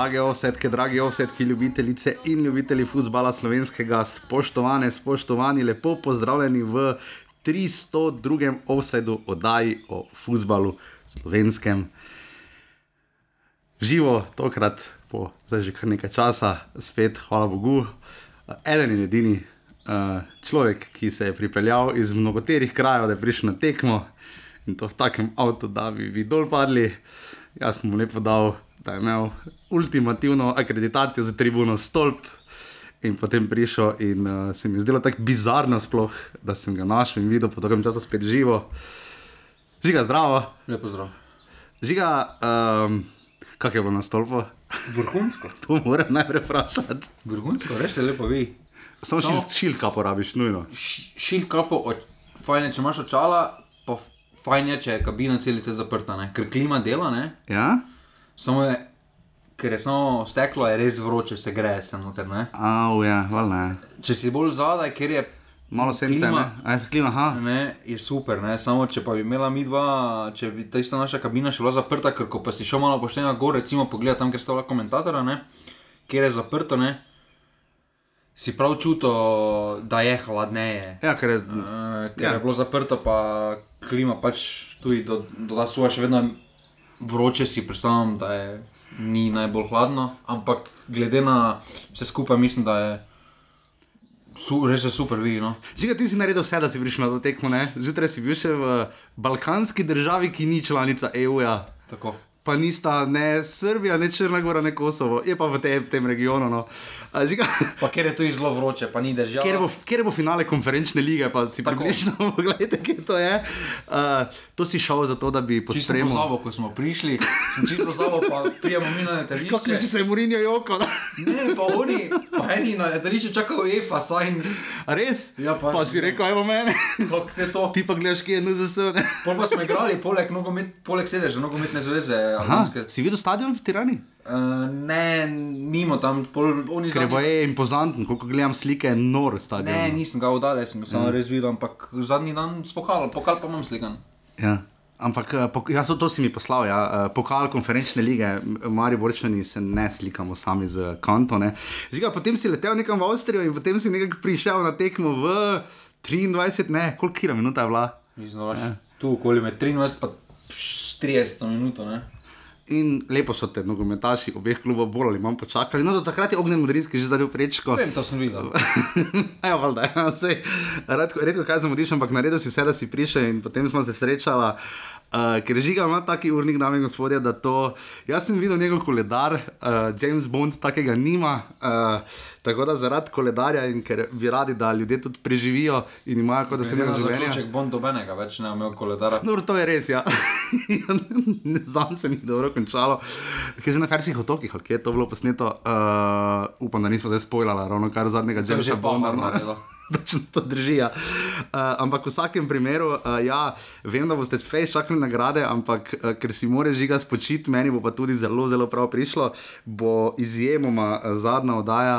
Drage ovsetke, dragi ovsetki, ljubitelice in ljubitelji futbola slovenskega, spoštovane, spoštovani, lepo pozdravljeni v 302. ovsedu oddaji o futbalu slovenskem. Živo, tokrat po zdaj že kar nekaj časa, spet, hvala Bogu, eden in edini uh, človek, ki se je pripeljal iz mnogoterih krajev, da je prišel na tekmo in to v takem avtu, da bi vi dol padli. Jaz sem mu lepo dal, da je imel ultimativno akreditacijo za tribuno stolp. In potem prišel, in uh, se mi je zdelo tako bizarno, sploh, da sem ga našel in videl po dolgem času spet živo. Žiga, zdravo. Lepo zdrav. Žiga, um, kak je bilo na stolpu? Vrhunsko. To moram najprej vprašati. Vrhunsko, res se lepo vi. Samo No. šil, šilka porabiš, nujno. Š- Šil kapo, od, fajn je, če imaš očala, pa fajn je, če je kabina celice zaprta, ne? ker klima dela, ne? Ja? Samo je, ker je samo steklo, je res vroče, se greje se noter. Au, ja, val ne. Če si bolj zadaj, ker je Malo sence, Klima. ne? A je klima, aha. Ne, je super, ne? samo če pa bi imela mi dva, če bi ta ista naša kabina še bila zaprta, ker ko pa si šel malo pošteno gor, recimo pogled tam, kjer sta bila komentatorja, ne? kjer je zaprto, ne? si prav čutil, da je hladneje. Ja, ker je. Uh, ker Ja. je bilo zaprto, pa klima pač tudi do, doda svoje, še vedno vroče si predstavljam, da je ni najbolj hladno, ampak glede na vse skupaj mislim, da je su, res je super vi. No? Žiga, ti si naredil vse, da si prišel na to tekmo, ne? Zjutraj si bil še v balkanski državi, ki ni članica EU-ja. Tako. Pa nista ne Srbija, ne Črna Gora, ne Kosovo, je pa v, te, v tem regionu. No. A, Žiga, Pa ker je tu zelo vroče, pa ni država. Kjer bo, kjer bo finale konferenčne lige, pa si približno pogledaj, kje to je. Uh, to si šel zato, da bi Čisto postremal. pozabo, ko smo prišli, sem čisto pozabo, pa prijemo mi na Kako če letališče. se je Murinjo joko? Ne, pa oni, pa eni na letališču čakajo EFA, saj in A res? Ja, pa- pa si rekel, evo mene. to. Ti pa gledaš, kje je NZS. Pol pa smo igrali, poleg, nogomet, poleg sedeža, nogometne zveze. Aha, si videl stadion v Tirani? Uh, ne, mimo tam, oni Ker je zadnji- je impozanten, koliko gledam slike, je nor stadion. Ne, nisem ga oddaljen, sem ga samo res videl, ampak zadnji dan spokal, pokal pa imam slikan. Ja. Ampak eh, ja, so- to si mi poslal, ja. eh, pokal konferenčne lige, Mari Borčani se ne slikamo sami z kanto. Žiga, potem si letel nekam v Avstrijo in potem si nekako prišel na tekmo v 23, ne, koliko minuta je bila. Mislim, da ja. tu okoli med 23 pa 30 minut, ne? In lepo so te nogometaši obeh klubov bolj ali manj počakali. No, do takrat je ognjen modrinski že zadel prečko. Vem, to sem videl. Ja, valjda, ja, sej, redko, redko kaj zamudiš, ampak naredil si vse, da si prišel in potem smo se srečala. Uh, ker žiga ima taki urnik, dame in gospodje, da to. Jaz sem videl njegov koledar, uh, James Bond takega nima, uh, tako da zaradi koledarja in ker bi radi, da ljudje tudi preživijo in imajo kot da se jim na življenje. zaključek bom dobenega, več ne imel koledara. No, to je res, ja. Zam se ni dobro končalo. Ker že na Fersih otokih, kje je to bilo posneto, uh, upam, da nismo zdaj spoilali, ravno kar zadnjega Jamesa Bonda. No. Točno to drži. Ja. Uh, ampak v vsakem primeru, uh, ja, vem, da boste fejs čakali nagrade, ampak uh, ker si moraš žiga spočiti, meni bo pa tudi zelo, zelo prav prišlo, bo izjemoma uh, zadnja oddaja.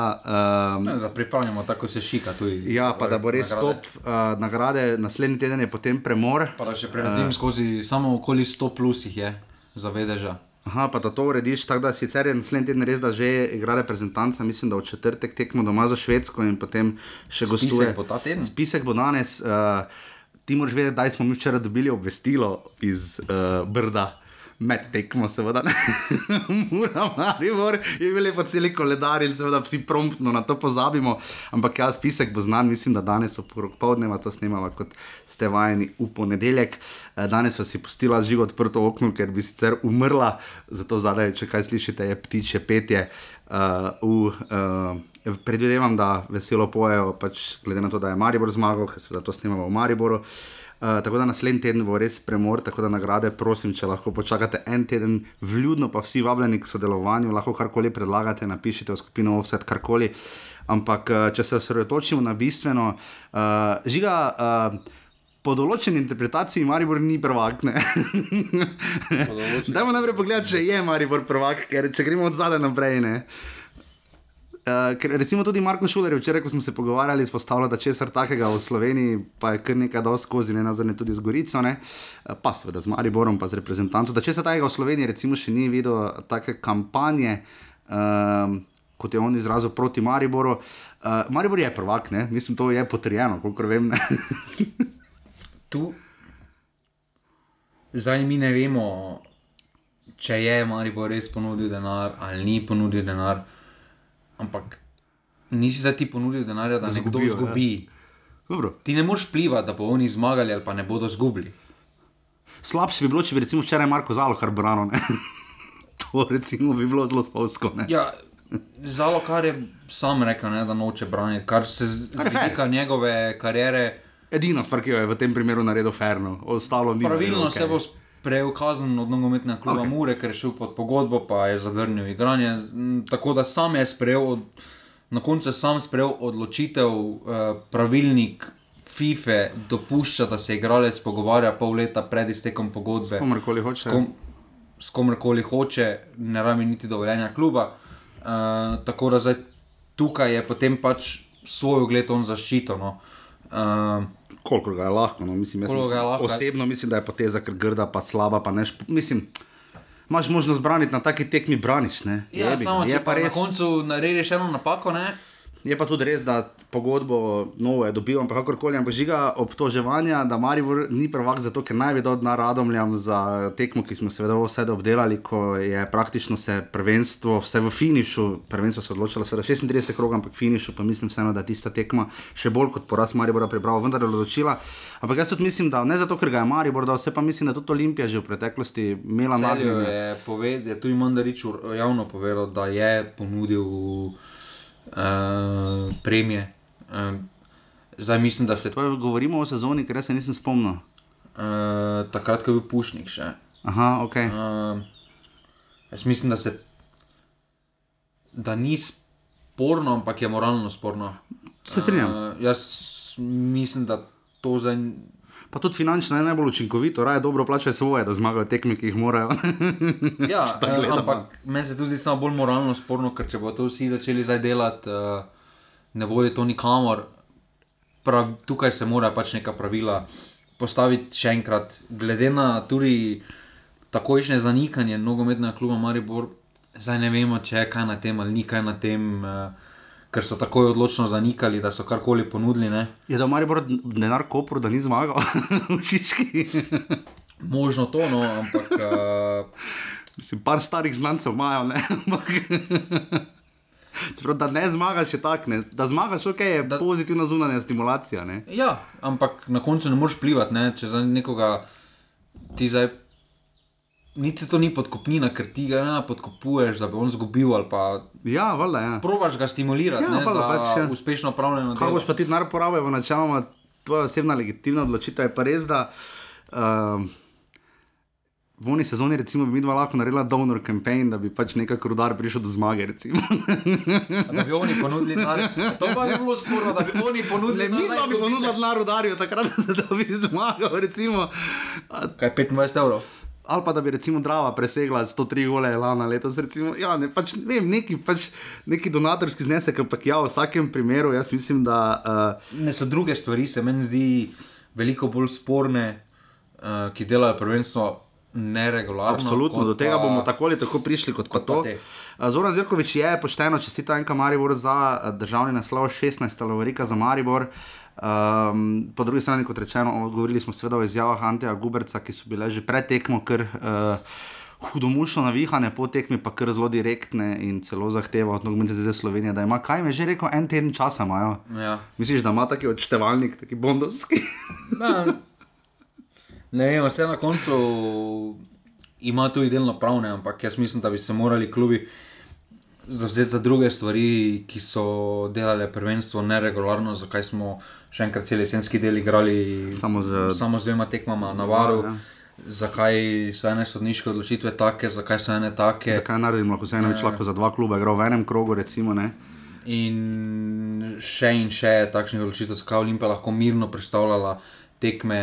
Um, Ne, Da pripravljamo tako se šika tudi. ja, pa da bo res nagrade. stop uh, nagrade, naslednji teden je potem premor. Pa da še prenatim skozi samo okoli 100 plus jih je za vedeža. Aha, pa da to urediš, tako da sicer je naslednji teden res, da že igra reprezentanca, mislim, da v četrtek tekmo doma za Švedsko in potem še gostuje. Spisek bo ta teden? Spisek bo danes. Uh, ti moraš vedeti, da smo mi včeraj dobili obvestilo iz uh, Brda. Med tekmo, seveda, mora Maribor, je bil lepo cel koledar in seveda vsi promptno na to pozabimo. Ampak ja, spisek bo znan, mislim, da danes okrog povdneva to snemava, kot ste vajeni v ponedeljek. Eh, Danes pa si pustila živo odprto okno, ker bi sicer umrla, zato zadaj, če kaj slišite, je ptiče petje. Uh, uh, predvidevam, da veselo pojejo, pač, glede na to, da je Maribor zmagal, ker seveda to snemamo v Mariboru. Uh, tako da naslednji teden bo res premor, tako da nagrade prosim, če lahko počakate en teden, vljudno pa vsi vabljeni k sodelovanju, lahko karkoli predlagate, napišite v skupino offset karkoli. Ampak uh, če se osredotočimo na bistveno, uh, žiga. Uh, Po določeni interpretaciji Maribor ni prvak. Dajmo najprej pogledati, če je Maribor prvak, ker če gremo od zadaj naprej. Ne. Uh, ker recimo tudi Marko Šuler, včeraj, ko smo se pogovarjali, izpostavlja, da česar takega v Sloveniji, pa je kar nekaj dal skozi, ne nazadnje tudi z Gorico, ne? Eh, pa seveda z Mariborom, pa z reprezentanco. Da česar takega v Sloveniji, recimo, še ni videl take kampanje, um, kot je on izrazil proti Mariboru. Uh, Maribor je prvak, ne? mislim, to je potrjeno, kolikor vem. Tu, zdaj mi ne vemo, če je Maribor res ponudil denar ali ni ponudil denar. Ampak nisi za ti ponudil denarja, da, da nekdo zgubijo, izgubi. Ja. Ti ne moreš plivati, da bo oni zmagali ali pa ne bodo izgubili. Slabše bi bilo, če bi recimo včeraj Marko Zalo kar brano. to recimo bi bilo zelo spolsko. Ja, Zalo, kar je sam rekel, ne, da noče braniti, kar se zdika njegove kariere. Edina stvar, ki jo je v tem primeru naredil Ferno, ostalo ni. Pravilno okay. se bo prejel kazen od nogometnega kluba okay. Mure, ker je šel pod pogodbo, pa je zavrnil igranje. Tako da sam je sprejel, od, na koncu sam sprejel odločitev, eh, pravilnik. FIFA dopušča, da se igralec pogovarja pol leta pred iztekom pogodbe. S komorkoli hoče. S, kom, s komorkoli hoče, ne rabi niti dovoljenja kluba. Uh, tako da zdaj tukaj je potem pač svoj ugled on zaščito. No. Uh, koliko ga je lahko. No. Mislim, mislim, lahko. Osebno mislim, da je poteza grda, pa slaba. Pa neš, mislim, imaš možnost braniti na taki tekmi, braniš. Ne? Ja, Jebi, samo če pa res... na koncu narediš eno napako. Ne? Je pa tudi res, da pogodbo novo je dobil, ampak kakorkoli, ampak žiga obtoževanja, da Maribor ni prvak zato, ker naj bi dal na radomljam za tekmo, ki smo seveda vse obdelali, ko je praktično se prvenstvo, vse v finišu, prvenstvo se odločilo, seveda 36 krog, ampak finišu, pa mislim vseeno, da tista tekma še bolj kot poraz Maribora prebral, vendar je odločila. Ampak jaz tudi mislim, da ne zato, ker ga je Maribor dal, vse pa mislim, da tudi Olimpija že v preteklosti imela na mizi. Je, je tu imam da reči javno povedal, da je ponudil uh, premije. Uh, zdaj mislim, da se. To govorimo o sezoni, ker se nisem spomnil. Uh, takrat, ko je bil Pušnik še. Aha, ok. Uh, jaz mislim, da se. Da ni sporno, ampak je moralno sporno. Se strinjam. Uh, jaz mislim, da to zdaj pa tudi finančno je najbolj učinkovito, raje dobro plačajo svoje, da zmagajo tekme, ki jih morajo. ja, gleda, ampak meni se tudi zdi bolj moralno sporno, ker če bo to vsi začeli zdaj delati, uh, ne vodi to nikamor. Prav, tukaj se mora pač neka pravila postaviti še enkrat. Glede na tudi takojšnje zanikanje nogometnega kluba Maribor, zdaj ne vemo, če je kaj na tem ali ni kaj na tem. Uh, ker so tako odločno zanikali, da so karkoli ponudili. Ne. Je da mar je bilo denar kopro, da ni zmagal v Čički. Možno to, no, ampak. Uh... Mislim, par starih znancev imajo, ne. Čeprav, da ne zmagaš, je tako, da zmagaš, ok, je da... pozitivna zunanja stimulacija. Ne? Ja, ampak na koncu ne moreš plivati, ne? če za nekoga ti zdaj niti to ni podkopnina, ker ti ga ne podkopuješ, da bi on zgubil. Ja, valjda. Ja. Probaš ga stimulirati, ja, ne valjda, pač, ja. uspešno upravljeno. Kaj boš pa ti denar porabil, načeloma tvoja osebna legitimna odločitev je pa res, da. Uh, V oni sezoni, recimo, bi mi dva lahko naredila donor campaign, da bi pač nekako rudar prišel do zmage. da bi oni ponudili denar. To pa bi bilo sporno, da bi oni ponudili denar. Mi dva bi ponudila denar rudarju, takrat, da bi zmagal. Recimo. Kaj 25 evrov? Ali pa da bi recimo Drava presegla 103 gole lana letos. Recimo, ja, ne, pač, ne vem, neki, pač, neki donatorski znesek, ampak ja, v vsakem primeru jaz mislim, da. Uh, ne so druge stvari, se meni zdi veliko bolj sporne, uh, ki delajo prvenstvo. Neregularno. Absolutno, do tega pa, bomo tako ali tako prišli kot, kot to. Uh, Zoran Zirkovič je pošteno, če si ta enka Maribor za državni naslov 16, Lovarika za Maribor. Uh, Um, po drugi strani, kot rečeno, govorili smo seveda o izjavah Anteja Guberca, ki so bile že pred tekmo, ker uh, hudomušno navihane, po tekmi pa kar zelo direktne in celo zahteva od nogometne zveze Slovenije, da ima, kaj me že rekel, en teden časa imajo. Ja. Misliš, da ima taki odštevalnik, taki bondovski? ne vem, vse na koncu ima tudi delno pravne, ampak jaz mislim, da bi se morali klubi zavzeti za druge stvari, ki so delale prvenstvo neregularno, zakaj smo še enkrat cel jesenski del igrali samo z, samo z dvema tekmama na varu. Ja. Zakaj so ene sodniške odločitve take, zakaj so ene take? Zakaj ko se eno več lahko za dva kluba igra v enem krogu? Recimo, in še in še takšnih odločitev, zakaj Olimpija lahko mirno predstavljala tekme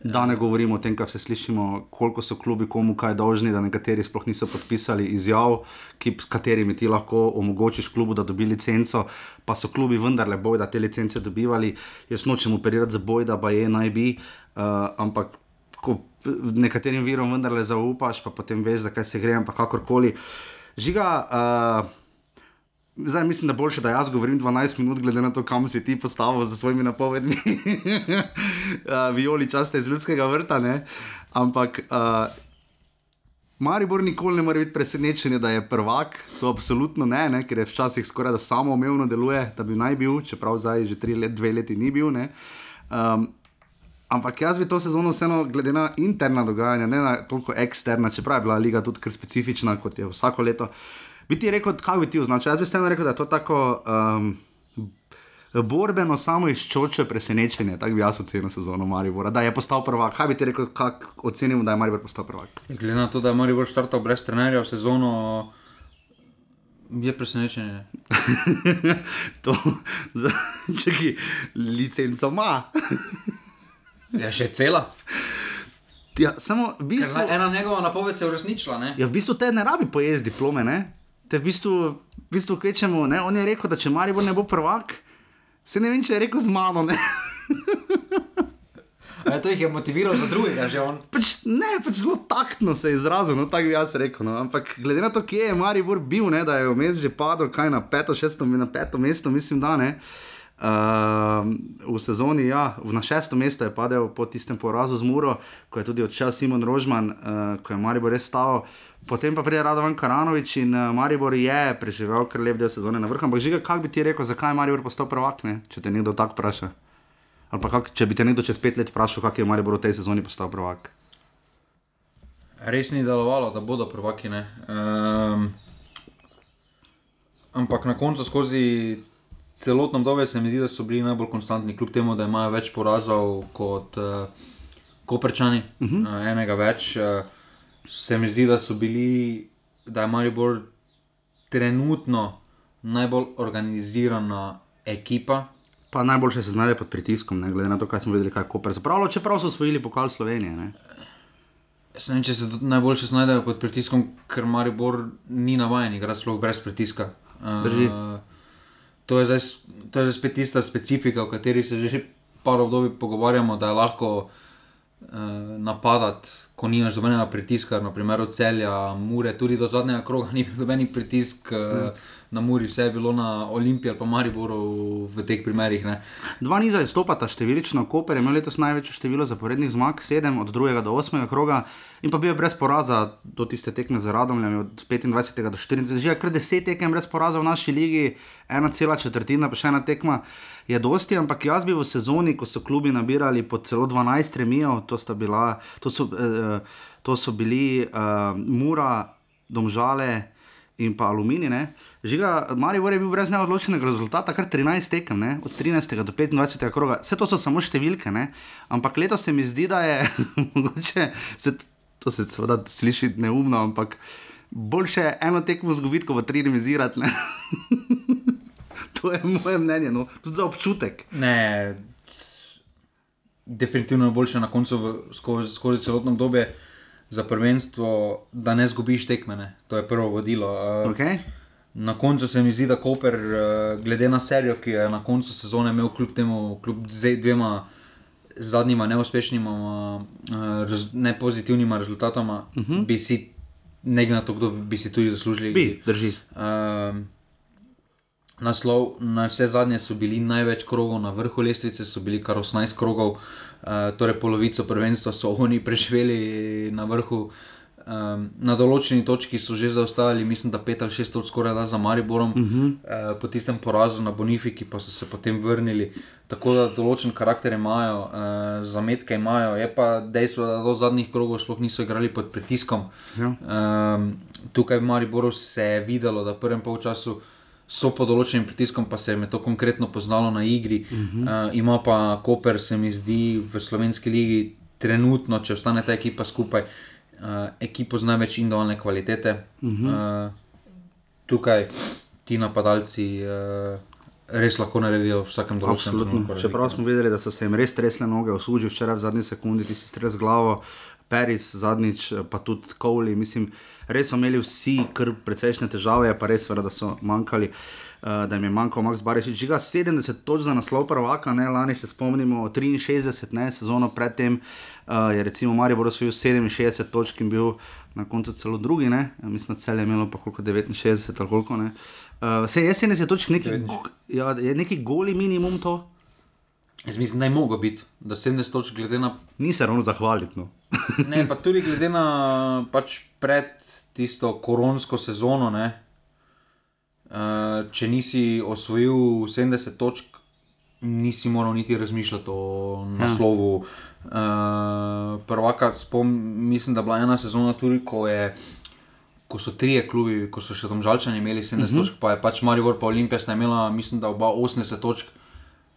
Da ne govorimo o tem, kaj se slišimo, koliko so klubi komu kaj dolžni, da nekateri sploh niso podpisali izjav, ki, s katerimi ti lahko omogočiš klubu, da dobi licenco, pa so klubi vendarle boj, da te licence dobivali. Jaz nočem operirati za boj, da pa je naj bi, uh, ampak ko nekaterim virom vendarle zaupaš, pa potem veš, zakaj se gre, ampak kakorkoli. Žiga. Uh, Zdaj mislim, da boljše, da jaz govorim 12 minut, glede na to, kam si ti postavil z svojimi napovedmi. uh, Violi časte iz ljudskega vrta, ne? ampak uh, Maribor nikoli ne more biti presenečen, da je prvak, to absolutno ne, ne? ker je včasih skoraj da samo umevno deluje, da bi naj bil, čeprav zdaj že tri let, dve leti ni bil. Um, ampak jaz bi to sezono vseeno, glede na interna dogajanja, ne na toliko eksterna, čeprav je bila liga tudi kar specifična, kot je vsako leto. Bi ti rekel, kaj bi ti označil? Jaz bi vseeno rekel, da je to tako. Um, Borbeno, samo izčoče presenečenje, tako bi jaz ocenil sezono Maribora, da je postal prvak. Kaj bi ti rekel, kako ocenimo, da je Maribor postal prvak? Glede na to, da je Maribor startal brez trenerja v sezono, je presenečenje. to, če ki licenco ima. je še cela. Ja, samo v bistvu, ena njegova napoved se je uresničila. Ja, v bistvu te ne rabi pojezdi diplome, ne? Te v bistvu, v bistvu kvečemo, ne? On je rekel, da če Maribor ne bo prvak. Se ne vem, če je rekel z mano. Ne, e, to jih je motiviral za drugega, že on. Pač, ne, pač zelo taktno se je izrazil, no, tako bi jaz rekel. No. Ampak glede na to, kje je Maribor bil, ne, da je vmes že padel, kaj na peto, šesto, na peto mesto, mislim, da ne. Uh, v sezoni, ja, na šesto mesto je padel po tistem porazu z Muro, ko je tudi odšel Simon Rožman, uh, ko je Maribor res stal. Potem pa pride Radovan Karanovič in uh, Maribor je preživel kar lep del sezone na vrhu. Ampak žiga, kaj bi ti rekel, zakaj je Maribor postal prvak, ne? če te nekdo tako vpraša? Ali pa kak, če bi te nekdo čez pet let vprašal, kak je Maribor v tej sezoni postal prvak? Res ni delovalo, da bodo prvaki. Um, ampak na koncu skozi celotno obdobje se mi zdi, da so bili najbolj konstantni, kljub temu, da imajo več porazov kot uh, Koperčani, uh -huh. uh, enega več. Uh, se mi zdi, da so bili, da je Maribor trenutno najbolj organizirana ekipa. Pa najboljše se znajde pod pritiskom, ne glede na to, kaj smo videli, kako je zapravilo, čeprav so osvojili pokal Slovenije. Ne? Jaz ne vem, če se najboljše znajdejo pod pritiskom, ker Maribor ni navaden igrati sploh brez pritiska. Drži. Uh, to, je zdaj, to je zdaj spet tista specifika, o kateri se že par obdobij pogovarjamo, da je lahko uh, napadati ko nimaš dobenega pritiska, naprimer od celja, mure, tudi do zadnjega kroga ni bil noben pritisk. Mm. Na Muri, vse je bilo na Olimpiji ali pa Mariboru v teh primerih. Ne. Dva niza izstopata številčno, Koper je imel letos največje število zaporednih zmag, sedem od 2. do 8. kroga, in pa bil je brez poraza do tiste tekme z Radomljami od 25. do 40. Že je kar 10 tekem brez poraza v naši ligi, ena cela četrtina, pa še ena tekma je dosti, ampak jaz bi v sezoni, ko so klubi nabirali po celo 12 remijev, to, to, so, eh, to so bili uh, Mura, Domžale in pa Aluminij. Žiga, Marijo je bil brez neodločenega rezultata, kar 13 tekem, ne? od 13. do 25. kroga. Vse to so samo številke, ne? ampak letos se mi zdi, da je mogoče, se, to se seveda sliši neumno, ampak boljše eno tekmo zgubiti, kot pa tri remizirati. to je moje mnenje, no. tudi za občutek. Ne, definitivno je boljše na koncu, skozi, skozi celotno obdobje za prvenstvo, da ne zgubiš tekmene. To je prvo vodilo. Okay. Na koncu se mi zdi, da Koper, glede na serijo, ki je na koncu sezone imel, kljub temu, kljub dvema zadnjima neuspešnima, ne pozitivnima rezultatoma, uh mhm. -huh. bi si, ne glede na to, kdo bi si tudi zaslužili. Bi, drži. Uh, naslov. Na vse zadnje so bili največ krogov na vrhu lestvice, so bili kar 18 krogov, uh, torej polovico prvenstva so oni preživeli na vrhu. Um, na določeni točki so že zaostajali, mislim, da pet ali šest točk skoraj da za Mariborom, uh -huh. uh, po tistem porazu na Bonifiki, pa so se potem vrnili. Tako da določen karakter imajo, uh, zametke imajo, je pa dejstvo, da do zadnjih krogov sploh niso igrali pod pritiskom. Ja. Um, tukaj v Mariboru se je videlo, da v prvem polčasu so pod določenim pritiskom, pa se je to konkretno poznalo na igri. Uh -huh. uh, ima pa Koper, se mi zdi, v slovenski ligi trenutno, če ostane ta ekipa skupaj, uh, ekipo z največ individualne kvalitete. Uh -huh. uh, tukaj ti napadalci. Uh, res lahko naredijo v vsakem Absolutno. trenutku. Čeprav smo videli, da so se jim res tresle noge, osužil včeraj v zadnji sekundi, ti si stres glavo, Peris zadnjič, pa tudi Kowli. Mislim, res so imeli vsi kar precejšnje težave, pa res, vera, da so manjkali. Uh, da jim je manjkal Max Barišič, žiga 70 točk za naslov prvaka, ne lani se spomnimo 63, ne sezono predtem uh, je recimo Maribor osvojil 67 točk in bil na koncu celo drugi, ne, Ja, mislim, da cel je imelo pa koliko 69 ali koliko ne. Uh, se je 70 točk, neki, ja, je neki goli minimum to. Jaz mislim, da je mogo biti, da 70 točk glede na Ni se ravno zahvaliti. No. Ne, pa tudi glede na pač pred tisto koronsko sezono, ne, uh, če nisi osvojil 70 točk, nisi moral niti razmišljati o naslovu. Ja. Prvaka, spom, mislim, da je bila ena sezona tudi, ko, je, ko so trije klubi, ko so še domžalčani imeli 70 uh -huh. točk, pa je pač Maribor pa Olimpija sta imela, mislim, da oba 80 točk.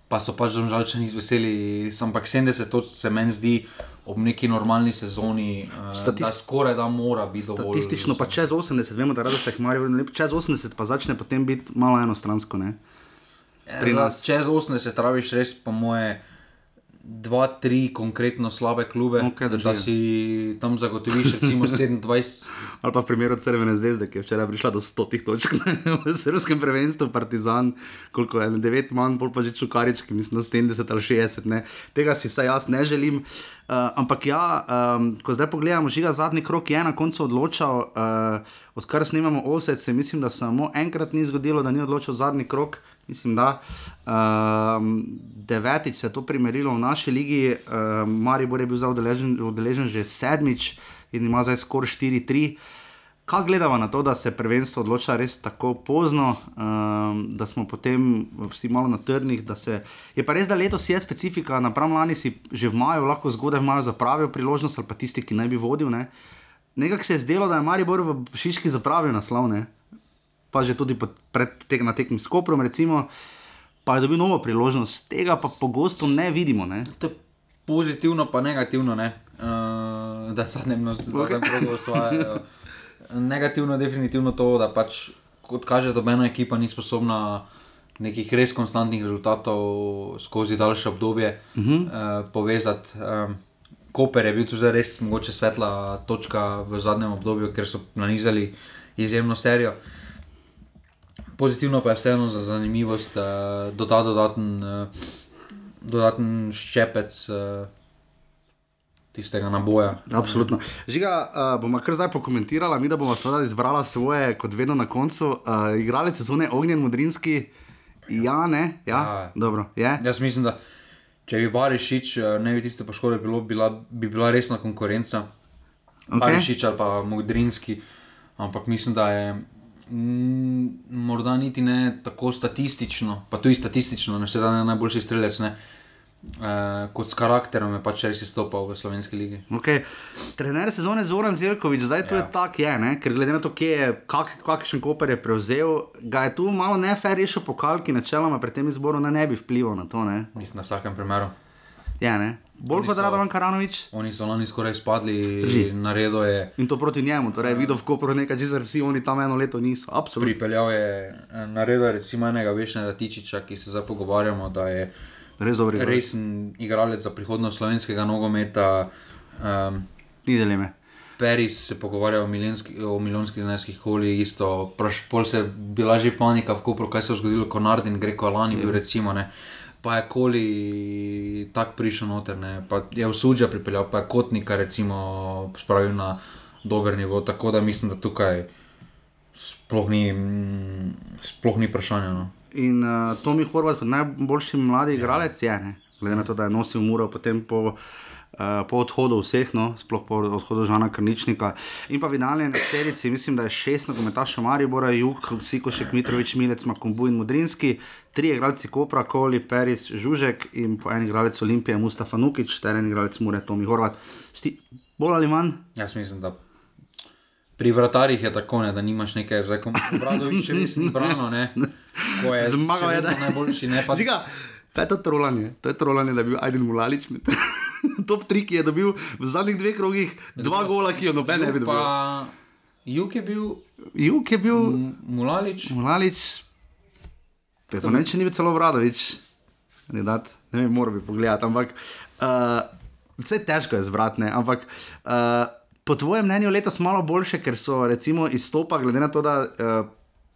Pa so pač domžalčani veseli, ampak 70 točk se meni zdi ob neki normalni sezoni, uh, Statist- da skoraj da mora biti dovolj. Statistično pa čez 80, vemo, da rada ste mari, čez 80 pa začne potem biti malo enostransko. Ne? pri Za nas. Čez 80 rabiš res, po moje, dva, tri konkretno slabe klube, Okej, drži. da si tam zagotoviš recimo 27. Ali pa v primeru Crvene zvezde, ki je včeraj prišla do 100 točk v srpskem prvenstvu, Partizan, koliko je 9 manj, pol pa že Čukarič, ki mislim na 70 ali 60. Ne. Tega si vsaj jaz ne želim. Uh, ampak ja, um, ko zdaj pogledamo, žiga zadnji krok je na koncu odločal, uh, odkar snemamo Olsed, se mislim, da samo enkrat ni zgodilo, da ni odločil zadnji krok. Mislim, da um, devetič se je to primerilo v naši ligi, um, Maribor je bil zdaj udeležen, udeležen že sedmič in ima zdaj skoraj 4-3. Kaj gledamo na to, da se prvenstvo odloča res tako pozno, um, da smo potem vsi malo na trnih? Se... Je pa res, da letos je specifika, napram lani si že v maju, lahko zgodaj v maju zapravijo priložnost, ali pa tisti, ki naj bi vodil. Ne? Nekako se je zdelo, da je Maribor v Šiški zapravil naslov, ne? pa že tudi pred tega na tekmi s Koprom, recimo, pa je dobil novo priložnost, tega pa pogosto ne vidimo. Ne? To je pozitivno, pa negativno, ne? uh, da ne morem prav osvajajo. Negativno je definitivno to, da pač, kot kaže, dobena ekipa ni sposobna nekih res konstantnih rezultatov skozi daljše obdobje uh -huh. uh, povezati. Um, Koper je bil tu zdaj res mogoče svetla točka v zadnjem obdobju, ker so nanizali izjemno serijo. Pozitivno pa je vseeno za zanimivost, uh, doda dodaten, uh, dodaten ščepec uh, tistega naboja. Absolutno. Žiga, uh, bomo kar zdaj pokomentirala, mi da bomo seveda izbrala svoje, kot vedno na koncu. Uh, igralec sezone Ognjen Mudrinski, ja, ne, ja, Ja. dobro, je. Jaz mislim, da če bi Barišič, eh, ne bi tiste poškodbe bilo, bila, bi bila resna konkurenca. Okay. Barišič ali pa Mudrinski, ampak mislim, da je. Mm, Morda niti ne tako statistično, pa tudi statistično, ne vse da je najboljši strelec, ne, uh, kot s karakterom je pač res izstopal v slovenski ligi. Okay. Trener sezone Zoran Zelkovič, zdaj to ja. Ja. je tako, je, ne? ker glede na to, kje je, kak, kakšen koper je prevzel, ga je tu malo nefer rešil pokal, ki načeloma pred tem izborom ne, ne bi vplival na to. Ne? Mislim, na vsakem primeru. Je, ne? Bolj kot Radovan Karanovič. Oni so lani skoraj izpadli, Drži. na redu je. In to proti njemu, torej videl v Kopru nekaj, česar vsi oni tam eno leto niso. Absolutno. Pripeljal je eh, na redu recimo enega vešnega Tičiča, ki se zdaj pogovarjamo, da je Res dobro. Res. resen igralec za prihodnost slovenskega nogometa. Um, Videli me. Peris se pogovarja o, milijonski, o milijonskih zneskih koli, isto, praš, pol se je bila že panika v Kopru, kaj se je zgodilo, ko Nardin, Greko Alani bil recimo, ne. Pa je koli tak prišel noter, ne. pa je v Suđa pripeljal, pa je Kotnika recimo spravil na dober nivo, tako da mislim, da tukaj sploh ni, sploh ni vprašanja. No. In uh, Tomi Horvat, kot najboljši mladi igralec, je, ne? glede na to, da je nosil muro potem po, uh, po odhodu vseh, no? sploh po odhodu Žana Krničnika. In pa v finalni serici, mislim, da je šest nogometašov Maribora, Juk, Sikošek, Mitrovič, Milec, Makombu in Mudrinski, tri igralci Kopra, Koli, Peris, Žužek in po en igralec Olimpije, Mustafa Nukič, ter en igralec Mure, Tomi Horvat. Šti, bolj ali manj? Jaz mislim, da pri vratarjih je tako, ne, da nimaš nekaj, zdaj ko Bradovič res ni brano, ne. Ko je Zmagal je, najboljši, ne pa Žiga, kaj je to trolanje? To je trolanje, da je bil Aiden Mulalič med top 3, ki je dobil v zadnjih dveh krogih dva gola, ki jo noben ne bi dobil. Pa Juk je bil, Juk je bil Mulalič, Mulalič, Pa ne vem, če ni bil celo Vradovič, ne, dat, ne vem, moral bi pogledati, ampak uh, vse težko je zbrati, ne, ampak uh, po tvojem mnenju letos malo boljše, ker so recimo izstopa, glede na to, da uh,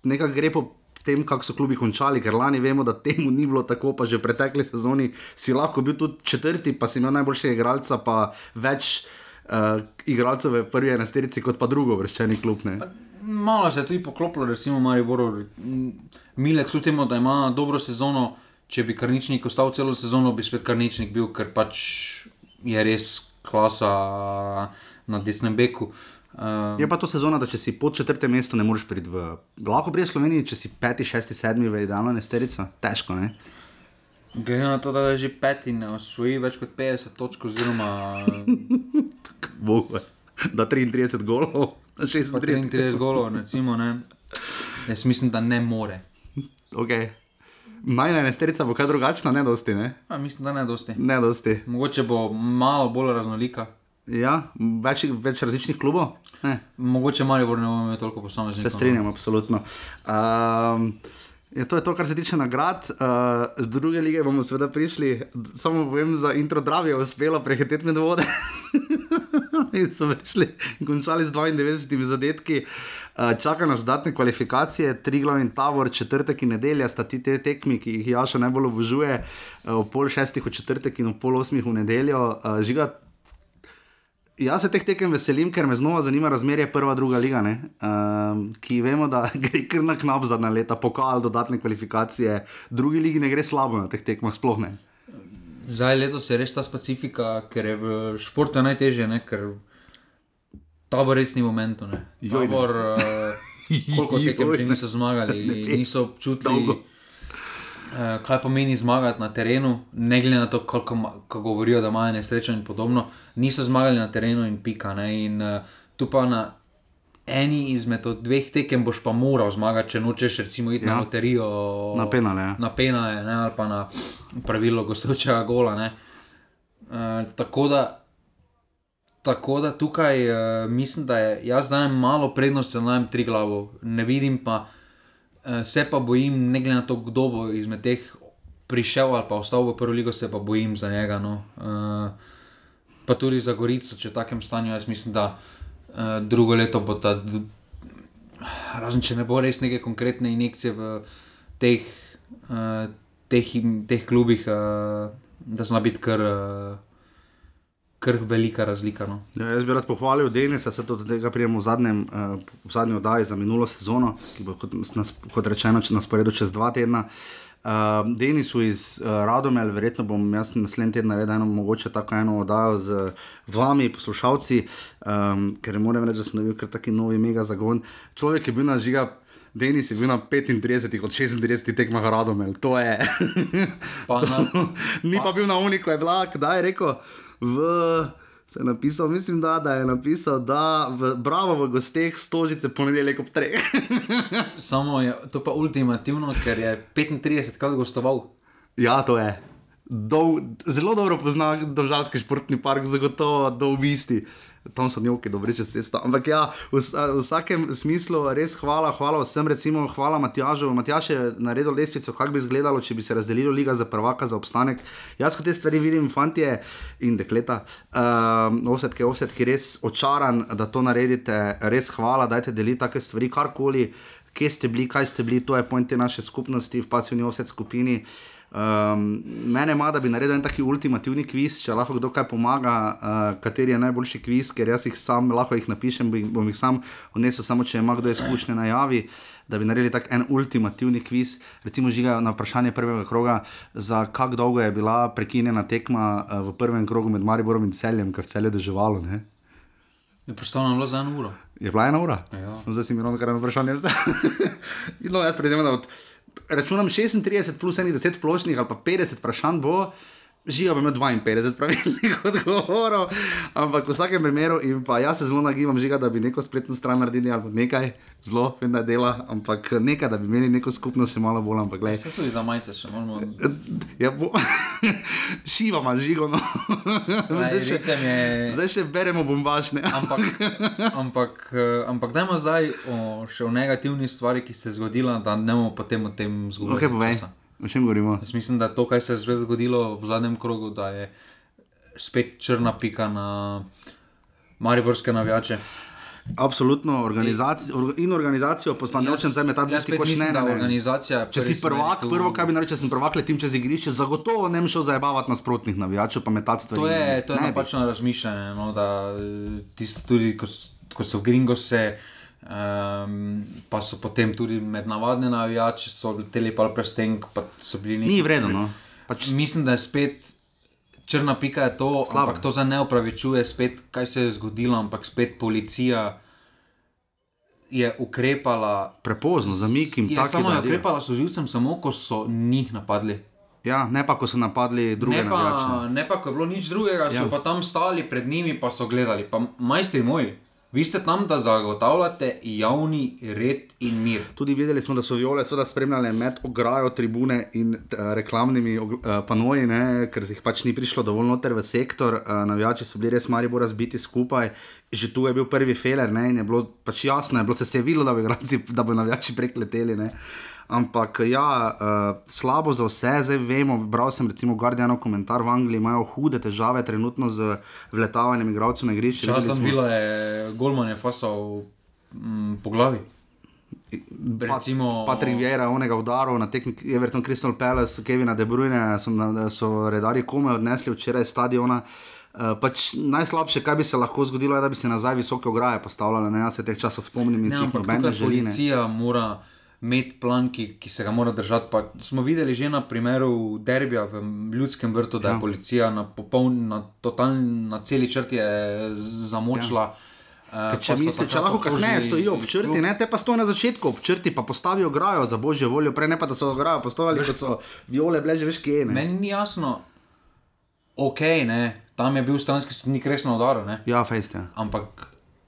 nekaj gre po tem, kako so klubi končali, ker lani vemo, da temu ni bilo tako, pa že v pretekli sezoni si lahko bil tudi četrti, pa si imel najboljšega igralca, pa več uh, igralcev v prvi enesterici kot pa drugo vrščeni klub. Ne. Malo se je tudi poklopilo, recimo Maribor, Milec, kljub temu, da ima dobro sezono, če bi karničnik ostal celo sezono, bi spet karničnik bil, ker pač je res klasa na desnem beku. Uh, Je pa to sezona, da če si pod četrtem mestu, ne moreš priti v. Lahko priješ Sloveniji, če si peti, šesti, sedmi v idealno nesterico. Težko, ne? Glede na to, da je že peti, ne osvoji več kot 50 točk, oziroma Bog, da 33 golov, da 36 33 golov, recimo, ne. Jaz mislim, da ne more. Okay. Majna nesterica bo kaj drugačna, ne dosti, ne? A, mislim, da ne dosti. Ne dosti. Mogoče bo malo bolj raznolika. Ja, več, več različnih klubov? Ne. Mogoče Maribor ne bo imel toliko posameznikov. Se strinjam, absolutno. Um, je to je to, kar se tiče nagrad. Uh, druge lige bomo seveda prišli, samo povem za intro Dravi, je uspelo prehiteti med vode. in so prišli in končali z 92 zadetki. Uh, čaka nas dodatne kvalifikacije, tri glavni tavor, četrtek in nedelja sta ti te tekmi, ki jih Jaša najbolj obožuje, uh, ob pol šestih v četrtek in ob pol osmih v nedeljo. Uh, žiga, Jaz se teh tekem veselim, ker me znova zanima razmerje prva, druga liga, um, ki vemo, da gre kar na knap zadnja leta, pokal, dodatne kvalifikacije, drugi ligi ne gre slabo na teh tekmah, sploh ne. Zdaj letos je res ta specifika, ker je v športu najtežje, ne? ker tabor res ni momentu. ne. Ne. Tabor, uh, koliko tekem že ne. niso zmagali, Ne. niso občutili. Dolgo. Uh, kaj pomeni zmagati na terenu, ne glede na to, kako kako govorijo, da imajo nesrečo in podobno, niso zmagali na terenu in pika. Ne? In uh, tu pa na eni izmed od dveh tekem boš pa moral zmagati, če nočeš recimo iti ja. Na loterijo. Na penale, ja. Na penale, ne? ali pa na pravilo gostujočega gola. ne. Uh, tako da. Tako da tukaj uh, mislim, da je jaz dajem malo prednosti, dajem tri glavo. Ne vidim pa, se pa bojim, ne glede na to, kdo bo izmed teh prišel ali pa ostal v prvo ligo, se pa bojim za njega. No. Uh, pa tudi za Gorico, če v takem stanju, jaz mislim, da uh, drugo leto bo ta, razen če ne bo res neke konkretne injekcije v teh, uh, teh, teh klubih, uh, da zna biti kar. Uh, Kar velika razlika. No. Ja, jaz bi rad pohvalil Denisa, se do tega prijemo v, zadnjem, uh, v zadnji oddaji za minulo sezono, ki bo kot, nas, kot rečeno če na sporedu čez dva tedna. Uh, Denisu iz uh, Radomel, verjetno bom jaz naslednji teden naredil eno mogoče tako eno oddajo z vami, poslušalci, um, ker moram reči, da sem dobil kar taki novi mega zagon. Človek je bil na žiga. Denis je bil na 35 od 36 tekmah Radomel, to je. Pa na- Ni pa bil na uniku, je bila, kdaj je rekel, v. Se je napisal, mislim, da, da je napisal, da v Bravo v gosteh stožice ponedeljek ob treh. Samo je to pa ultimativno, ker je 35 krat gostoval. ja, to je. Dol, zelo dobro pozna državski športni park, zagotovo do obisti. Tam so njoki, dobro, če se sta. Ampak ja, v, v vsakem smislu res hvala, hvala vsem, recimo hvala Matjažu. Matjaž je naredil lestvico, kako bi izgledalo, če bi se razdelilo liga za prvaka, za obstanek. Jaz kot te stvari vidim, fantje in dekleta, um, ovsetke, ovsetke, res očaran, da to naredite, res hvala, dajte deliti take stvari, karkoli, kje ste bili, kaj ste bili, to je point te naše skupnosti v pasivni ovset skupini. Um, mene ima, da bi naredil en taki ultimativni kviz, če lahko kdo kaj pomaga, uh, kateri je najboljši kviz, ker jaz jih sam lahko jih napišem, bom, jih sam odnesel, samo če ima kdo izkušnje na javi. Da bi naredili tak en ultimativni kviz, recimo žiga na vprašanje prvega kroga, za kako dolgo je bila prekinjena tekma uh, v prvem krogu med Mariborom in Celjem, ker v celju doživalo. Ne? Je predstavljeno bilo za eno uro. Je bila ena ura? Ja. Zdaj si mi ravno kar eno vprašanje. no, jaz predvidevam, da od, računam 36 plus 10 splošnih ali pa 50 vprašanj bo. Žiga bi imel 52 pravilnih odgovorov, ampak v vsakem primeru, in pa jaz se zelo nagibam, žiga, da bi neko spletno stran naredili ali nekaj, zelo, vem, da dela, ampak nekaj, da bi imeli neko skupnost, še malo bolj, ampak. Se tudi za majice še moramo. Ja, bo... Šiva ima žigo, no. zdaj, še, je- zdaj še beremo bombažne. Ampak, ampak, eh, ampak dajmo zdaj o, še o negativni stvari, ki se je zgodila, da ne bomo potem o tem zgodili. Ok, povej, o čem govorimo? Jaz mislim, da to, kar se je zdaj zgodilo v zadnjem krogu, da je spet črna pika na mariborske navijače. Absolutno, organizacijo, orga- in organizacijo, pospanjočem zdaj metati jaz isti spet koš, mislim, ne, da ne, ne. organizacija. Če si prvak, tu- prvo, kar bi naredil, če sem prvak, letim čez igrišče, zagotovo ne bi šel zajebavati nasprotnih navijačev, pa metati stvari. To je, to je Ne napačno razmišljanje. No, da, eh, tisto tudi, ko, ko so v Gringose, um, pa so potem tudi med navadne navijače, so leteli pa prstenk, pa so bili neki. Ni vredno. No. Pač, Mislim, da je spet črna pika je to, Slabo. ampak to za ne upravičuje spet, kaj se je zgodilo, ampak spet policija je ukrepala. prepozno, zamik Je, tako. samo je ukrepala s živcem, samo ko so njih napadli. Ja, ne pa, ko so napadli druge Ne navijače. pa, ne pa, ko je bilo nič drugega, ja. so pa tam stali pred njimi, pa so gledali. Pa, majstri moji, vi ste tam, da zagotavljate javni red in mir. Tudi videli smo, da so viole seveda spremljale med ograjo tribune in uh, reklamnimi uh, panoji, ne, ker jih pač ni prišlo dovolj noter v sektor. Uh, navijači so bili res mari bolj razbiti skupaj. Že tu je bil prvi feler, ne, in je bilo pač jasno, je bilo se, je videlo, da, igralci, da bo navijači prekleteli. Ne. Ampak ja, uh, slabo za vse, zdaj vemo. Bral sem recimo Guardianov komentar v Angliji, imajo hude težave trenutno z vletavanjem igralcev na igrišče. Čas tam bilo je, Golman je fasal mm, po glavi. Recimo, Patrick Vieira, onega udarov na tekmi Everton Crystal Palace, Kevina De Bruyne, so, so redari komaj odnesli včeraj iz stadiona. Uh, pač najslabše, kar bi se lahko zgodilo, je, da bi se nazaj visoke ograje postavljale. Ne, jaz se teh časov spomnim in Ne, si jih noben ne želi. Policija mora imeti plan, ki, ki se ga mora držati. Pa smo videli že na primeru derbija v ljudskem vrtu, da je Ja. policija na, popoln, na, totaln, na celi črti je zamočila. Ja. Ker Če, misli, če lahko kasneje stojijo ob črti, ne, te pa stojijo na začetku ob črti, pa postavijo ograjo za božjo voljo, prej ne pa da so ograjo postavili, ker so viole bile že veš kje. Ne. Meni ni jasno, ok, ne, tam je bil stranski sodnik resno udaril, Ja, fejst je. ampak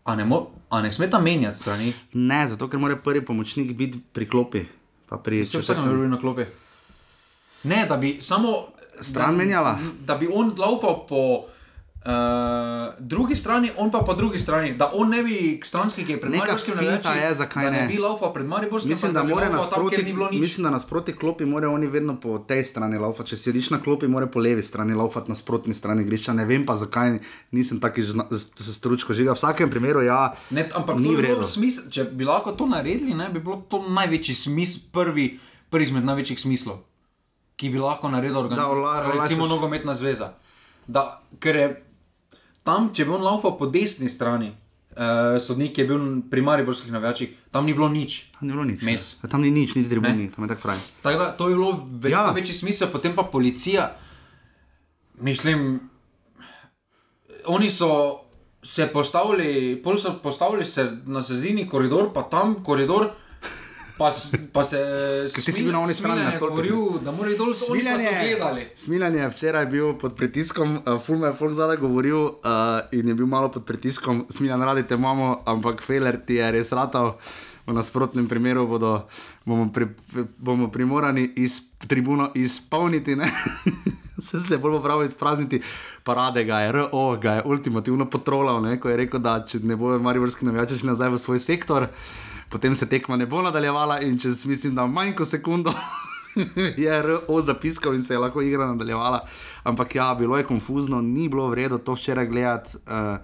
a ne, mo, a ne smeta menjati strani. Ne, zato ker mora prvi pomočnik biti pri klopi. Pri Vse četrtem. je bilo na klopi. Ne, da bi samo. Stran da, menjala? Da bi on laufal po uh, drugi strani, on pa po drugi strani. Da on ne bi stranski, ki je pred Mariborskim navijači, je, zakaj da ne ne. bi laufal pred Mariborskim, Mislim, da, bi mora tam, nasproti, nič. mislim, da nasproti klopi morajo oni vedno po tej strani laufati. Če sediš na klopi, mora po levi strani laufati, nasprotni strani grišča. Ne vem pa zakaj nisem taki z- stručko žiga. V vsakem primeru, ja, Ne, ampak ni vredno. smisel, če bi lahko to naredili, ne, bi bilo to največji smisel, prvi, prvi izmed največjih smislov, ki bi lahko naredil Da, organizacijo. Recimo nogometna zveza. Da, ker je tam, če bi on laufal po desni strani, eh, sodnik je bil pri Mariborskih navijačih, tam ni bilo nič. Tam ni bilo nič. Mes. Ja, Tam ni nič, niti tribuni, tam je tako fraj. Tako da to je bilo veliko ja. večji smisel, potem pa policija. Mislim, oni so se postavili, pol so postavili se na sredini koridor, pa tam koridor. Pa, pa se Ker ti si bil na oni strani ne? govoril, da morajo dol oni pa so gledali. Smiljan je včeraj bil pod pritiskom, uh, Fulme je Folk zadaj govoril uh, in je bil malo pod pritiskom, Smiljan radi te imamo, ampak Feler ti je res ratal. V nasprotnem primeru bodo, bomo, pri, bomo primorani iz tribuno izpolniti, se je bolj pravi izprazniti. Parade ga je, RO ga je ultimativno potrolal, ne? ko je rekel, da če ne bojo mariborski navijači nazaj v svoj sektor, potem se tekma ne bo nadaljevala in čez mislim, da manj kot sekundo je RO zapiskal in se je lahko igra nadaljevala. Ampak ja, bilo je konfuzno, ni bilo vredno to včeraj gledati. Uh,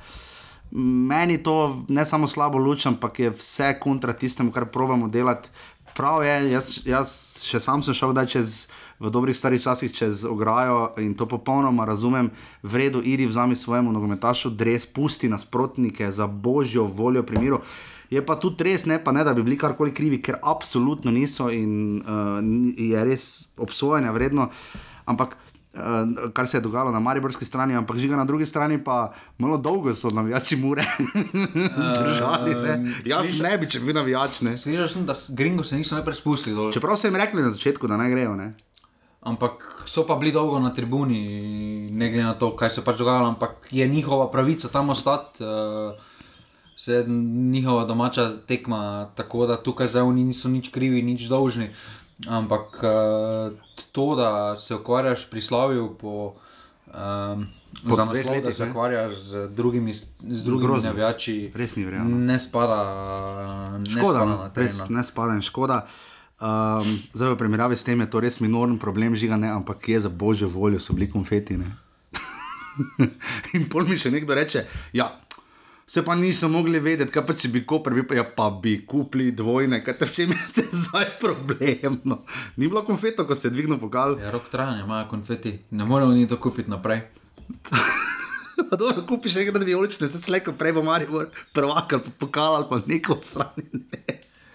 meni to ne samo slabo luč, ampak je vse kontra tistemu, kar pravimo delati. Prav je, jaz, jaz še sam sem šel čez. V dobrih starih časih čez ograjo in to popolnoma razumem, vredno idi vzami svojemu nogometašu, dres, pusti nasprotnike za božjo voljo pri miru. Je pa tudi res, ne, pa ne da bi bili karkoli krivi, ker absolutno niso in uh, je res obsojanja vredno. Ampak uh, kar se je dogajalo na mariborski strani, ampak žiga na drugi strani, pa malo dolgo so navijači mure zdržali. Ne. Jaz sliša- ne bi, če bi bil navijač. Ne. Slišal sem, da gringo se niso najprej spustili dol. Čeprav so jim rekli na začetku, da ne grejo. Ne. ampak so pa bili dolgo na tribuni, ne glede na to, kaj se pač dogajalo, ampak je njihova pravica tam ostati. Uh, Se njihova domača tekma, tako da tukaj zdaj oni niso nič krivi, nič dolžni. Ampak uh, to, da se ukvarjaš pri Slaviju, po, um, Po za naslov, da se ukvarjaš z drugimi, z drugimi navijači, Res ni verjetno. ne spada, ne Škoda, spada no, na res ne spada in škoda. Um, zdaj, v primerjavi s tem je to res minoren problem, žiga ne, ampak je za božjo voljo, so bili konfeti. in pol mi še nekdo reče, ja. Se pa niso mogli vedeti, kaj pa če bi Koper, bi pa, ja, pa bi kupili dvojne, kaj te v čem je zdaj problem. No. Ni bilo konfeto, ko se je dvignil pokal. Ja, rok trajanja, imajo konfeti, ne moremo ni to kupiti naprej. Pa dobro, kupiš nekaj vijolične, se slejko prej bo Maribor prvak ali pa pokal ali pa neko odstranjen.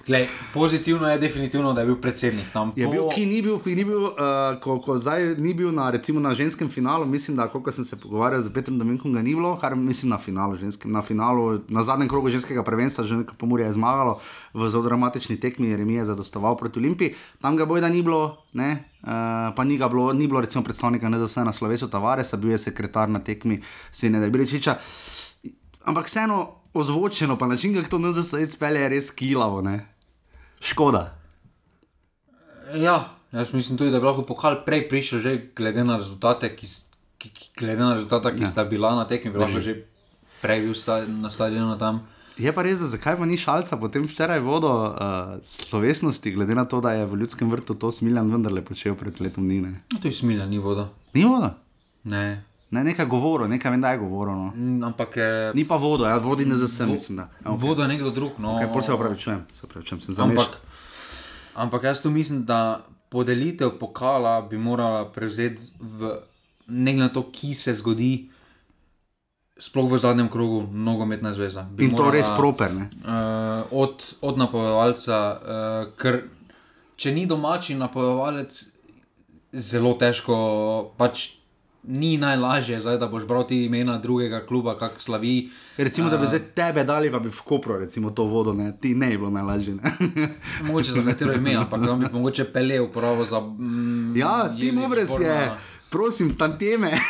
Glej, pozitivno je definitivno, da je bil predsednik tam. Je Po- bil, ki ni bil, ki ni bil uh, ko, ko zdaj ni bil na, recimo, na ženskem finalu, mislim, da ko sem se pogovarjal z Petrom Dominkom, ga ni bilo, kar mislim na finalu, ženskem, na, finalu na zadnjem krogu ženskega prvenstva, že nekaj pomorja je zmagalo v zelo dramatični tekmi, Jeremija je zadostoval proti Olimpiji, tam ga bojda ni bilo, ne, uh, pa ni, ga bilo, ni bilo recimo predstavnika NZS na slovesu Tavaresa, bil je sekretar na tekmi Seneda Biličiča. Ampak vseeno ozvočeno, pa način, kako to NZS izpelje, je res kilavo, ne. Škoda. Ja, jaz mislim tudi, da bi lahko pokal prej prišel, že glede na rezultate, ki, ki, ki, glede na rezultata, ki ja. sta bila na tekmi, bi lahko že prej bil sta, na stadionu tam. Je pa res, da zakaj pa ni šalca potem včeraj vodo uh, slovesnosti, glede na to, da je v ljudskem vrtu to smiljan vendarle počel pred letom dni. Ne? No, to je smilja, ni voda. Ni voda. Ne. Ne, nekaj govoril, nekaj vem, da je govoril. No. Mm, Ampak je. Ni pa vodo, ja, vodi ne za sem, mislim. Da. Ja, Okay. Voda je nekdo drug. No, Okay, pol se opravičujem, se opravičujem, sem zamešal. ampak, ampak jaz tu mislim, da podelitev pokala bi morala prevzeti v ne glede na to, ki se zgodi, sploh v zadnjem krogu, nogometna zveza. Bi In to morala- res proper. Ne? uh, od, od napovedovalca, uh, ker če ni domači napovedovalec, zelo težko, pač ni najlažje, zdaj, da boš bral ti imena drugega kluba, kak slavi. Recimo, da bi zdaj tebe dali, pa bi v Kopru recimo, to vodo, ne? ti ne bi bilo najlažje. Mogoče za katero ime, ampak tam bi mogoče pele uporabo za. Mm, ja, ti Jelič, obres je, prosim, tam teme.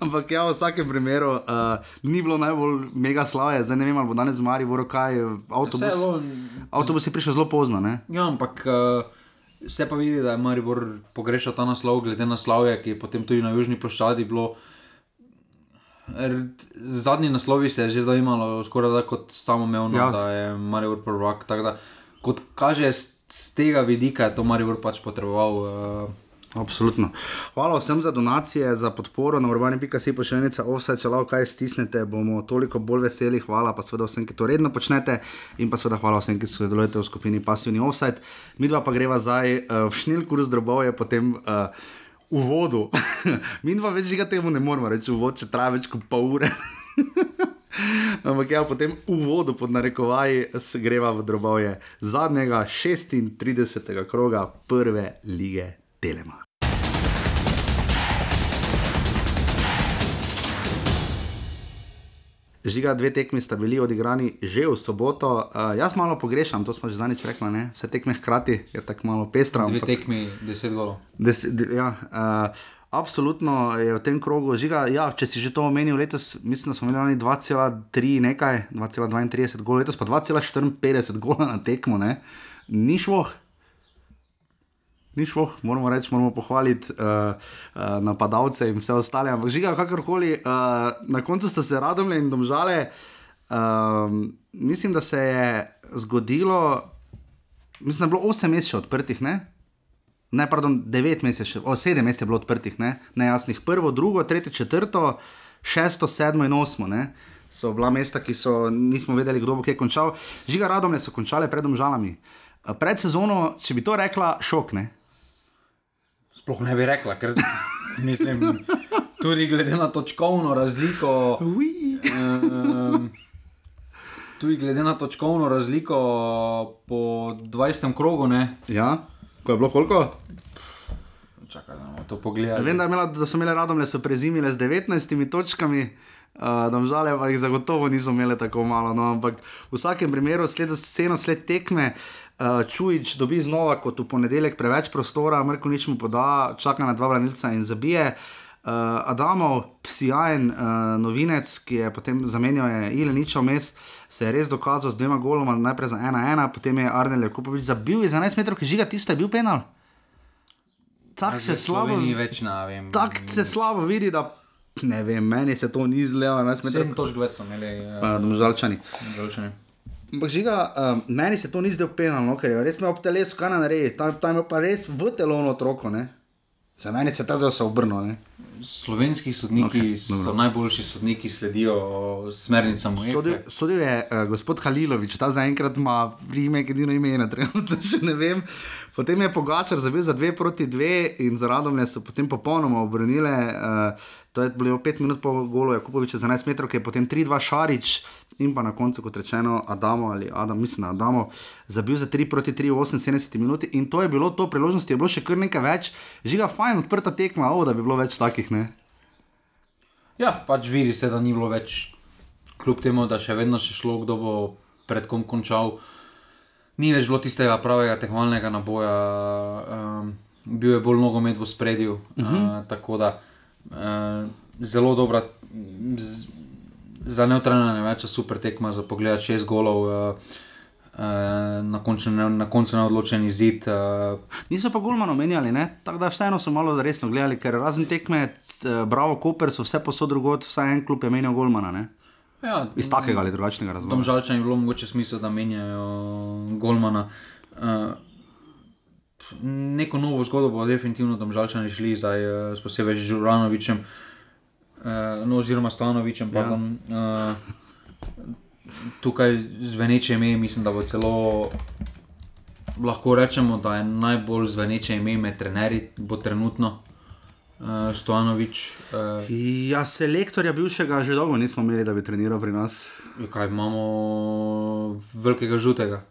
Ampak ja, v vsakem primeru uh, ni bilo najbolj mega slave, zdaj ne vem, ali bo danes v Mariboru kaj, avtobus, Vse avtobus je prišel zelo pozno. Ne? Ja, ampak uh, se pa vidi, da je Maribor pogrešal ta naslov, glede na slavje, ki je potem tudi na južni ploščadi bilo. R- Zadnji naslovi se je že dojemalo skoraj da kot samoumevno, Ja. ja. da je Maribor prvak. Da, kot kaže z, z tega vidika, je to Maribor pač potreboval. Uh, Absolutno. Hvala vsem za donacije, za podporo na urbani.si pošiljnica offside, če lahko kaj stisnete, bomo toliko bolj veseli. Hvala pa seveda vsem, ki to redno počnete in pa seveda hvala vsem, ki sodelujete v skupini Passivni offside. Mi dva pa greva zdaj uh, v šnilkur z drobove, potem uh, v vodu. Mi dva več žiga temu ne moremo reči, v vodu, če traja več kot pol ure. Ampak ja, potem v vodu pod narekovaji se greva v drobove zadnjega 36. kroga prve lige Telema. Žiga, dve tekmi sta bili odigrani že v soboto. Uh, jaz malo pogrešam, to smo že zadnjič rekli, ne? vse tekme hkrati je tako malo pestra. dve ampak- tekmi, deset golov. Des, de, ja, uh, absolutno je v tem krogu žiga. Ja, če si že to omenil, letos mislim, da smo imeli lani 2,3 nekaj, 2,32 gola, letos pa 2,54 gola na tekmo, ne? ni šlo. Ni šlo, moramo reči, moramo pohvaliti uh, uh, napadalce in vse ostale. Ampak žiga, kakorkoli, uh, na koncu sta se radomle in domžale. Uh, mislim, da se je zgodilo, mislim, da je bilo 8 mesecev odprtih, ne? ne, pardon, 9 mesecev, o 7 mesecev je bilo odprtih, ne? nejasnih. Prvo, drugo, tretje, četrto, šesto, sedmo in osmo. Ne? So bila mesta, ki so, nismo vedeli, kdo bo kje končal. Žiga radomne so končale pred domžalami. Eh, Pred sezono, če bi to rekla, šok. Ne? Sploh ne bi rekla, ker mislim, tudi glede na točkovno razliko. Um, tudi glede na točkovno razliko po 20. krogu, ne. Ja, ko je bilo koliko? Čakaj, da bomo to pogledali. Vem, da, imela, da so imele radomle, so prezimile z 19 točkami. Uh, Domžale pa jih zagotovo niso imeli tako malo. No, ampak v vsakem primeru, sled sceno, sled tekme, uh, Čujič dobi znova kot v ponedeljek preveč prostora, Mrko nič mu poda, čaka na dva branilca in zabije. Uh, Adamov, psijajen uh, novinec, ki je potem zamenjal Ileniča vmes, se je res dokazal z dvema goloma, najprej za 1-1, potem je Arnel Jakupovič zabil iz 11 metrov, ki žiga tiste, je bil penal. Tako se slabo, Ni več na vem. tak se slabo vidi, da ne vem, meni se to ni zdelo, 11 metrov. Sedem točk več so imeli. Uh, Uh, Domžalčani. Ampak žiga, uh, meni se to ni zdelo penalno, ker je res imel ob telesu kaj narediti, tam, tam je pa res v telovno otroko. Ne? Za meni se ta zdaj se obrnil. Slovenski sodniki okay, so najboljši sodniki, sledijo smernicam UEFA. Sodil, sodil je uh, gospod Halilovič, ta zaenkrat ima primek, edino ime, na trenutno še ne vem. Potem je Pogačar zabil za dve proti dve in za Radomlje so potem popolnoma obrnile. Uh, to je bilo 5 minut po golu Jakupoviča za 11 metrov, ki je potem 3-2 Šarič in pa na koncu, kot rečeno, Adamo ali Adam, mislim, na Adamo, zabil za 3 proti 3 v 78 minuti in to je bilo to, priložnosti je bilo še kar nekaj več, žiga fajn, odprta tekma, o, da bi bilo več takih, ne. Ja, pač vidi se, da ni bilo več, kljub temu, da še vedno še šlo, kdo bo pred kom končal. Ni več bilo tistega pravega tekmovalnega naboja, um, bil je bolj nogomet v spredju. Uh -huh. uh, tako da uh, zelo dobra, z, za neutralne več, super tekma za pogled, šest golov. Uh, na, koncu, ne, na koncu neodločen izid. Uh, Niso pa Gulmano menjali, tako da vseeno so malo resno gledali, ker razen tekme, Bravo, Koper so vse posod drugot, vsaj en klub je menjal Gulmana. Ne? ja, Iz takega ali drugačnega razloga. Domžalčani je bilo mogoče smisel, da menjajo Golmana. Uh, neko novo zgodbo bo definitivno Domžalčani šli, zdaj uh, s posebej z Žuranovičem, uh, no, oziroma Stanovičem. Ja. Pardon, uh, tukaj zveneče ime, mislim, da bo celo. Lahko rečemo, da je najbolj zveneče ime med trenerji, bo trenutno uh, Stojanovič. Uh, Ja, selektorja bivšega že dolgo nismo imeli, da bi treniral pri nas. kaj imamo, velikega žutega.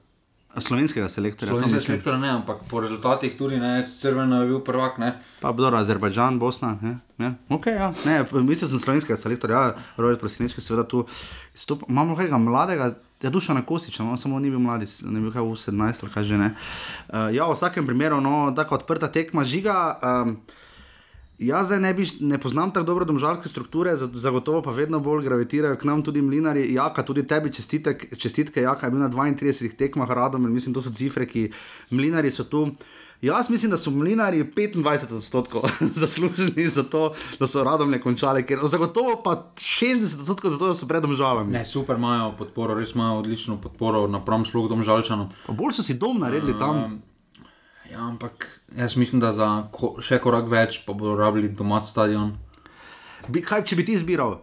Slovenskega selektorja. to Slovenski mislim. selektor ne, ampak po rezultatih tudi ne, Crveno je bil prvak. Ne. Pa dobro, Azerbajdžan, Bosna. Ne? Ja. Okay, ja. ne, mislim, da sem slovenskega selektorja, ja, Rojek Prosinečki, seveda tu izstopa. Imamo nekega mladega, ja, duša na Kosiča, no, samo ni bil mladi, ne bil kaj v 17 ali kaj že ne. Uh, ja, v vsakem primeru, no, tako odprta tekma žiga. Um, Jaz zdaj ne, bi, ne poznam tako dobro domžalske strukture, za- zagotovo pa vedno bolj gravitirajo k nam tudi mlinari. Jaka, tudi tebi čestitek, čestitke, Jaka je bil na 32 tekmah radom in mislim, to so cifre, ki mlinari so tu. Jaz mislim, da so mlinari 25 odstotkov zaslužni za to, da so radomne končali, ker zagotovo pa 60 odstotkov za to, da so pred domžalami. ne, super imajo podporo, res imajo odlično podporo napram sploh domžalčanom. Pa Bolj so si dom naredili tam. Um, ja, ampak jaz mislim, da za ko, še korak več pa bodo rabili domač stadion. Bi, kaj, če bi ti izbiral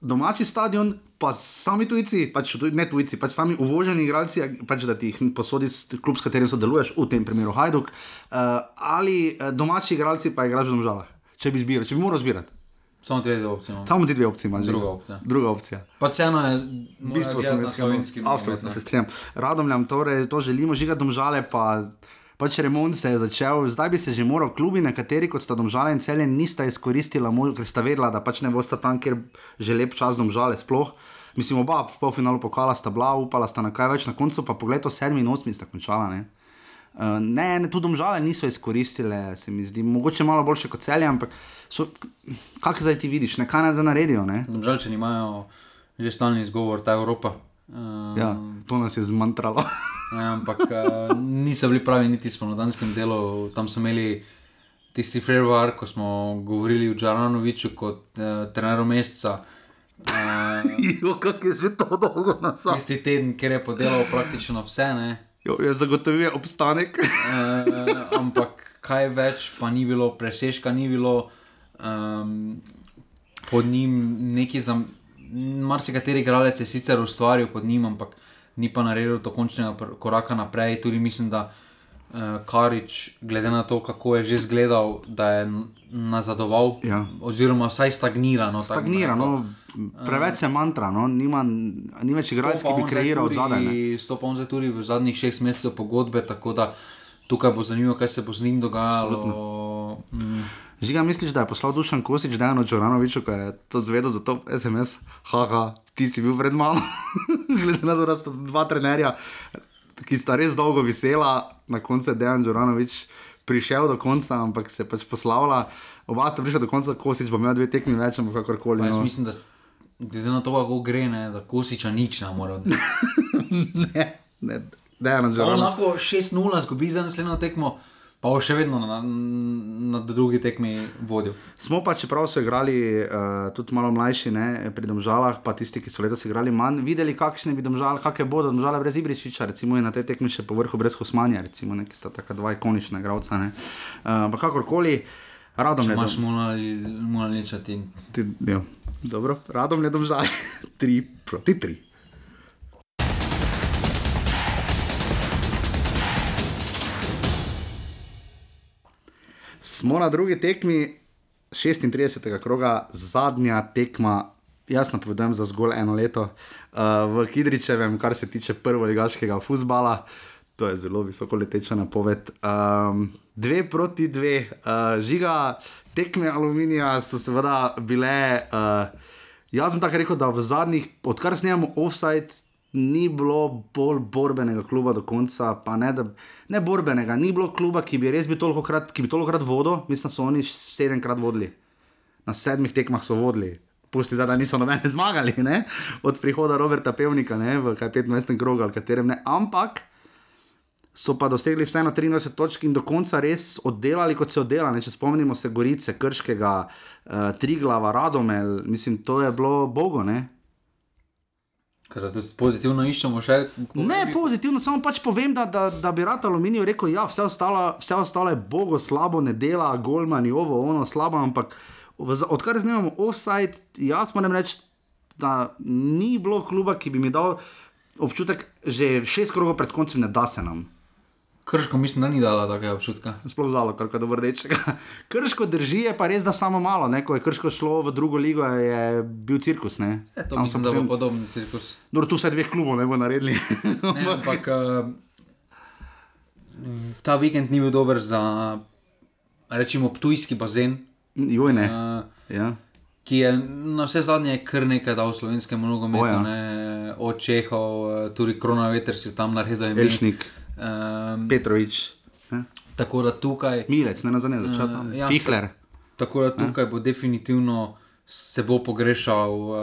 domači stadion, pa sami tujci, pač ne tujci, pač sami uvoženi igralci, pač da ti jih posodi klub, s katerim sodeluješ, v tem primeru Hajduk, uh, ali eh, domači igralci pa igraš v domžalah. Če bi izbiral, če bi moral izbirati. Samo te dve opcije. Samo ti dve opcije imaš. Druga opcija. Druga opcija. Pač vseeno je Bistvo slovenskega slovenski Absolutno se strinjam. Radomljam torej to želimo, žiga domžale pa. Pač remont se je začel, zdaj bi se že moral, klubi, nekateri kot sta domžale in celje, nista izkoristila, možno, ker sta vedela, da pač ne bosta tam, kjer že lep čas domžale sploh. Mislim, oba v polfinalu pokala sta bila, upala sta na kaj več, na koncu pa pogled, sedmi in osmi sta končala. Ne? Uh, ne, ne, tudi domžale niso izkoristile, se mi zdi, mogoče malo boljše kot celje, ampak kako zdaj ti vidiš, ne, kaj naj zdaj naredijo. Domžalčani imajo že stalni izgovor, ta Evropa. Uh, Ja, to nas je zmantralo. Ne, ampak uh, niso bili pravi niti spomladanskem delu. Tam so imeli tisti februar, ko smo govorili o Džaranoviču kot uh, treneru meseca. Uh, Jo, kako je že to dolgo nazaj. tisti teden, kjer je podelal praktično vse, ne. Jo, je zagotovil obstanek. Uh, ampak kaj več, pa ni bilo, presežka ni bilo, um, pod njim neki za. Marsikateri igralec je sicer ustvaril pod njim, ampak ni pa naredil to končnega koraka naprej. Tudi mislim, da uh, Karič, glede na to, kako je že izgledal, da je nazadoval, Ja. oziroma vsaj stagnira. No, tako bom Stagnira, rekel. no, preveč se mantra, no, nima, ni več igralec, ki bi kreiral od zadaj. ne. Stopam zdaj tudi v zadnjih šest mesecev pogodbe, tako da tukaj bo zanimivo, kaj se bo z njim dogajalo. Mm, Žiga, misliš, da je poslal Dušan Kosič Dejano Čoranoviču, ko je to zvedel za to SMS? Haha, ti si bil pred mano. Glede na to, da sta dva trenerja, ki sta res dolgo visela, na koncu je Dejan Čoranovič prišel do konca, ampak se je pač poslavila. Oba sta prišla do konca, Kosič bo imel dve tekmi več, ampak kakorkoli. Jaz No. mislim, da glede na to, kako gre, ne, da Kosiča nič ne more. Ne, ne, Dejan Čoranovič. lahko 6-0 zgubi za naslednjo tekmo, pa bo še vedno na, na drugi tekmi vodil. Smo pa, čeprav so igrali uh, tudi malo mlajši, ne, pri domžalah, pa tisti, ki so letos igrali manj, videli, kakšne bi domžale, kakšne bodo domžale brez Ibričiča, recimo na tej tekmi še po vrhu brez Hosmanja, recimo neki sta taka dva ikonična igralca. ne. Uh, Ampak kakorkoli, radom Če imaš monaličati. Ti, ja, dobro, radom je domžale, tri proti tri. Smo na drugi tekmi 36. kroga, zadnja tekma, jaz napovedujem za zgolj eno leto uh, v Kidričevem, kar se tiče prvoligaškega futbola. To je zelo visoko leteča napoved. Um, dve proti dve, uh, žiga, tekme aluminija so seveda bile. Uh, jaz bom tako rekel, da v zadnjih, odkar snemamo offside, ni bilo bolj borbenega kluba do konca. Pa ne, da, ne borbenega, ni bilo kluba, ki bi res bil toliko krat, ki bi toliko krat vodil. Mislim, da so oni sedemkrat vodili. Na sedmih tekmah so vodili. Pusti zdaj, da niso nobene zmagali, ne? od prihoda Roberta Pevnika ne? v kaj 25. krogu ali katerem ne. Ampak so pa dosegli vseeno 23 točk in do konca res oddelali, kot se oddela. Ne? Če spomnimo se Gorice, Krškega, uh, Triglava, Radomel, mislim, to je bilo bogo. Ne? Ker zato pozitivno iščemo še. Ne, pozitivno, samo pač povem, da, da, da bi rad aluminij rekel, da ja, vse, ostalo- vse ostalo je bogo, slabo, ne dela, golmani, ovo, ono, slabo, ampak odkar znamo offside, jaz moram reči, da ni bilo kluba, ki bi mi dal občutek, že šest krogov pred koncem, ne da se nam. Krško mislim, da ni dala takega občutka. Sploh zalo, kar do rdečega. Krško drži, je pa res, da samo malo. Ne? Ko je krško šlo v drugo ligo, je bil cirkus. Ne? E, to Tam mislim, da bo podoben cirkus. Dobro, tu vse dveh klubov ne bo naredili. Ne, ampak uh, ta vikend ni bil dober za, rečemo, ptujski bazen, Joj, ne. uh, Ja. ki je na vse zadnje kar nekaj dal slovenskemu nogometu, ja. od Čehov, eh, tudi Krona Veter si tam naredil ime. Elšnik, Um, Petrovič, ne? tako da tukaj. Milec, ne na zadnje začel tam. Eh, ja. Pihler. Tako da tukaj bo definitivno se bo pogrešal uh,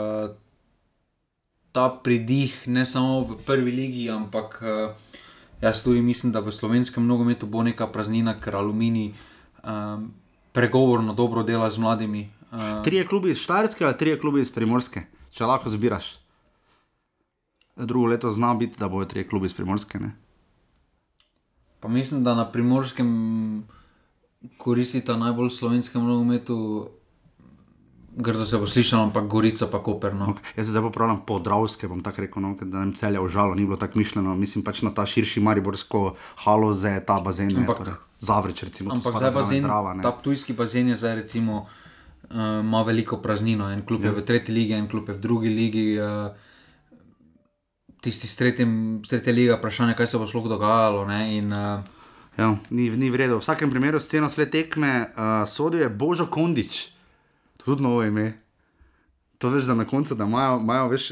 ta pridih, ne samo v prvi ligi, ampak uh, jaz tudi mislim, da v slovenskem nogometu bo neka praznina, ker aluminij um, pregovorno dobro dela z mladimi. Uh, Trije klubi iz Štajerske ali trije klubi iz Primorske, če lahko zbiraš. Drugo leto zna biti, da bojo trije klubi iz Primorske. Ne? Pa mislim, da na primorskem koristita najbolj slovenskem nogometu. Grdo se bo slišalo, ampak Gorica pa Koper. No. Okay. Jaz se zdaj popravljam po Dravske, bom tako rekel, no, da nam celje užalo, ni bilo tako mišljeno. Mislim pač na ta širši mariborsko halo, zdaj ta bazen. ne, Ampak- torej Zavreč, recimo, Ampak zdaj bazen, Drava, ne. ta tujski bazen je zdaj recimo. Uh, ima veliko praznino, en klub je v tretji ligi, en klub je v drugi ligi. Uh, tisti s, tretjim, tretje lige, vprašanje, kaj se bo sploh dogajalo. Ne, in, uh, Ja, ni, ni vredno. V vsakem primeru sceno sled tekme uh, sodijo je Božo Kondič, tudi novo ime. To veš, da na koncu, da imajo, imajo veš,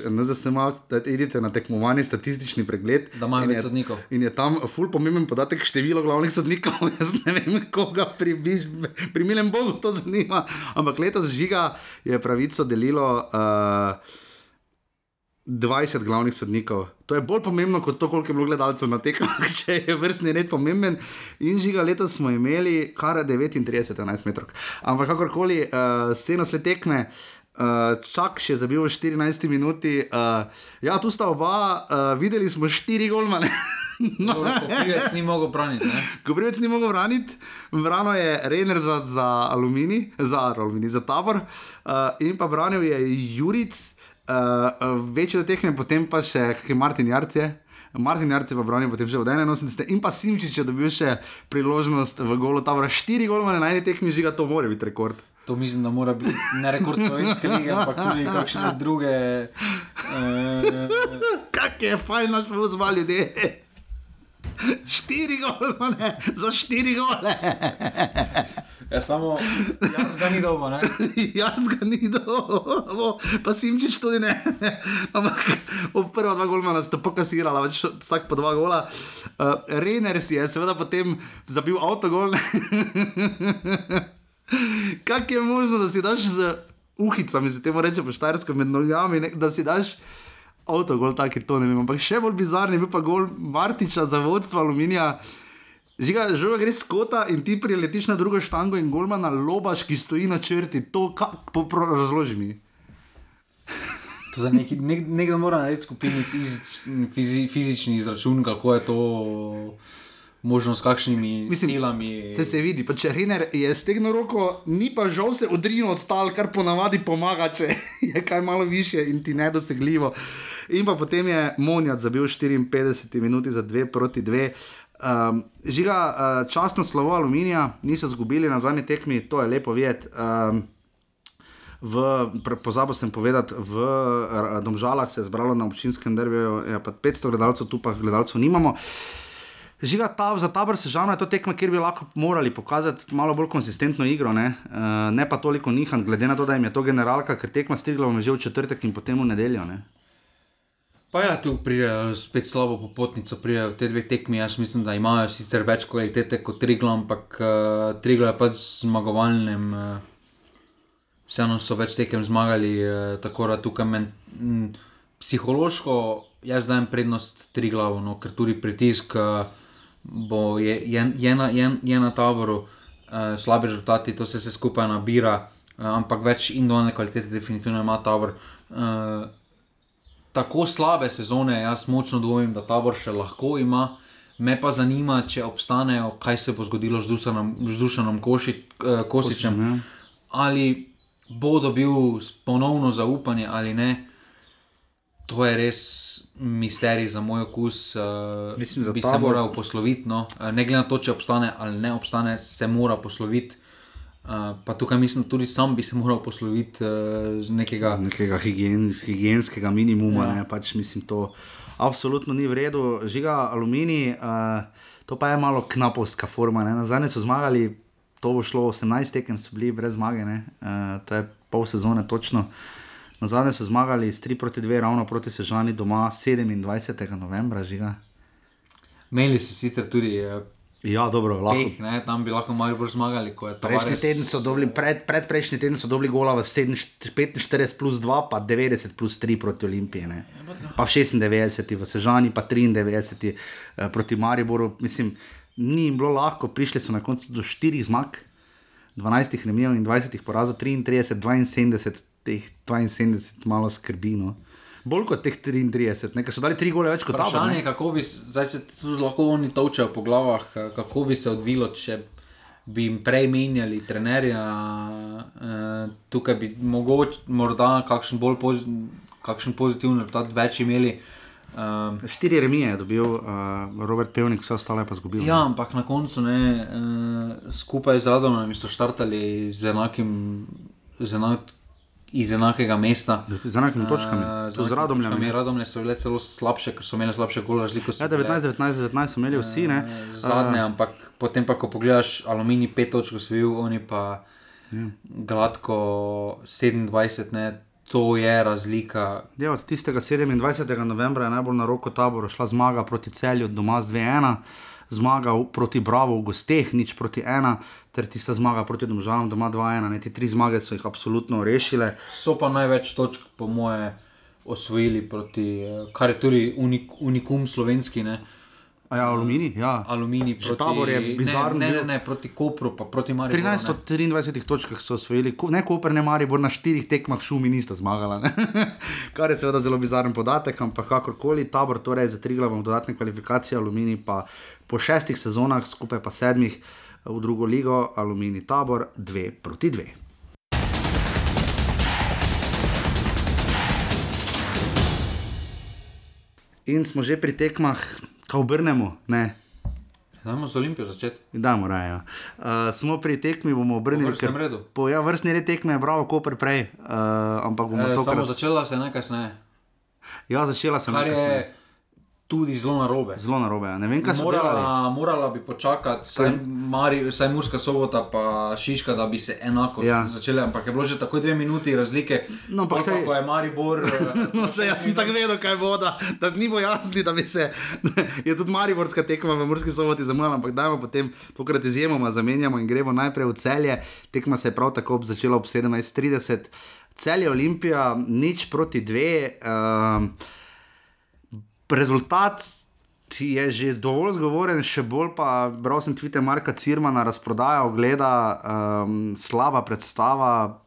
malo, da idete na tekmovanje, statistični pregled. Da imajo več je- sodnikov. In je tam ful pomemben podatek število glavnih sodnikov. Jaz ne vem, koga pri, Biž- pri milem Bogu to zanima. Ampak letos žiga je pravico delilo. Uh, 20 glavnih sodnikov. To je bolj pomembno kot to, koliko je bilo gledalcev na tekmah, če je vrstni red pomemben. In žiga letos smo imeli kar 39, 11 metrov. Ampak kakorkoli, uh, scena sled tekme. Uh, čak še zabil v 14 minuti. Uh, ja, tu sta oba, uh, videli smo štiri golmane. No, Pivec ni mogel braniti. Govorec ni mogel braniti, brano je Rener za, za aluminij, za, aluminij, za tabor, uh, in pa branil je Juric, uh, večji od teh, potem pa še kak je Martin Jarce. Martin Jarce pa branil potem že od 81 in pa Simčič je dobil še priložnost v golu tabora. Štiri golmane na eni tekmi žiga, to mora biti rekord. To mislim, da mora biti ne rekord slovenske lige, ampak tudi kakšne druge. Uh, Kak je fajn naš fuzbal ljudje. Štiri gole, za štiri gole. Ja, samo jaz ga ni dobro, ne? jaz ga ni dobro, pa Simčič tudi ne. Ampak v prva dva golmana sta pokasirala, več vsak po dva gola. Uh, Rener si je seveda potem zabil avtogol. Kak je možno, da si daš z uhicami, se temu reče po štajersko med nogami, ne, da si daš avtogol, tako je to ne vem. Ampak še bolj bizarni je bil pa gol Martiča za vodstvo aluminija. Žiga, žoga gre skota in ti priletiš na drugo štango in golma na lobaš, ki stoji na črti. To, kako razloži mi. Neki, nek, nekdo mora narediti skupini fizič, fizi, fizični izračun, kako je to možno s kakšnimi Mislim, silami. Se se vidi, pa če Rener je stegno roko, ni pa žal se odrinil od tal, kar ponavadi pomaga, če je kaj malo više in ti nedosegljivo. In pa potem je Monjat zabil 54 minut za 2 proti 2. Um, žiga, uh, častno slovo aluminija, niso izgubili na zadnji tekmi, to je lepo videti. Um, Pozabil sem povedati, v Domžalah se je zbralo na občinskem derbiju, ja, 500 gledalcev, tu pa gledalcev nimamo. Žiga ta, za tabor sežano je to tekmo, kjer bi lahko morali pokazati malo bolj konsistentno igro, ne, uh, ne pa toliko nihan, glede na to, da jim je to generalka, ker tekma stigla že v četrtek in potem v nedeljo. Ne. Pa ja, tu pride spet slabo popotnico, pride v te dve tekmi. Jaz mislim, da imajo sicer več kvalitete kot Triglo, ampak uh, Triglo je pač zmagovalnem. Uh, vseeno so več tekem zmagali, uh, tako da tukaj men, m, psihološko jaz dajem prednost Triglo, no, ker tudi pritisk. Uh, bo je, je, je, na, je, je na taboru, uh, slabi rezultati, to se vse skupaj nabira, uh, ampak več individualne kvalitete, definitivno ima tabor. Uh, tako slabe sezone, jaz močno dvomim, da tabor še lahko ima. Me pa zanima, če obstanejo, kaj se bo zgodilo z Dušanom Koši, uh, Kosičem. Ja. Ali bo dobil ponovno zaupanje ali ne. To je res misterij za moj okus. Uh, Mislim, bi tabor... se moral posloviti. No. Uh, ne glede na to, če obstane ali ne obstane, se mora posloviti. Uh, pa tukaj mislim, da tudi sam bi se moral posloviti uh, z nekega, z nekega higiens, higienskega minimuma. Ja. Pač, mislim, to absolutno ni v redu. Žiga aluminij, uh, to pa je malo knapovska forma. Na zadnje so zmagali, to bo šlo 18 tekem, so bili brez zmage, uh, to je pol sezone točno. Uh, Na zadnje so zmagali s 3 proti 2, ravno proti Sežani doma 27. novembra. Žiga. Imeli so sicer tudi. Ja, dobro, lahko. Peh, ne, tam bi lahko malo bolj zmagali. Prejšnji teden so dobili, pred, pred prejšnji teden so dobili gola v 45 plus 2, pa 90 plus 3 proti Olimpiji. Ne. Pa v 96, v Sežani pa 93 eh, proti Mariboru. Mislim, ni jim bilo lahko, prišli so na koncu do 4 zmag, 12 remijev in 20 porazov, 33, 72 teh 72 malo skrbi. No. Bolj kot teh 33, nekaj so dali tri gole več kot tam. Vprašanje je, kako bi zdaj se tudi lahko oni točejo po glavah, kako bi se odvilo, če bi jim prej menjali trenerja. Uh, tukaj bi mogoče morda kakšen bolj poziv, kakšen pozitivni rezultat več imeli. Um, Štiri remije je dobil, uh, Robert Pevnik, vse ostale pa zgubil. Ja, ampak na koncu ne, uh, skupaj z Radom so štartali z enakim, z enakim iz enakega mesta. Z enakimi točkami. Uh, z radomljami. Radomlje so bile celo slabše, ker so imeli slabše gol razliko. Ja, 19-19 so imeli vsi. Uh, zadnje, uh, ampak potem pa, ko pogledaš aluminij 5 točk osvojil, oni pa ja. gladko 27, ne. To je razlika. Ja, od tistega 27. novembra je najbolj na roko taboru šla zmaga proti celju, doma z 2-1 zmaga proti Bravo v gosteh, nič proti ena, ter tista zmaga proti Domžalam, doma dva ena. Ne, te tri zmage so jih absolutno rešile. So pa največ točk, po moje, osvojili proti, eh, kar je tudi unik, unikum slovenski. Ne. Ja, aluminij. Ja. Aluminij proti Tabor je bizarno. Ne, ne, ne, proti Kopru, pa proti Mariboru. 13 od 23 točk so osvojili, ne Koper, ne Maribor, na štirih tekmah šumi nista zmagala. Kar je seveda zelo bizaren podatek, ampak kakorkoli, Tabor torej za tri glavne dodatne kvalifikacije, aluminij pa po šestih sezonah, skupaj pa sedmih v drugo ligo, aluminij Tabor 2 proti 2. In smo že pri tekmah, kaj obrnemo. Znamo z Olimpijo začeti. Da, morajo. Uh, smo pri tekmi, bomo obrnili kar se redu. Po ja, vrstni red tekme je bravo, ko prej. Uh, ampak bomo e, to kar... začela se nekaj kasneje. Ja, začela sem nekaj kasneje. Tudi zelo narobe. Zelo narobe. Ne vem, kaj so delali. Morala, morala bi počakati, saj, Mari, saj Murska sobota, pa Šiška, da bi se enako Ja. začele, ampak je bilo že tako dve minuti razlike. No, ampak pa, ko je Maribor. eh, No, se jaz sem tako vedel, kaj bo, da, da ni bo jasno, da bi se. Je tudi Mariborska tekma v Murski soboti zamujala, ampak dajmo potem tokrat izjemoma zamenjamo in gremo najprej v celje. Tekma se je prav tako ob- začela ob 17:30. Celje Olimpija, nič proti dve. Um, rezultat je že dovolj zgovoren, še bolj pa bral sem tvite Marka Cirmana, razprodaja ogleda, um, slaba predstava,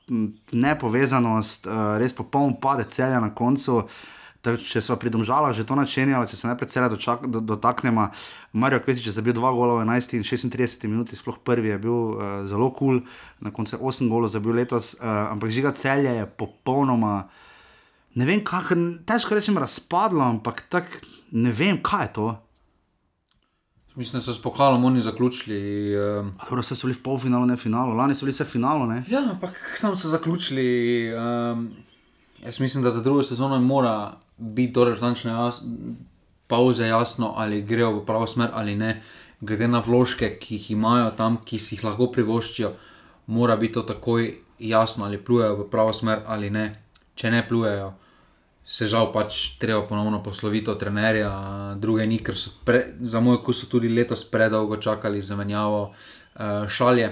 nepovezanost, uh, res popoln padec celja na koncu. Tak, če smo pridomžali, že to načenjali, če se najprej celja dočak- do, dotaknemo, Marijo Kvesič je zabil dva gola v 11 in 36 minuti, sploh prvi je bil uh, zelo kul, cool, na koncu je 8 golov zabil letos, uh, ampak žiga celja je popolnoma ne vem, kako, težko rečem, razpadlo, ampak tako ne vem, kaj je to. Mislim, da so s pokalom oni zaključili. Um, Dobro, vse so bili v polfinalu, ne finalu, lani so bili vse v finalu. Ne? ja, ampak tam so zaključili. Um, jaz mislim, da za drugo sezono mora biti torej natančne jas, pauze jasno, ali grejo v pravo smer ali ne. Glede na vložke, ki jih imajo tam, ki si jih lahko privoščijo, mora biti to takoj jasno, ali plujejo v pravo smer ali ne. Če ne plujejo, se žal pač treba ponovno posloviti od trenerja, druge ni, ker so pre, za moj okus tudi letos predolgo čakali za menjavo uh, šalje,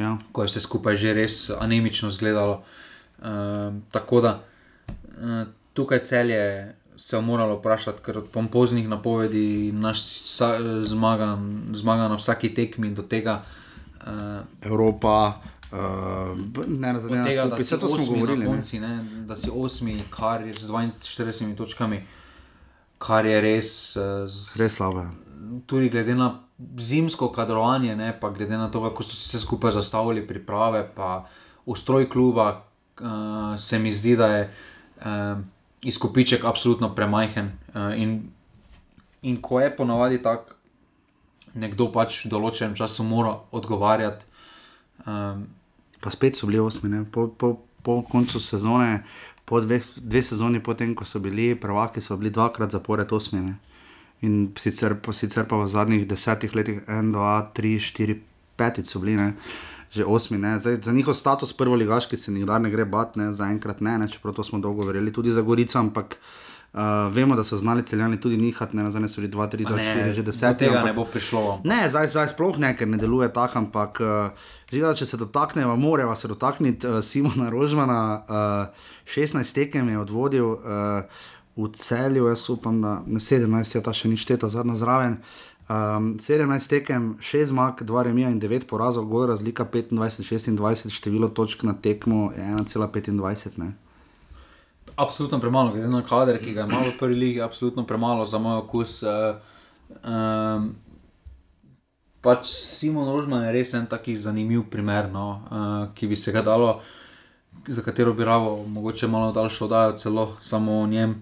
Ja. ko je vse skupaj že res anemično izgledalo. Um, tako da uh, tukaj celje se je moralo vprašati, ker od pompoznih napovedi naš sa, zmaga, zmaga na vsaki tekmi do tega. Uh, Evropa, uh, ne na Od zadnje, tega, da si to smo govorili. na ne. konci, ne, da si osmi, kar je z 42 točkami, kar je res, uh, z, Res slabo. je. tudi glede na zimsko kadrovanje, ne, pa glede na to, kako so se skupaj zastavili priprave, pa ustroj kluba, uh, se mi zdi, da je uh, izkupiček absolutno premajhen. Uh, in, in ko je ponavadi tako, nekdo pač v določenem času mora odgovarjati. Um, Pa spet so bili osmi, ne? po, po, po koncu sezone, po dveh, dve sezoni, potem ko so bili prvaki, so bili dvakrat zapored osmi. Ne? In sicer, sicer pa v zadnjih desetih letih, en, dva, tri, štiri, petič so bili, ne? že osmi. Zdaj, za njihov status prvoligaški se nikdar ne gre bat, ne? zaenkrat ne, ne, čeprav smo dolgo verjeli, tudi za Gorico, ampak uh, vemo, da so znali celjani tudi nihati, ne nazaj so bili dva, tri, dva, štiri, že do deseti. tega ampak- ne bo prišlo. Ne, zdaj, zdaj sploh ne, ker ne deluje tako, ampak uh, žiga, če se dotaknemo, moramo se dotakniti uh, Simona Rožmana. Uh, 16 tekem je odvodil uh, v celju, jaz upam, da ne 17, je ta še ni šteta, zadnja zraven. Um, 17 tekem, 6 zmag, 2 remija in 9 porazov, gol razlika 25-26, število točk na tekmo je 1,25. Absolutno premalo, glede na kader, ki ga ima v prvi ligi, absolutno premalo za moj okus. Uh, um, pač Simon Rožman je res en taki zanimiv primer, no, uh, ki bi se ga dalo, za katero bi ravo, mogoče malo daljšo oddajo, celo samo o njem.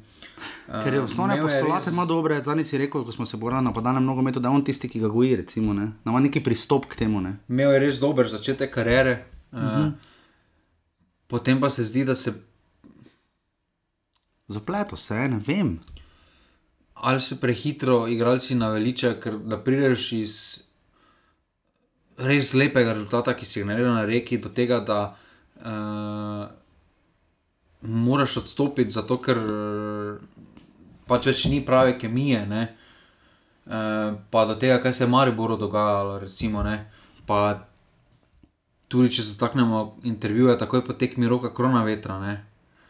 Uh, Ker je osnovne postulate res- ima dobre, zadnji si rekel, ko smo se borili na napadalnem nogometu, da je on tisti, ki ga goji, recimo, ne. Da ima neki pristop k temu, ne. Imel je res dober začetek kariere, uh, uh -huh. potem pa se zdi, da se Zapleto se, ne vem. ali se prehitro igralci naveličajo, ker da prideš iz res lepega rezultata, ki si ga naredil na reki, do tega, da uh, moraš odstopiti, zato ker pač več ni prave kemije. Ne? Uh, pa do tega, kaj se je Mariboru dogajalo, recimo, ne? pa tudi če se dotaknemo intervjuja, takoj po tekmi roka krona vetra. Ne?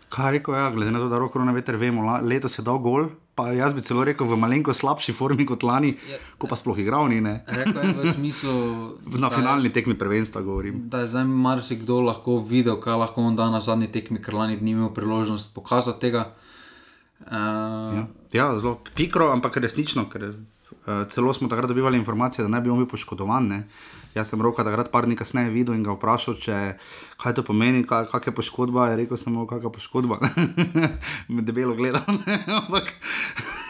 Kaj rekel, ja, glede na to, da roko na veter vemo, la- letos je dal gol, pa jaz bi celo rekel v malenko slabši formi kot lani, ko pa sploh igral ni. Rekel je v smislu, Na da- finalni tekmi prvenstva govorim. da je zdaj marsikdo lahko videl, kaj lahko on da na zadnji tekmi, ker lani ni imel priložnost pokazati tega. Uh, Ja, ja zelo pikro, ampak resnično, ker celo smo takrat dobivali informacije, da ne bi on bil poškodovan. Ne. Jaz sem roka takrat par dni kasneje videl in ga vprašal, če, kaj to pomeni, kaj, kak je poškodba. Je rekel samo, kakšna poškodba. Me debelo gledal, ne, ampak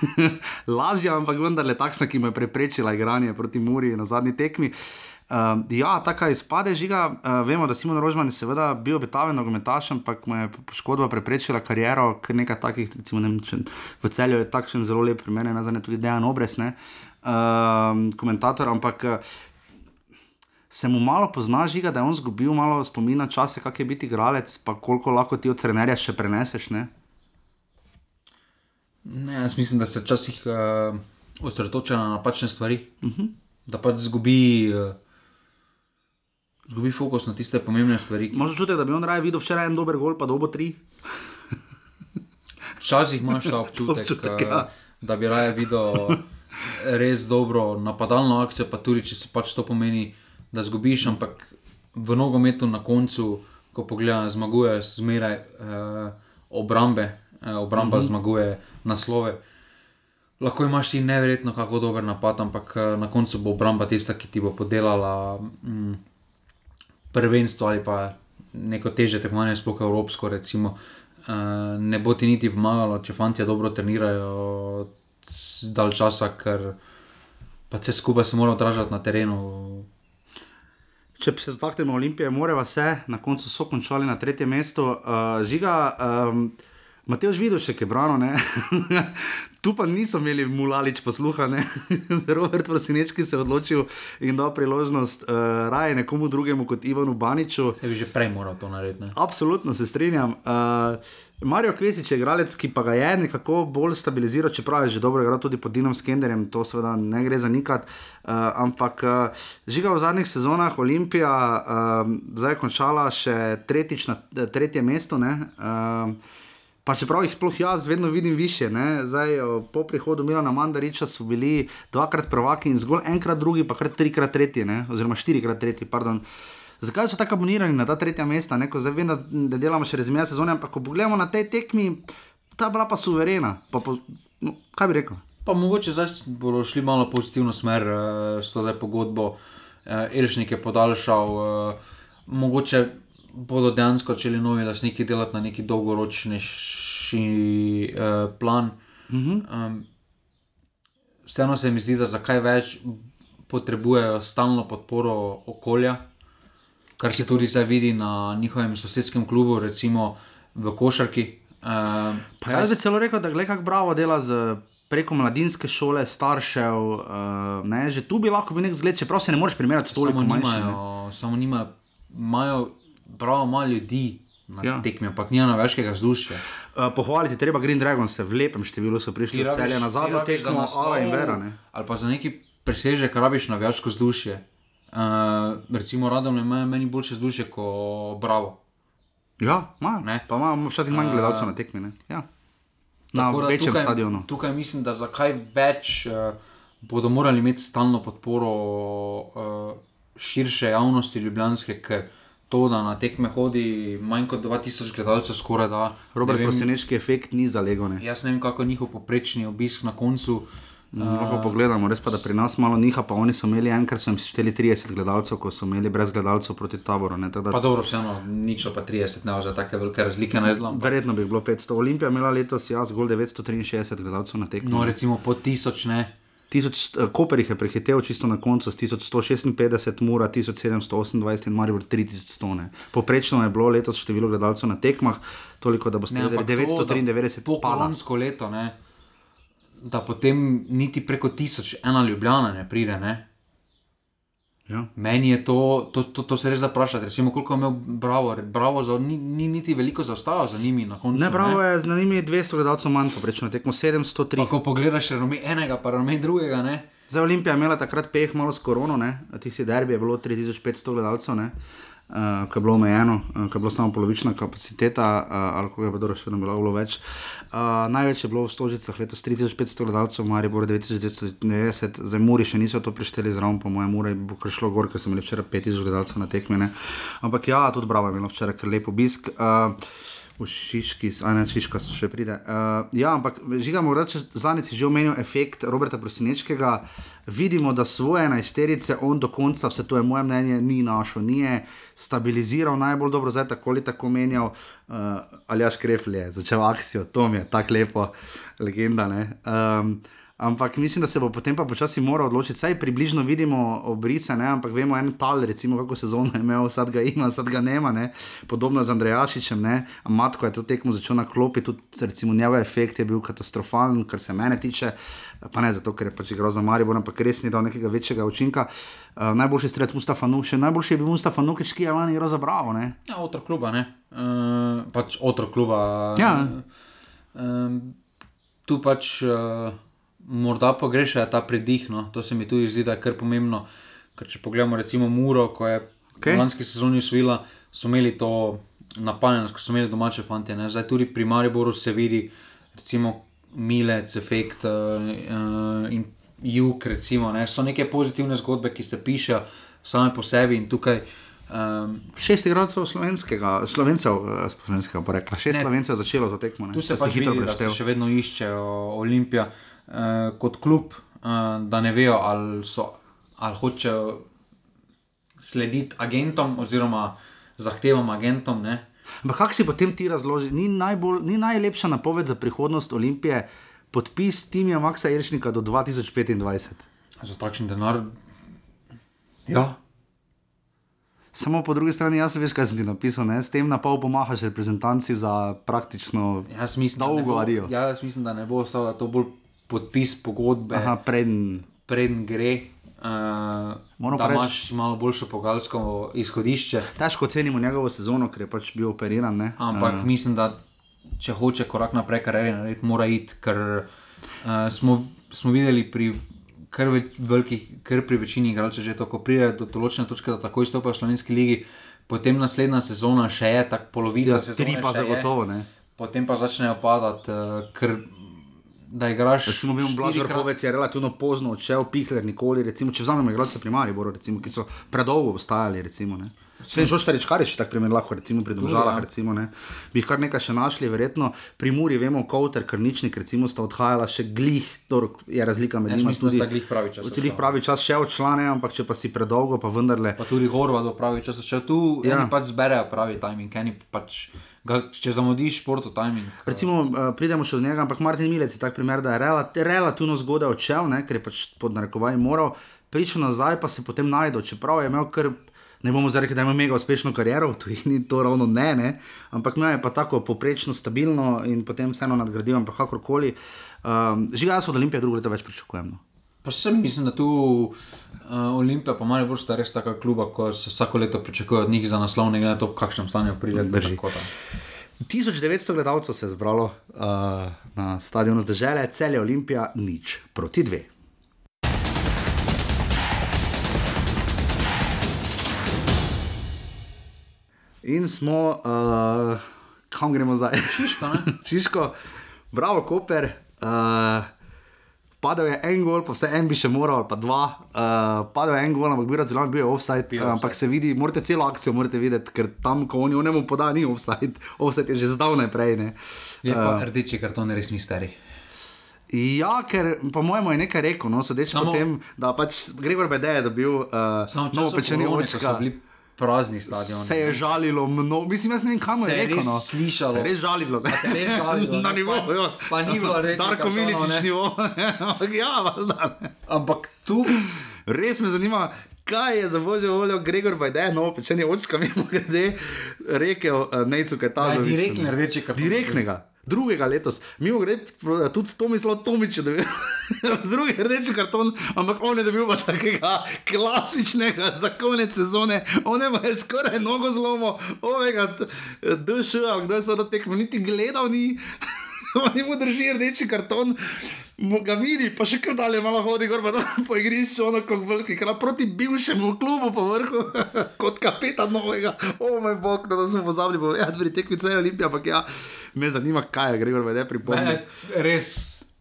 lažje, ampak vendarle takšna, ki mu je preprečila igranje proti Muri na zadnji tekmi. Uh, ja, taka izpade žiga. Uh, vemo, da Simon Rožman je seveda bil obetaven nogometaš, ampak mu je poškodba preprečila kariero, ker nekaj takih, recimo, ne, če, v celju je takšen zelo lep primer, ne nazadnje tudi dejan obresne. Uh, komentator, ampak uh, se mu malo pozna žiga, da je on zgubil malo spomina čase, kak je biti igralec, pa koliko lahko ti od trenerja še preneseš. Ne? Ne, jaz mislim, da se včasih uh, osredotoča na napačne stvari. Uh -huh. Da pač zgubi, uh, zgubi fokus na tiste pomembne stvari. Možeš čutiti, da bi on raje videl včeraj en dober gol, pa dobo tri. Včasih imaš ta občutek, občutek ja. da bi raje videl res dobro napadalno akcijo, pa tudi če se pač to pomeni, da zgubiš, ampak v nogometu na koncu, ko pogledaš, zmaguje zmeraj uh, obrambe. Eh, obramba uh mhm. -huh. zmaguje naslove. Lahko imaš ti neverjetno, kako dober napad, ampak eh, na koncu bo obramba tista, ki ti bo podelala mm, prvenstvo ali pa neko teže tekmovanje, sploh evropsko. Recimo. Uh, ne bo ti niti pomagalo, če fanti dobro trenirajo dalj časa, ker pa vse skupaj se mora odražati na terenu. Če se dotaknemo Olimpije, moramo vse, na koncu so končali na tretjem mestu. Uh, žiga, um, Matej Žvidošek je brano, tu pa niso imeli mulalič posluha, Robert Prosinečki se je odločil in dal priložnost uh, raje nekomu drugemu kot Ivanu Baniču. Se bi že prej moral to narediti. Ne? Absolutno se strinjam. Uh, Marijo Kvesič je igralec, ki pa ga je nekako bolj stabiliziral, čeprav je že dobro igral tudi pod Dinom Skenderjem, to seveda ne gre za nikat. Uh, ampak uh, žiga v zadnjih sezonah Olimpija, uh, zdaj je končala še tretjič na tretje mesto. Uh, Pa čeprav jih sploh jaz vedno vidim više, Zdaj, po prihodu Milana Mandariča so bili dvakrat prvaki in zgolj enkrat drugi, pa kar trikrat tretji, ne? oziroma štirikrat tretji. Pardon. Zakaj so tako abonirani na ta tretja mesta? Zdaj vem, da, da delamo še rezime sezone, ampak ko pogledamo na te tekmi, ta bila pa suverena. Pa po, no, kaj bi rekel? Pa mogoče zdaj bodo šli malo pozitivno smer uh, s to pogodbo, uh, Iršnik je podaljšal, uh, mogoče bodo dejansko začeli novi lastniki delati na neki dolgoročnejši uh, plan. Uh -huh. um, vseeno se mi zdi, da za kaj več potrebujejo stalno podporo okolja, kar se tudi zdaj vidi na njihovem sosedskem klubu, recimo v Košarki. Um, pa jaz bi celo rekel, da gledaj, kako bravo dela z. Preko mladinske šole, staršev, uh, ne, že tu bi lahko bil nek zgled, čeprav se ne moreš primerjati s toliko manjšimi. Samo nimajo, imajo prav malo ljudi na ja. tekmi, ampak nima večkega vzdušja. Uh, pohvaliti treba Green Dragon, se v lepem številu so prišli od celja na zadnjo tekmo, Ava in Vera. Ne? Ali pa za neki presežek rabiš na večko vzdušje. Uh, recimo, radom je meni boljše vzdušje kot Bravo. Ja, ima. Pa imamo včasih manj gledalcev uh, na tekmi. Ja. Na večjem tukaj, stadionu. Tukaj mislim, da zakaj več uh, bodo morali imeti stalno podporo uh, širše javnosti, ljubljanske, ker to, da na tekme hodi manj kot 2000 gledalcev, skoraj da. Robert Prosenečki efekt ni zalegone. Jaz ne vem, kako je njihov poprečni obisk na koncu. Lahko uh, pogledamo, res pa da pri nas malo niha, pa oni so imeli enkrat, so jim šteli 30 gledalcev, ko so imeli brez gledalcev proti taboru. Ne, da... Pa dobro, vseeno, nič pa 30, ne za take velike razlike naredilo. Verjetno bi bilo 500. Olimpija imela letos, jaz, zgolj 963 gledalcev na tekmo. No, recimo po 1000, ne. Tisoč, eh, Koper jih je prehitev čisto na koncu s 1156, Mura 1728 in Marijo 3100. Poprečno je bilo letos število gledalcev na tekmah, toliko da bo stalo 993. To je kolonsko leto, ne? Da potem niti preko tisoč, ena ljubljena ne pride. Ne? Ja. Meni je to, to, to, to se res zaprašati. Recimo, koliko je imel Bravo, Bravo za, ni, ni niti veliko zaostalo za njimi na koncu. Ne, Bravo ne? je za njimi 200 gledalcev manj, poprečno tekmo 703. Pa, ko pogledaš rome enega, pa rome drugega. Ne? Za Olimpijo je imela takrat peh malo s korono, tisti derbi je bilo 3500 gledalcev uh, ko je bilo omejeno, uh, ko je bila samo polovična kapaciteta, uh, ali kako je bilo še ne bilo več. Uh, največ je bilo v Stožicah letos 3500 gledalcev, v Mariju 9990, zdaj Muri še niso to prešteli zraven, po mojem, Muri bo prišlo gor, ker so imeli včeraj 5000 gledalcev na tekmene. Ampak ja, tudi bravo je bilo včeraj, ker lep obisk. Uh, V Šiški, a ne Šiška, še pride. Uh, ja, ampak žigamo, zadnjič si že omenil efekt Roberta Prosinečkega. Vidimo, da svoje najsterice on do konca, vse to je moje mnenje, ni našel, ni je stabiliziral najbolj dobro, zdaj tako ali tako menjal. Uh, ali jaš kreflje, začel akcijo, to mi je tako lepo, legenda. Um, Ampak mislim, da se bo potem pa počasi moral odločiti. Saj približno vidimo obrice, ne? ampak vemo en tal, recimo, kako sezono je imel, sad ga ima, sad ga nema, ne? podobno z Andrejašičem. Matko je to tekmo začel na klopi, tudi recimo, njegov efekt je bil katastrofalen, kar se mene tiče. Pa ne zato, ker je pač igral za Marijo, ampak res ni dal nekega večjega učinka. Uh, najboljši strelec Mustafa Nuk, še najboljši je bil Mustafa Nuk, ki je lani igral za Bravo. Ne? Ja, otrok kluba, ne. Uh, pač otrok kluba. Ja. Uh, tu pač. Uh, morda pogreša ta predih. No. To se mi tudi zdi, da je kar pomembno. Ker če pogledamo, recimo, Muro, ko je okay. v lanski sezoni usvojila, so imeli to napaljeno, ko so imeli domače fante. Ne. Zdaj tudi pri Mariboru se vidi, recimo, Milec, efekt uh, uh, in jug, recimo, ne. so neke pozitivne zgodbe, ki se pišejo same po sebi in tukaj. Um, šest igralcev slovenskega, slovencev, slovenskega, pa rekla, šest ne, slovencev je začelo to tekmo. Ne. Tu se pač vidi, da se še vedno iščejo Olimpija kot klub, uh, da ne vejo, ali, so, ali hočejo slediti agentom oziroma zahtevam agentom. Ampak kako si potem ti razloži, ni, najbolj, ni najlepša napoved za prihodnost Olimpije podpis Timija Maksa Iršnika do 2025? Za takšen denar. Ja. Samo po drugi strani, jaz veš, kaj sem ti napisal, ne? s tem na pol pomahaš reprezentanci za praktično dolgo adijo. Ja, jaz mislim, da ne bo ostalo to bolj podpis pogodbe, preden pred gre. Uh, da preč... imaš malo boljšo pogalsko izhodišče. Težko ocenimo njegovo sezono, ker je pač bil operiran. Ne? Ampak uh. mislim, da če hoče korak naprej, kar je narediti, mora iti. Ker uh, smo, smo videli pri kar, velikih, kar pri večini igralcev, že to, ko pride do določene točke, da takoj stopijo v slovenski ligi, potem naslednja sezona še je tako polovica. Ja, tri pa zagotovo ne. Potem pa začnejo padati, uh, da igraš. Recimo, vem, Blažer Hovec je relativno pozno odšel, Pihler nikoli, recimo, če vzamemo igralce primarni, recimo, ki so predolgo ostajali. Vse je reči, kar je še tako primer, lahko recimo pri državah, ja. recimo, ne. bi kar nekaj še našli, verjetno pri Muri, vemo, Kowter, Krničnik, recimo, sta odhajala še glih, to je razlika med njimi. Tudi glih pravi čas. Tudi pravi čas še odšlane, ampak če pa si predolgo, pa vendarle. Pa tudi Horvat pravi čas, še tu ja. pač zberejo pravi timing, eni pač ga, če zamudiš športu, timing. Recimo, uh, pridemo še do njega, ampak Martin Milec je tak primer, da je relat, relativno zgodaj odšel, ne, ker je pač pod narekovanjem moral, prišel nazaj, pa se potem najdel, čeprav je imel kar. Ne bomo zdaj rekli, da ima mega uspešno kariero, tu jih ni to ravno ne, ne? ampak ima je pa tako poprečno, stabilno in potem vseeno nadgradil, ampak kakorkoli. Um, Žiga, jaz od Olimpije drugo leto več pričakujem. No. Pa sem mislim, da tu uh, Olimpija, pa malo bolj sta res taka kluba, ko se vsako leto pričakuje od njih za naslov, ne glede na to, v kakšnem stanju pride. 1900 gledalcev se je zbralo uh, na stadionu zdržele, cel je Olimpija, nič proti dve. In smo, uh, kam gremo zdaj? Šiško, Šiško, bravo, Koper. Uh, padel je en gol, pa vse en bi še moral, pa dva. Uh, padel je en gol, ampak bi razumel, bil je offside. Uh, ampak se vidi, morate celo akcijo morate videti, ker tam, ko oni onemu poda, ni offside. Offside je že zdavnaj prej. Ne. Je pa uh, rdeči karton, res ni stari. Ja, ker po mojem je nekaj rekel, no, sodeč po tem, da pač Gregor Bede je dobil uh, novo pečenje očka prazni stadion. Se je žalilo mnogo, mislim, jaz ne vem, kam je rekel. No. Slišal sem. Se je res žalilo. Se je res žalilo. Na nivoju. Ja. Pa ni bilo reči. Darko Miličič nivo. ja, valjda. Ampak tu. Res me zanima, kaj je za božjo voljo Gregor Bajde, no, pečenje očka, mimo grede, rekel uh, Nejcu, kaj ta zdaj. Direktne rdeče kartone. Direktnega drugega letos. Mi smo gre, tudi to mislil Tomič, da je drugi rdeči karton, ampak on je dobil takega klasičnega za konec sezone, on je pa je skoraj nogo zlomo, ovega, duša, kdo je se do tekmo, niti gledal ni. Oni mu držijo rdeči karton, ga vidi, pa še kar dalje malo hodi, gor pa po igrišču, ono kot veliki, kar proti bivšemu klubu po vrhu, kot kapetan novega. O moj bog, da sem pozabil, bo ja, pri tekmici Olimpija, ampak ja, me zanima, kaj je Gregor vede pripomni. Res.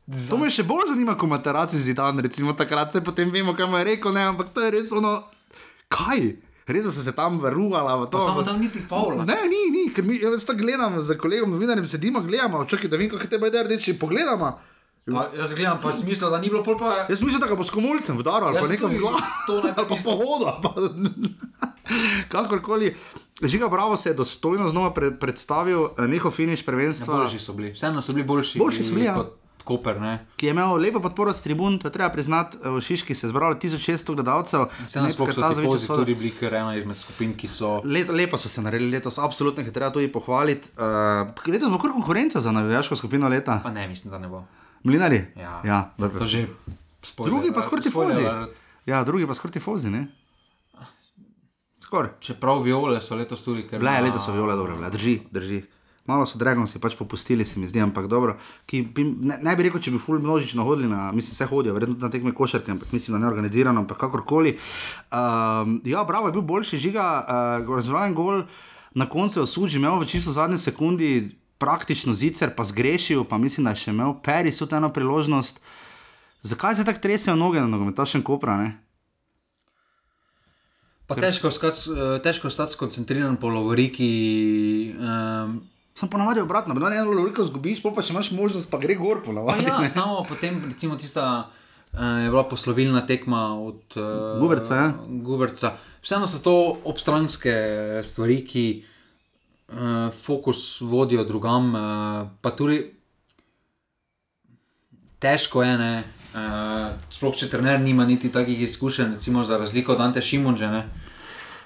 Za... To me še bolj zanima, ko imate raci zidan, recimo takrat se potem vemo, kaj mu je rekel, ne, ampak to je res ono, kaj? Res so se tam vrnili. Samo tam niti pol. Ne, ni, ni, ker mi jaz tako gledam z kolegom, novinarjem sedimo, gledamo, čakaj, da vem, kako te bodo reči, pogledamo. Pa, jaz gledam, pa smisel, da ni bilo pol pa. Jaz mislim, da ga bo s komulcem vdaril, ali pa nekam v glavu. To ne bo po vodu. Kakorkoli. Žiga Bravo se je dostojno znova pre predstavil, njihov finiš prvenstva. Ja, boljši so bili, vseeno so bili boljši. Boljši so bili, ja. Kot Koper. Ne. ki je imel lepo podporo s tribun, to je treba priznati, v Šiški se je zbralo 1600 gledalcev. Vse nas so Tazović tifozi so- tudi bili kar ena izmed skupin, ki so. Leto, lepo so se naredili letos, absolutno jih je treba tudi pohvaliti. Uh, letos bo kar konkurenca za navijaško skupino leta. Pa ne, mislim, da ne bo. Mlinari? Ja. ja v- To že spoiler, Drugi pa skoraj tifozi. Ja, drugi pa skoraj tifozi, ne? Skoraj. Čeprav viole so letos tudi, ker. Bile, na- letos so viole dobro, bile. drži, drži. Malo so Dragonsi pač popustili, se mi zdi, ampak dobro. Ki, bi, ne, ne bi rekel, če bi ful množično hodili na, mislim, vse hodijo, verjetno na tekme košarke, ampak mislim, da ne organizirano, ampak kakorkoli. Um, ja, bravo, je bil boljši žiga, uh, razvalen gol, na koncu je osuđen, imel v čisto zadnji sekundi praktično zicer, pa zgrešil, pa mislim, da je še imel Peris tudi eno priložnost. Zakaj se tako tresejo noge na nogometašem kopra? Ne? Pa težko, skat, težko stati skoncentriran po Lovoriki. Um, Sam ponavadi obratno, da eno loriko zgubiš, pa še imaš možnost, pa gre gor ponavadi. ja, ne. samo potem, recimo, tista uh, je bila poslovilna tekma od uh, Guberca, ja. Guberca. Vseeno so to obstranske stvari, ki uh, fokus vodijo drugam, uh, pa tudi težko je, ne. Uh, sploh če trener nima niti takih izkušenj, recimo za razliko od Ante Šimunže, ne.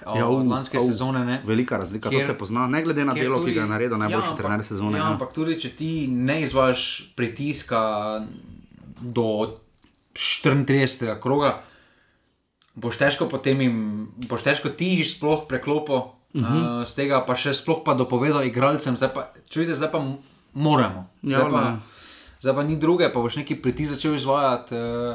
Ja, od u, lanske au, sezone, ne. Velika razlika, Kjer, to se pozna, ne glede na delo, tudi- ki ga je naredil najboljši ampak- trener sezone. Ja, Ja, ampak tudi če ti ne izvaš pritiska do 34. kroga, boš težko potem jim, boš težko ti sploh preklopil uh. -huh. uh, z tega, pa še sploh pa dopovedal igralcem, zdaj pa, vidite, zdaj pa moramo. Ja, Zdaj pa, ne. zdaj pa ni druge, pa boš neki pritisk začel izvajati. Uh,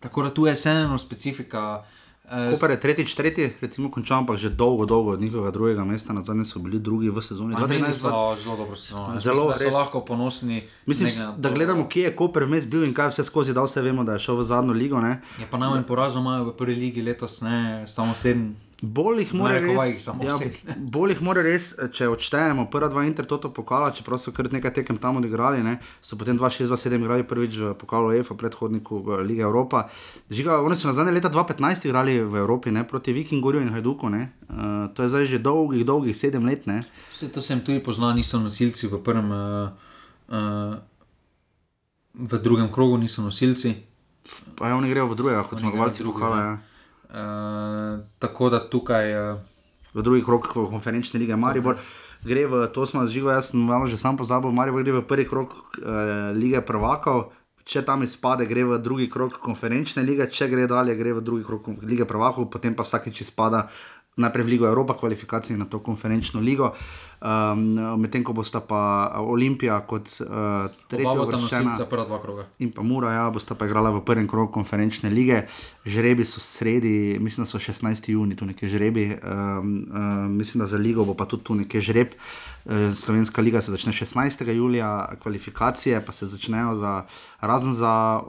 tako da tu je vseeno specifika. Uh, Koper je tretjič, tretji, recimo končal, ampak že dolgo, dolgo od njihovega drugega mesta, na zadnje so bili drugi v sezoni. Pa imeli 2013, so zelo dobro sezono. Zelo, mislim, lahko ponosni. Mislim, ne glede na da gledamo, kje je Koper vmes bil in kaj vse skozi dal, vse vemo, da je šel v zadnjo ligo. Ne? Je pa najmanj porazov imajo v prvi ligi letos, ne samo sedem. Bolj jih mora res, ja, bolj jih mora res, če odštejemo prva dva Intertoto pokala, čeprav so kar nekaj tekem tam odigrali, ne, so potem 2-6-2-7 igrali prvič v pokalu EFA, predhodniku v Lige Evropa. Žiga, oni so na zadnje leta 2015 igrali v Evropi ne, proti Vikingorju in Hajduku, ne. Uh, to je zdaj že dolgih, dolgih sedem let. Ne. Vse to sem tudi poznal, niso nosilci v prvem, uh, uh, v drugem krogu niso nosilci. Pa ja, oni grejo v drugega, kot Oni zmagovalci pokala. drugega. Ja. Uh, tako da tukaj. Uh, v drugi krog konferenčne lige Maribor. Gre v to, smo živo, jaz sem malo že sam pozabil, Maribor gre v prvi krog uh, lige prvakov. Če tam izpade, gre v drugi krog konferenčne lige, če gre dalje, gre v drugi krog konf- lige prvakov, potem pa vsakeč izpada najprej v Ligo Evropa, kvalifikacije na to konferenčno ligo. Um, Medtem ko bosta pa Olimpija kot uh, tretja oba bo tam uvrščena nosilca prva dva kroga. in pa Mura, ja, bosta pa igrala v prvem krogu konferenčne lige. Žrebi so sredi, mislim, da so 16. juni, tu nekje žrebi, um, um, mislim, da za ligo bo pa tudi tu nekje žreb. Eh, Slovenska liga se začne 16. julija, kvalifikacije pa se začnejo za, razen za,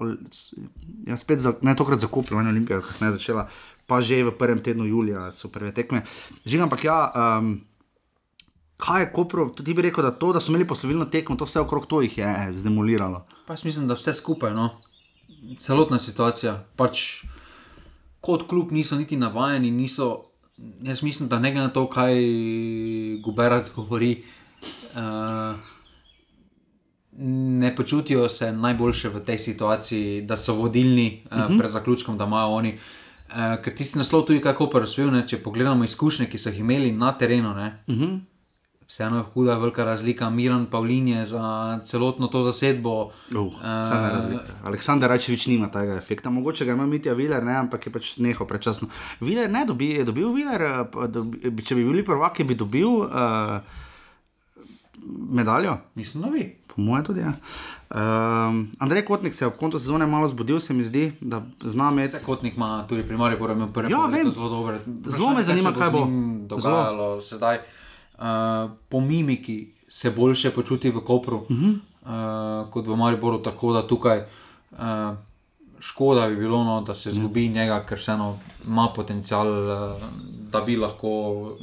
ja, spet za, ne tokrat za Koper, ne Olimpija, kasneje začela, pa že v prvem tednu julija so prve tekme. Žigam, ampak ja. Um, Kaj je Koper, tudi bi rekel, da to, da so imeli poslovilno tekmo, to vse okrog to jih je eh, zdemoliralo. Pa jaz mislim, da vse skupaj, no, celotna situacija. Pač, kot klub niso niti navajeni, niso. Jaz mislim, da ne glede na to, kaj Guberat govori, uh, ne počutijo se najboljše v tej situaciji, da so vodilni uh, uh -huh. pred zaključkom, da imajo oni. Uh, ker tisti naslov tudi kako razvil, če pogledamo izkušnje, ki so jih imeli na terenu. Ne, uh -huh. Vseeno je huda, velika razlika. Miran Pavlin je za celotno to zasedbo. Uh, uh, Aleksandar Rajčevič nima tega efekta, mogoče ga ima Mitja Viler, ne, ampak je pač nehal prečasno. Viler ne dobi, je dobil Viler, eh, dobi, če bi bili prvaki, bi dobil uh, medaljo. Mislim, da bi. Po mojem tudi. Ja. Um, Andrej Kotnik se je ob koncu sezone malo zbudil, se mi zdi, da zna imeti. Vse kotnik ima tudi pri Mariboru, ima prvi Ja, vem. zelo dobre. Zelo me zanima, se kaj bo. dogajalo sedaj. Uh, po mimiki se boljše počuti v Kopru uh. -huh. uh, kot v Mariboru, tako da tukaj uh, škoda bi bilo, no, da se izgubi Mhm. njega, ker vseeno ima potencial, uh, da bi lahko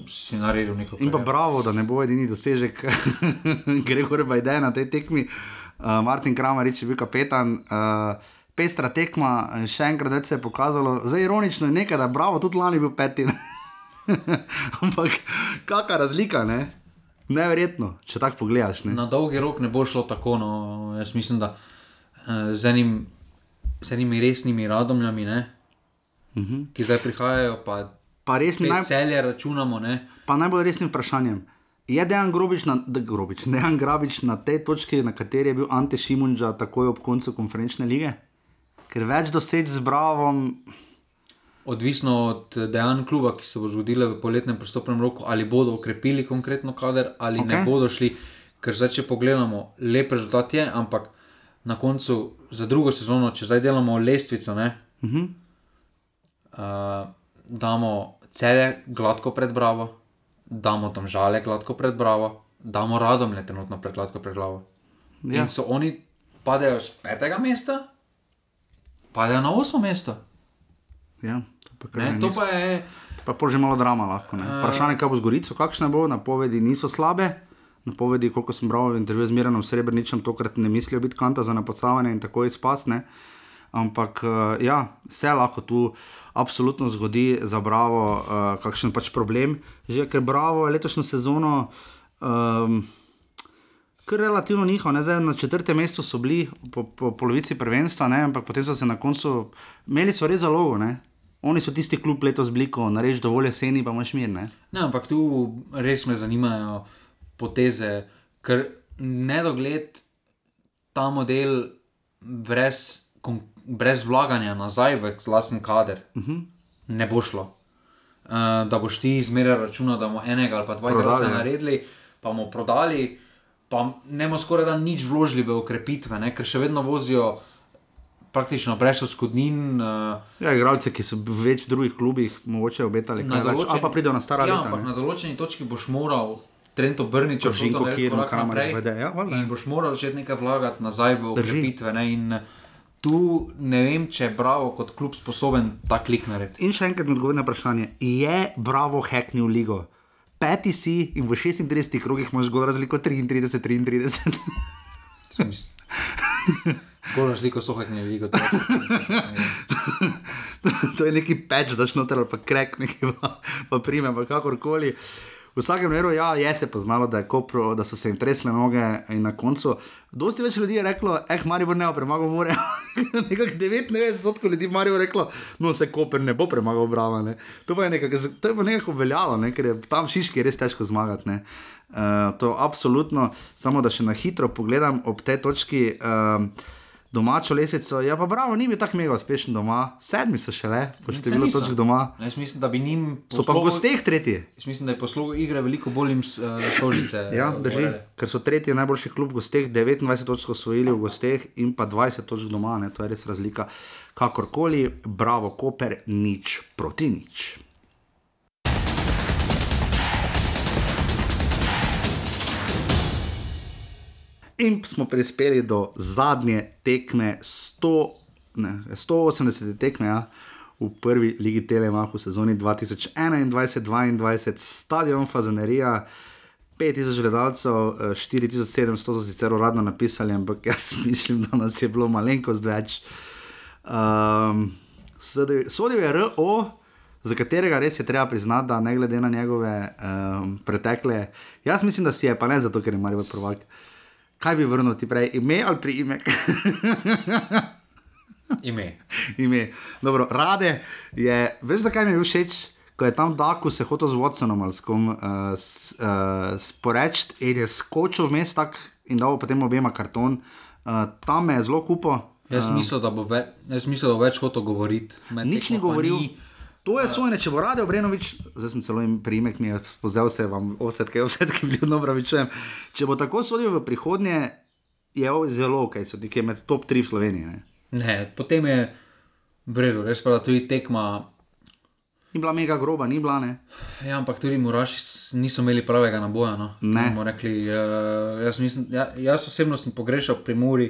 si naredil neko In pa bravo, da ne bo edini dosežek Gregor Bajden na tej tekmi. Uh, Martin Kramarič je bil kapetan. Uh, Pestra tekma, še enkrat se je pokazalo, zelo ironično je nekaj, da je bravo, tudi lani bil peti. Ampak kakšna razlika, ne? Neverjetno, če tako pogledaš. Ne? Na dolgi rok ne bo šlo tako. No. Jaz mislim, da uh, z, enim, z enimi resnimi radomljami, ne, uh -huh. ki zdaj prihajajo, pa, Pa res ni naj... naj, celje računamo. Ne. pa najbolj resnim vprašanjem. Je Dejan Grobič na, de, Grobič, Dejan Grabič na tej točki, na kateri je bil Ante Šimunča takoj ob koncu konferenčne lige? Ker več doseč z Bravom, Odvisno od dejanj kluba, ki se bo zgodile v poletnem pristopnem roku, ali bodo okrepili konkretno kader, ali okay. ne bodo šli. Ker zdaj, če pogledamo, lep rezultat je, ampak na koncu za drugo sezono, če zdaj delamo lestvico, ne, uh -huh. uh, damo celje gladko pred Bravo, damo tam žale gladko pred Bravo, damo radom le trenutno pred gladko pred glavo. Ja. In so oni padejo z petega mesta, padejo na osmo mesto. ja, to pa, Ne, to niso. pa je. pa pol že malo drama lahko. ne. Vprašanje, kaj bo z Gorico, kakšne bo, napovedi niso slabe. Napovedi, koliko sem bral v intervjuju z Miranom Srebrničem, tokrat ne mislijo biti kanta za napodstavljanje in tako izpasne. Ampak eh, ja, se lahko tu absolutno zgodi za Bravo, uh, kakšen pač problem. Že ker Bravo je letošnjo sezono. Um, Kar relativno njihovo, ne zdaj na četrtem mestu so bili po, po polovici prvenstva, ne, ampak potem so se na koncu imeli so res zalogo. Ne. Oni so tisti klub letos bliko, narediš dovolj jeseni, pa imaš mir. Ne. Ne, ampak tu res me zanimajo poteze, ker nedogled ta model brez, kon- brez vlaganja nazaj v lasen kader uh -huh. ne bo šlo. Uh, da boš ti zmeraj računal, da bomo enega ali pa dva igralca ne. naredili, pa bomo prodali, pa ne bomo skoraj da nič vložili v okrepitve, ne? ker še vedno vozijo praktično brez odškodnin. Uh, Ja, igralci, ki so v več drugih klubih, mogoče obetali kaj več, ali pa pridejo na stara ja, leta. na določeni točki boš moral Trento Brnič, Žinko Kirno, Kramarič vede, ja, in boš moral začeti nekaj vlagati nazaj v okrepitve. Ne? In tu ne vem, če je Bravo kot klub sposoben ta klik narediti. In še enkrat mi odgovori na vprašanje, je Bravo hacknil ligo? Peti si in v 36 krogih imaš zgolj razliko 33-33. Skoro razliko so haknili ligo. to je neki peč, daš noter ali pa krek, neki pa, pa prime, pa kakorkoli. V vsakem primeru, ja, je se poznalo, da, Kopro, da so se jim tresle noge in na koncu. Dosti več ljudi je reklo, eh, Marijo ne bo premagal, more. Nekako 99% ljudi Marijo je reklo, no se Koper ne bo premagal, bravo. Ne. To pa je nekako, to je pa nekako veljalo, ne, ker je tam v Šiški res težko zmagati. ne. Uh, to absolutno, samo da še na hitro pogledam ob tej točki. Uh, Domačo lesico, ja, pa bravo, ni bil tako mega uspešen doma, sedmi so šele, po številu točk doma. Jaz mislim, da bi njim. So pa v gosteh tretji. Jaz mislim, da je poslugo igre veliko bolj jim uh, stolice. Ja, eh, drži, gorele. ker so tretji najboljši klub v gosteh, 29 točk osvojili v gosteh in pa 20 točk doma, ne, to je res razlika. Kakorkoli, bravo, Koper, nič proti nič. In smo prispeli do zadnje tekme, 100, ne, 180 tekme ja, v prvi ligi Telemach v sezoni 2021-2022, stadion Fazanerija, 5000 gledalcev, eh, 4700 so sicer uradno napisali, ampak jaz mislim, da nas je bilo malenkost več. Um, sodil je RO, za katerega res je treba priznati, da ne glede na njegove um, pretekle, jaz mislim, da si je, pa ne zato, ker je Marijo prvak. Kaj bi vrnil ti prej, ime ali priimek? Ime. ime. Dobro, rade je, veš, zakaj mi je všeč, ko je tam Daku se hotel z Watsonom ali s kom uh, s, uh, sporeči in je skočil vmes tak in dal potem obema karton. Uh, tam me je zelo kupo. Jaz mislim, da bo ve, jaz mislim, da bo več hotel govoriti. Nič ni govoril. To je svoje, če bo rade Obrenovič, zdaj sem celo jim priimek, mi je spoznal se vam, osetke, osetke, ljudno pravičujem. Če bo tako sodil v prihodnje, je zelo ok, so ti med top 3 v Sloveniji. Ne? Ne, potem je v redu, res pa tudi tekma. Ni bila mega groba, ni bila ne. Ja, ampak tudi Muraši niso imeli pravega naboja. No. Ne. Rekli, uh, jaz, mislim, ja, jaz osebno sem pogrešal pri Muri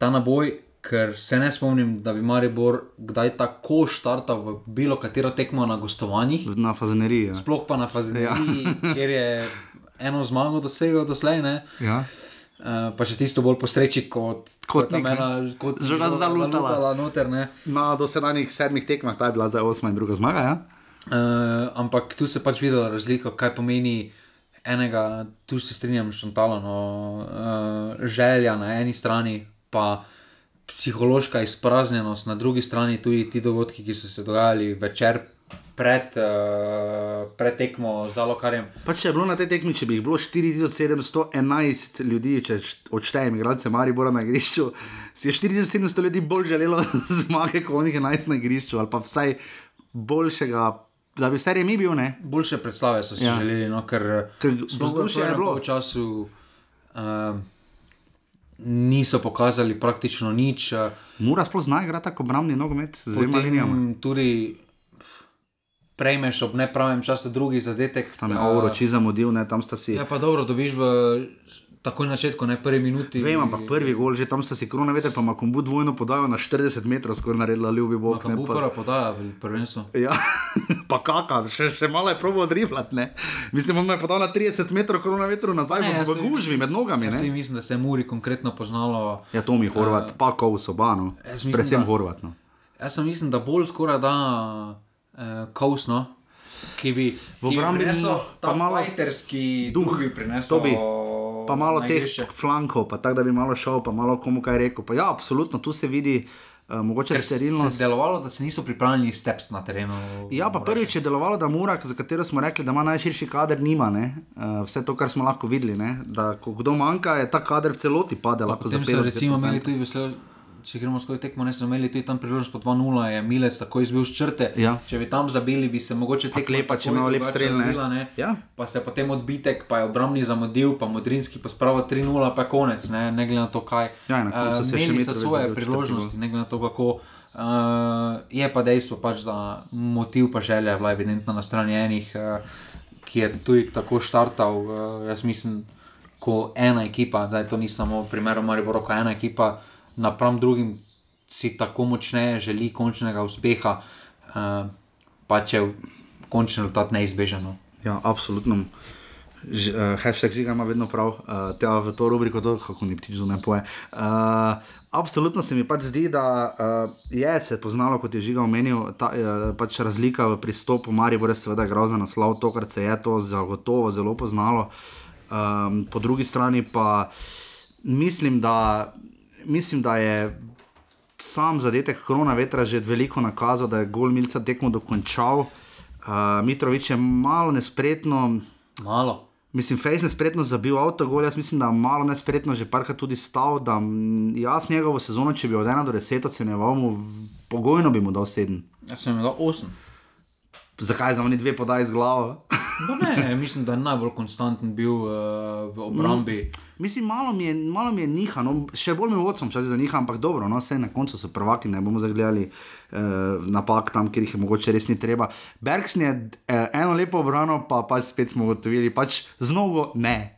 ta naboj, ker se ne spomnim, da bi Maribor kdaj tako štartal v bilo katero tekmo na gostovanjih, Na fazaneriji. Ja. sploh pa na Fazineriji, ja. kjer je eno zmago dosegel doslej. Ne. Ja. Uh, pa še tisto bolj po sreči, kot, Kot tam nek, ne. ena- kot Žoga žoga zalutala. zalutala noter, ne. Na dosedanjih sedmih tekmah, ta je bila za osma in druga zmaga. Ja? Uh, ampak tu se pač videla razlika, kaj pomeni enega, tu se strinjam s Šantalom, no, uh, želja na eni strani, pa psihološka izpraznjenost, na drugi strani tudi ti dogodki, ki so se dogajali večer. Pred, uh, pred tekmo z Alokarjem. Pa če je bilo na tej tekmi, če bi jih bilo 4711 ljudi, če odštejem, igralce Maribora na igrišču, si je 4700 ljudi bolj želelo zmage, kot onih 11 na igrišču, ali pa vsaj boljšega da bi serije mi bil. Ne? Boljše predstave so si ja. želeli, no, ker, ker vzdušje je bilo v času. Uh, Niso pokazali praktično nič. Mora sploh znati igrati tako obrambni nogomet, z dvema linijama. Tudi prejmeš ob nepravem času drugi zadetek. Tam je Auro, če zamudil, ne, tam sta si. Ja, pa dobro, dobiš v takoj na začetku, ne prvi minuti. Vem, ampak prvi gol, že tam sta si korona veter, pa ima kombu dvojno podajo na 40 metrov, skoraj naredila ljubi bog. Ne, pa prva podaja, prvenstvo. Ja, pa kaka, še, še malo je probo odribljati, ne. Mislim, on je podal na 30 metrov korona veter nazaj, ne, v, v gužvi med nogami, ne. Mislim, da se je Muri konkretno poznalo. Ja, to mi Horvat, uh, pa kov sobano, predvsem Horvat. No. Jaz sem mislim, da bolj skoraj da uh, kausno. Ki bi v obrambi prinesel ta malo fajterski duh, bi prinesel. Pa malo teh flankov, pa tako da bi malo šel, pa malo komu kaj rekel. Pa ja, absolutno, tu se vidi. Uh, mogoče je sterilnost. Se delovalo, da se niso pripravljeni steps na terenu. Ja, pa prvič je delovalo, da Murak, za katero smo rekli, da ima najširši kader, nima. Uh, vse to, kar smo lahko videli, ne? da ko kdo manjka, je ta kader v celoti padel. Potem so recimo imeli tudi vesel če gremo skozi tekmo, ne smo imeli tam priložnost po 2-0, je Milec tako izbil z črte. Ja. Če bi tam zabili, bi se mogoče tekmo lepa, če imamo lep strel. Ja. Pa se potem odbitek, pa je obrambni zamudil, pa modrinski pa spravo 3-0, pa konec, ne, ne glede na to, kaj. Ja, na koncu uh, se še imeli svoje priložnosti, ne glede na to, kako. Uh, je pa dejstvo, pač, da motiv pa želja je bila evidentna na strani enih, uh, ki je tudi tako štartal. Uh, jaz mislim, ko ena ekipa, da je to ni samo primer, Maribor, ko ena ekipa napram drugim si tako močne, želi končnega uspeha, uh, pa če končni rezultat neizbežen. Ja, absolutno. Uh, hashtag žiga ima vedno prav, uh, te v to rubriko, to, kako ni ptič zunaj poje. Uh, absolutno se mi pač zdi, da uh, je se poznalo, kot je žiga omenil, ta uh, pač razlika v pristopu Marija, res seveda grozna naslov, to, kar se je to zagotovo zelo poznalo. Um, po drugi strani pa mislim, da mislim, da je sam zadetek korona vetra že veliko nakazal, da je gol Milca tekmo dokončal. Uh, Mitrovič je malo nespretno. Malo. Mislim, Fejs je spretno zabil avto, gol, jaz mislim, da je malo nespretno že parkrat tudi stal. Da, jaz njegovo sezono, če bi od 1 do 10 ocenjeval, mu pogojno bi mu dal 7. Jaz sem imel 8. Zakaj za oni dve podaj z glavo? No ne, mislim, da je najbolj konstanten bil uh, v obrambi. Mm. Mislim, malo mi je, malo mi je niha, no, še bolj mi je vodcem, če se za niha, ampak dobro, no, vse na koncu so prvaki, ne bomo zagledali uh, napak tam, kjer jih je mogoče res ni treba. Bergsen je uh, eno lepo obrano, pa pač spet smo ugotovili, pač z nogo ne.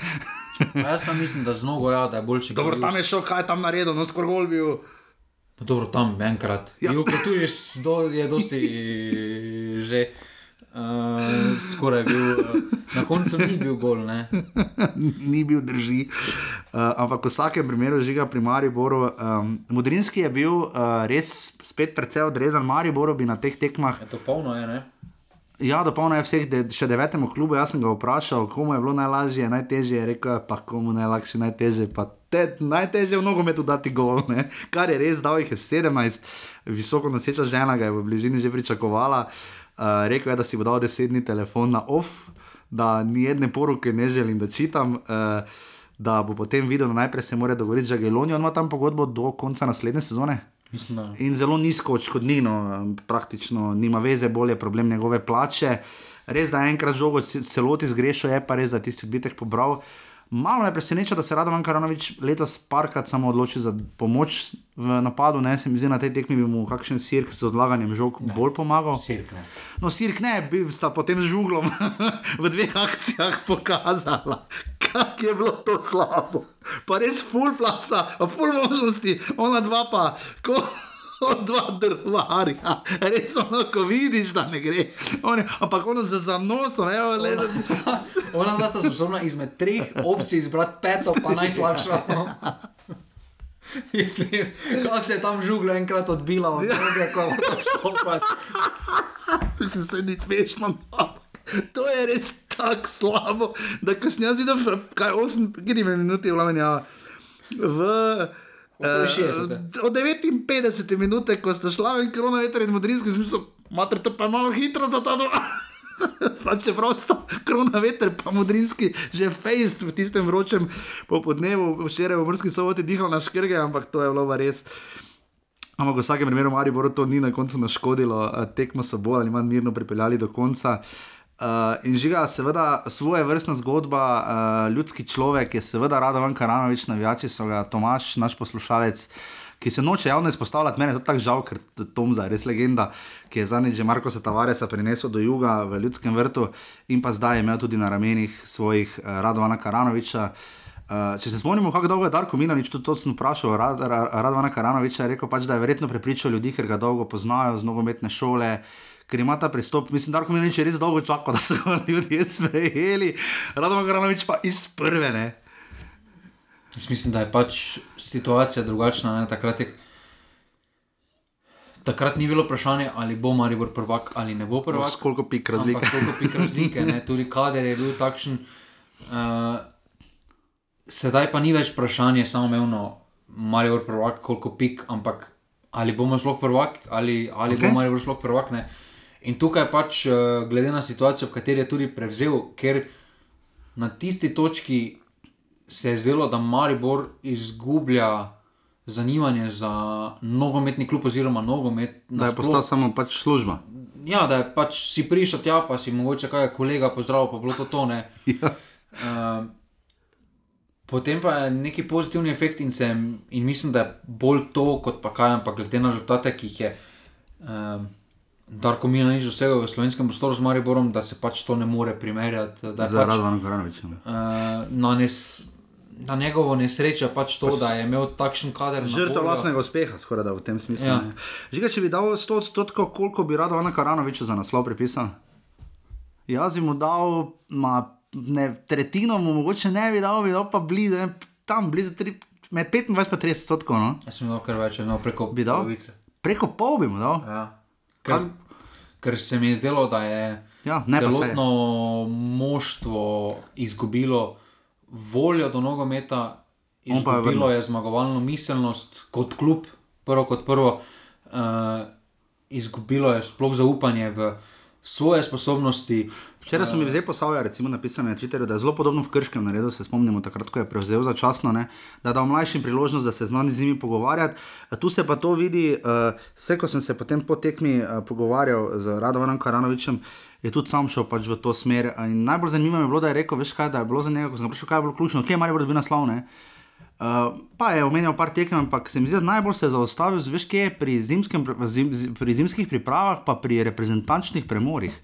jaz mislim, da z nogo ja, da je boljši. Dobro, tam je šel, kaj je tam naredil, no skoro gol bil. Dobro, tam enkrat. Ja. Tu je, do, je dosti že. Uh, skoraj je bil, uh, na koncu ni bil gol. ni bil drži. Uh, ampak v vsakem primeru žiga pri Mariboru. Um, Modrinski je bil uh, res spet precej odrezan, Mariboru bi na teh tekmah. Je to polno je, ne? Ja, dopolno je vseh, de, še devetemu klubu. Jaz sem ga vprašal, komu je bilo najlažje, najtežje. Je rekel, pa komu najlakše, najtežje. Pa te, najtežje je v nogometu dati gol, ne? kar je res, da jih je 17, visoko noseča žena ga je v bližini že pričakovala. Uh, Uh, rekel je, da si bo dal desetni telefon na off, da ni jedne poroke, ne želim, da čitam. Uh, da bo potem videl, da najprej se mora dogovoriti, da je Geloni, on ima tam pogodbo do konca naslednje sezone. Mislim, In zelo nizko odškodnino, praktično nima veze, bolje problem njegove plače. Res, da enkrat žogo celoti zgrešil, je pa res, da tisti odbitek pobral. Uh, Malo me preseneča, da se Radovan Karanovič letos parkrat samo odloči za pomoč v napadu. Ne, se mi zdi, na tej tekmi bi mu kakšen sirk z odlaganjem žog ne. bolj pomagal. Sirk ne. No, sirk ne, bi sta potem z žuglom v dveh akcijah pokazala, kako je bilo to slabo. Pa res full placa, full možnosti, ona dva pa. Ko kot dva drvarja. Res ono, ko vidiš, da ne gre. Oni, ampak ono za zanosom, ne vem, da ti je. Ona da sta sposobna izmed treh opcij izbrati peto, pa najslabša. Mislim, kako se je tam žuglo enkrat odbila od tega, ko je to šlo. Mislim, se ni smešno. To je res tako slabo, da ko sem jaz videl, kaj 8, kjer minuti je vlamanja. V Okoli 60. Uh, od 59 minut, ko sta šla in korona veter in modrinski, sem mislil, mater, to pa je malo hitro za ta dva. Pa čeprav sta korona veter, pa modrinski, že fejst v tistem vročem popodnevu, včeraj v Mrski soboti dihal na škrge, ampak to je bilo res. Ampak v vsakem primeru Mariboru to ni na koncu naškodilo, eh, tekmo so bolj ali manj mirno pripeljali do konca. Uh, in žiga, seveda, svoje vrstna zgodba, uh, ljudski človek je seveda Radovan Karanovič, navijači so ga, Tomaš, naš poslušalec, ki se noče javno izpostavljati, meni je to tako žal, ker Tomza je res legenda, ki je zadnjič že Marko Tavaresa prinesel do juga v ljudskem vrtu in pa zdaj je imel tudi na ramenih svojih uh, Radovana Karanoviča. Uh, če se spomnimo, kako dolgo je Darko Milanič, tudi to sem vprašal, Rad, Rad, Radovana Karanoviča, je rekel pač, da je verjetno prepričal ljudi, ker ga dolgo poznajo z nogometne šole ker ima ta pristop. Mislim, da je res dolgo čakal, da so ga ljudje sprejeli, Radom Granovič pa iz prve. Ne? Jaz mislim, da je pač situacija drugačna. Ne? Takrat, je, takrat ni bilo vprašanje, ali bo Maribor prvak ali ne bo prvak. Koliko pik razlike. Koliko pik razlike, ne? tudi kader je bil takšen. Uh, sedaj pa ni več vprašanje samo mevno, Maribor prvak, koliko pik, ampak ali bomo sploh prvak ali, ali okay. bo Maribor sploh prvak. Ne? In tukaj pač, eh, glede na situacijo, v kateri je tudi prevzel, ker na tisti točki se je zdelo, da Maribor izgublja zanimanje za nogometni klub, oziroma nogomet. Da je postal samo pač služba. Ja, da je pač si prišel tja, pa si mogoče kaj kolega pozdravil, pa bilo to tone. ja. uh, potem pa je neki pozitivni efekt in, sem, in mislim, da je bolj to, kot pa kaj, ampak glede na rezultate, ki jih je. Uh, Darko mi je nič dosegel v slovenskem prostoru z Mariborom, da se pač to ne more primerjati. Za pač, Radovano Karanoviča. Uh, na, nes, na njegovo nesrečo pač to, pač, da je imel takšen kader. Žrtev vlastnega uspeha, skoraj da v tem smislu. Ja. Žiga, če bi dal 100 odstotkov, koliko bi Radovano Karanoviča za naslov pripisal? Jaz bi mu dal, ma, ne, tretjino mu mogoče ne bi dal, bi dal pa blizu, ne, tam blizu, tri, med 25 in 30 odstotkov. No? Jaz sem dal kar več, no, preko pol. Preko pol bi mu dal. Ja. Kar, ker se mi je zdelo, da je ja, celotno moštvo izgubilo voljo do nogometa, izgubilo je, je zmagovalno miselnost kot klub, prvo kot prvo, uh, izgubilo je sploh zaupanje v svoje sposobnosti. Včeraj sem jih zdaj poslal, recimo, napisal na Twitterju, da je zelo podobno v Krškem naredil, se spomnimo, takrat, ko je prevzel začasno, ne, da dal mlajšim priložnost, da se z njimi pogovarjati. Tu se pa to vidi, uh, vse, ko sem se potem po tekmi uh, pogovarjal z Radovanom Karanovičem. Je tudi sam šel pač v to smer. In najbolj zanimivo je bilo, da je rekel: Veš kaj, da je bilo za njega, ko sem vprašal, kaj je bilo ključno, kje je Marijo bil naslovne. Uh, pa je omenjal par tekem, ampak se mi zdi, da najbolj se je zaustavil, veš, kje je pri, zimskem, zim, pri zimskih pripravah, pa pri reprezentančnih premorih.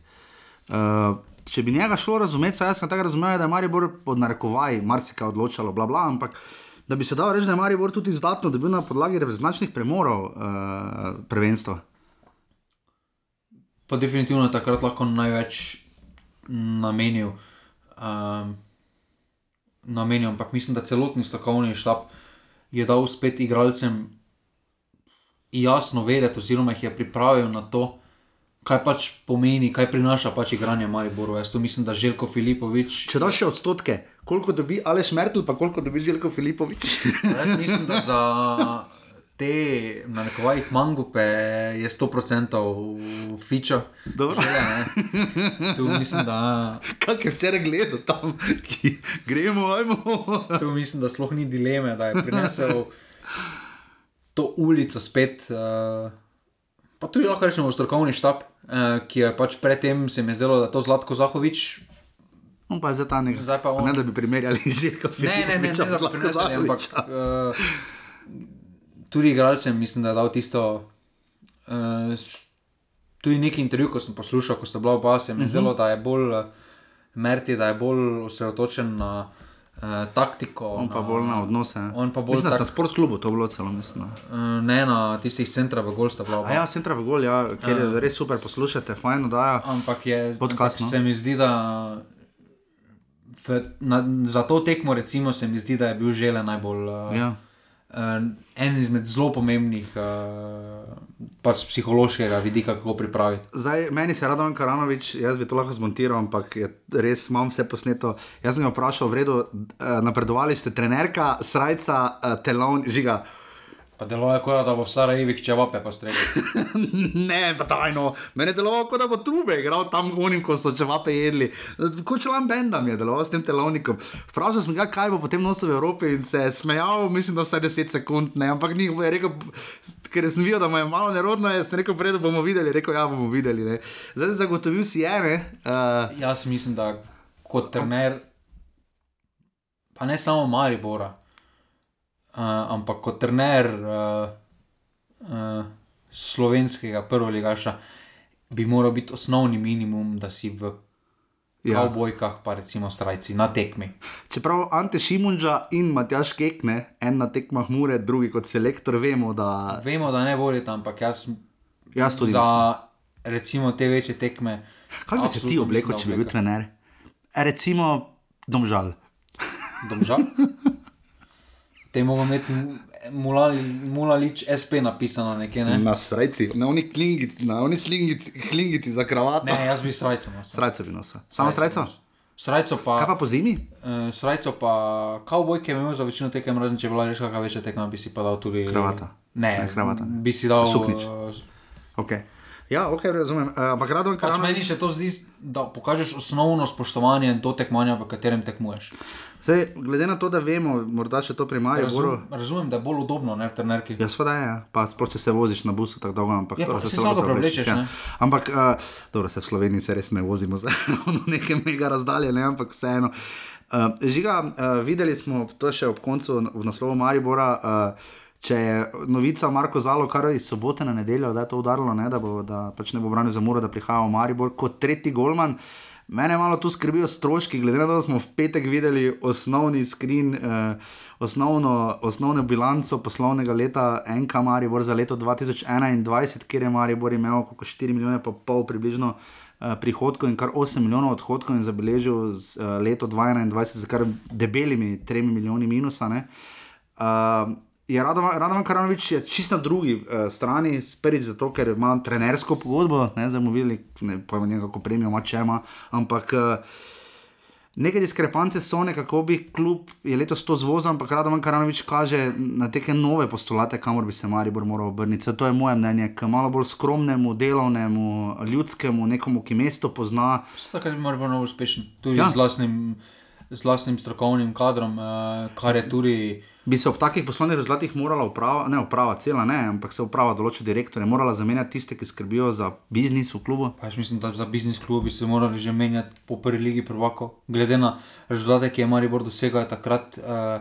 Uh, če bi njega šlo razumeti, jaz sem tako razumel, da je Maribor pod narekovaj marsikaj odločalo, bla, bla, ampak da bi se dal reči, da je Maribor tudi izdatno dobil na podlagi reprezentančnih premorov uh, prvenstva. Pa definitivno takrat lahko največ namenil. Um, namenil, ampak mislim, da celotni strokovni štab je dal spet igralcem jasno vedeti, oziroma jih je pripravil na to, kaj pač pomeni, kaj prinaša pač igranje Mariboru. Jaz to mislim, da Željko Filipovič. Če daš še odstotke, koliko dobi Aleš Mertl, pa koliko dobi Željko Filipovič? Jaz mislim, da za te, na nekovajih mangupe je 100% fičo. Dobro. Žele, tu mislim, da. Kak je včeraj gledal tam, ki gremo, ajmo. tu mislim, da sploh ni dileme, da je prinesel to ulico spet. Uh, pa tudi lahko rečemo strokovni štab, uh, ki je pač predtem se mi zdelo, da je to Zlatko Zahovič. On pa je zdaj ta nek. Zdaj pa on. Ne da bi primerjali že kot film. Ne, ne, ne, ne, da bi primerjali, ampak uh, tudi igralcem mislim, da je dal tisto. Uh, tudi neki intervju, ko sem poslušal, ko ste bila oba, se mi je zdelo, da je bolj uh, Merti, da je bolj osredotočen na uh, taktiko. On pa na, bolj na odnose. On pa bolj tak... na sport klubu, to bilo celo mislim. Uh, ne na tistih centra v Golsta. Ja, centra v Gol, ja, kjer uh, je res super poslušati, fajn da. Ampak je podcast. No? Se mi zdi, da. V, na, za to tekmo, recimo, se mi zdi, da je bil žele najbolj. Uh, ja. uh, en izmed zelo pomembnih uh, pač z psihološkega vidika, kako pripraviti. Zdaj, meni se rado Karanovič, jaz bi to lahko zmontiral, ampak res imam vse posneto. Jaz sem ga vprašal, v redu, eh, napredovali ste, trenerka, srajca, eh, telon, žiga. Pa deluje, kot da bo v Sarajevih čevape postregel. ne, pa tajno, meni je delovalo, kot da bo trube igral tam gonim, ko so čevape jedli. Kot član benda mi je deloval s tem telovnikom. Vprašal sem ga, kaj bo potem nosil v Evropi in se je smejal, mislim, da vsaj 10 sekund, ne, ampak ni je rekel, ker sem videl, da mu je malo nerodno, jaz sem rekel, prej bomo videli, rekel, ja bomo videli. Ne. Zdaj zagotovil si je, ne. Uh, Jaz mislim, da kot trener, pa ne samo Maribora ampak kot trener uh, uh, slovenskega prvoligaša bi moral biti osnovni minimum, da si v ja. kavbojkah, pa recimo strajci na tekmi. Čeprav Ante Šimunča in Matjaš Kekne, en na tekmah Mure, drugi kot selektor, vemo, da. Vemo, da ne volite, ampak jaz, jaz tudi. Za mislim. recimo te večje tekme. Kaj bi se ti oblekel, če bi bil trener? E, recimo, domžal. Domžal? te moramo imeti mulalič SP napisano nekje. Ne? Na srajci, na oni klingici, na oni slingici, klingici za kravat. Ne, jaz bi srajco nosil. Srajco bi nosil. Samo srajco? Srajco pa. Kaj pa po zimi? Uh, srajco pa, kavbojke imamo za večino tekem, razen če je bila res kakšna večja tekma, bi si pa dal tudi. Kravata. Ne, ne kravata. Bi si dal. Suknič. Uh, okay. Ja, ok, razumem. Uh, ampak rado in kaj. Pač meni se to zdi, da pokažeš osnovno spoštovanje do tekmovanja, v katerem tekmuješ. Zdaj, glede na to, da vemo, morda če to primarja. Razum, boro... Razumem, da je bolj udobno, ne trenerki. Ja, sveda je, pa sploh če se voziš na busu tako dolgo. Ampak, ja, se samo preblečeš. Ja. Ampak, uh, dobro, se v Sloveniji se res ne vozimo za neke mega razdalje, ne? ampak vseeno. Uh, žiga, uh, videli smo to še ob koncu v naslovu Maribora. Uh, če je novica Marko Zalo, kar iz sobote na nedeljo, da je to udarilo, ne, da, bo, da pač ne bo branil za muro, da prihaja v Maribor kot tretji golman. Mene malo tu skrbijo stroški, glede na to, da smo v petek videli osnovni skrin, eh, osnovno, osnovno bilanco poslovnega leta NK Maribor za leto 2021, kjer je Maribor imel oko 4 milijone pa pol približno. Eh, prihodkov in kar 8 milijonov odhodkov, in zabeležil z, uh, leto 2021 z kar debelimi 3 milijoni minusa. Uh, je Radovan Karanovič čisto na drugi uh, strani, spet zato, ker ima trenersko pogodbo, ne znamo videti, ne pojmo, kako premijo ima če ima, ampak. Uh, Neke diskrepance so, kako bi kljub je letos to zvozil, ampak Radovan Karanovič kaže na neke nove postulate, kamor bi se Maribor moral obrniti. To je moje mnenje, k malo bolj skromnemu, delovnemu, ljudskemu, nekomu, ki mesto pozna. Tako da bi biti uspešen tudi ja. z, vlastnim, z vlastnim strokovnim kadrom, uh, kar je tudi bi se ob takih poslovnih rezultatih morala uprava, ne uprava, cela ne, ampak se uprava določa direktorje, morala zamenjati tiste, ki skrbijo za biznis v klubu. Pa, mislim, da za biznis klub bi se morali že menjati po prvi ligi prvako. Glede na rezultate, ki je Maribor dosegel, je takrat eh,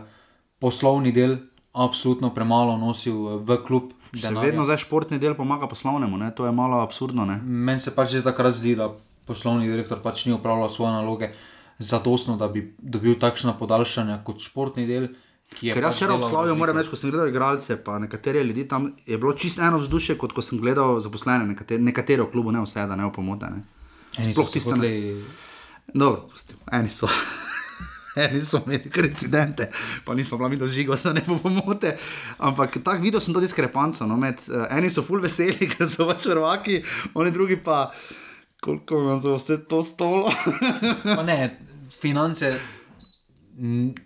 poslovni del absolutno premalo nosil eh, v klub. Še vedno zdaj športni del pomaga poslovnemu, ne? to je malo absurdno. Meni se pač že takrat zdi, da poslovni direktor pač ni upravljal svoje naloge zadostno, da bi dobil takšna podaljšanja kot športni del. Ker jaz včeraj pač obslavljam, moram reči, ko sem gledal igralce, pa nekatere ljudi tam je bilo čisto eno vzdušje, kot ko sem gledal zaposlene, nekatere, nekatere v klubu, ne vse, da ne opomotene. Sploh tiste ne. Dobro, eni so. Eni so imeli incidente, pa nismo bili mi dožigo, da ne bo pomote. Ampak tako videl sem to diskrepanco. No, med, uh, eni so full veseli, ker so pač vrvaki, oni drugi pa, koliko vam za vse to stolo. ne, finance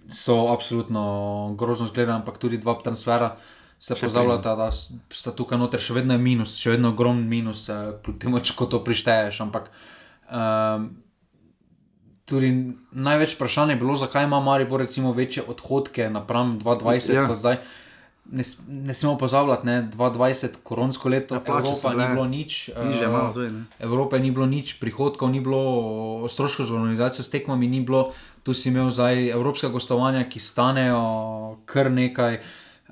so absolutno grozno zgledali, ampak tudi dva transfera se pozavljata, da sta tukaj noter še vedno minus, še vedno ogromen minus, eh, kljub temu, če to prišteješ. Ampak um, tudi največ vprašanje je bilo, zakaj ima Maribor recimo večje odhodke napram 2020 ja. kot zdaj. Ne, ne smemo pozabljati, je 2020 koronsko leto, ja, Evropa ni bilo nič, Niže, malo, tudi, Evropa ni bilo nič, prihodkov ni bilo, stroškov z organizacijo s tekmami ni bilo, tu si imel zdaj evropska gostovanja, ki stanejo kar nekaj.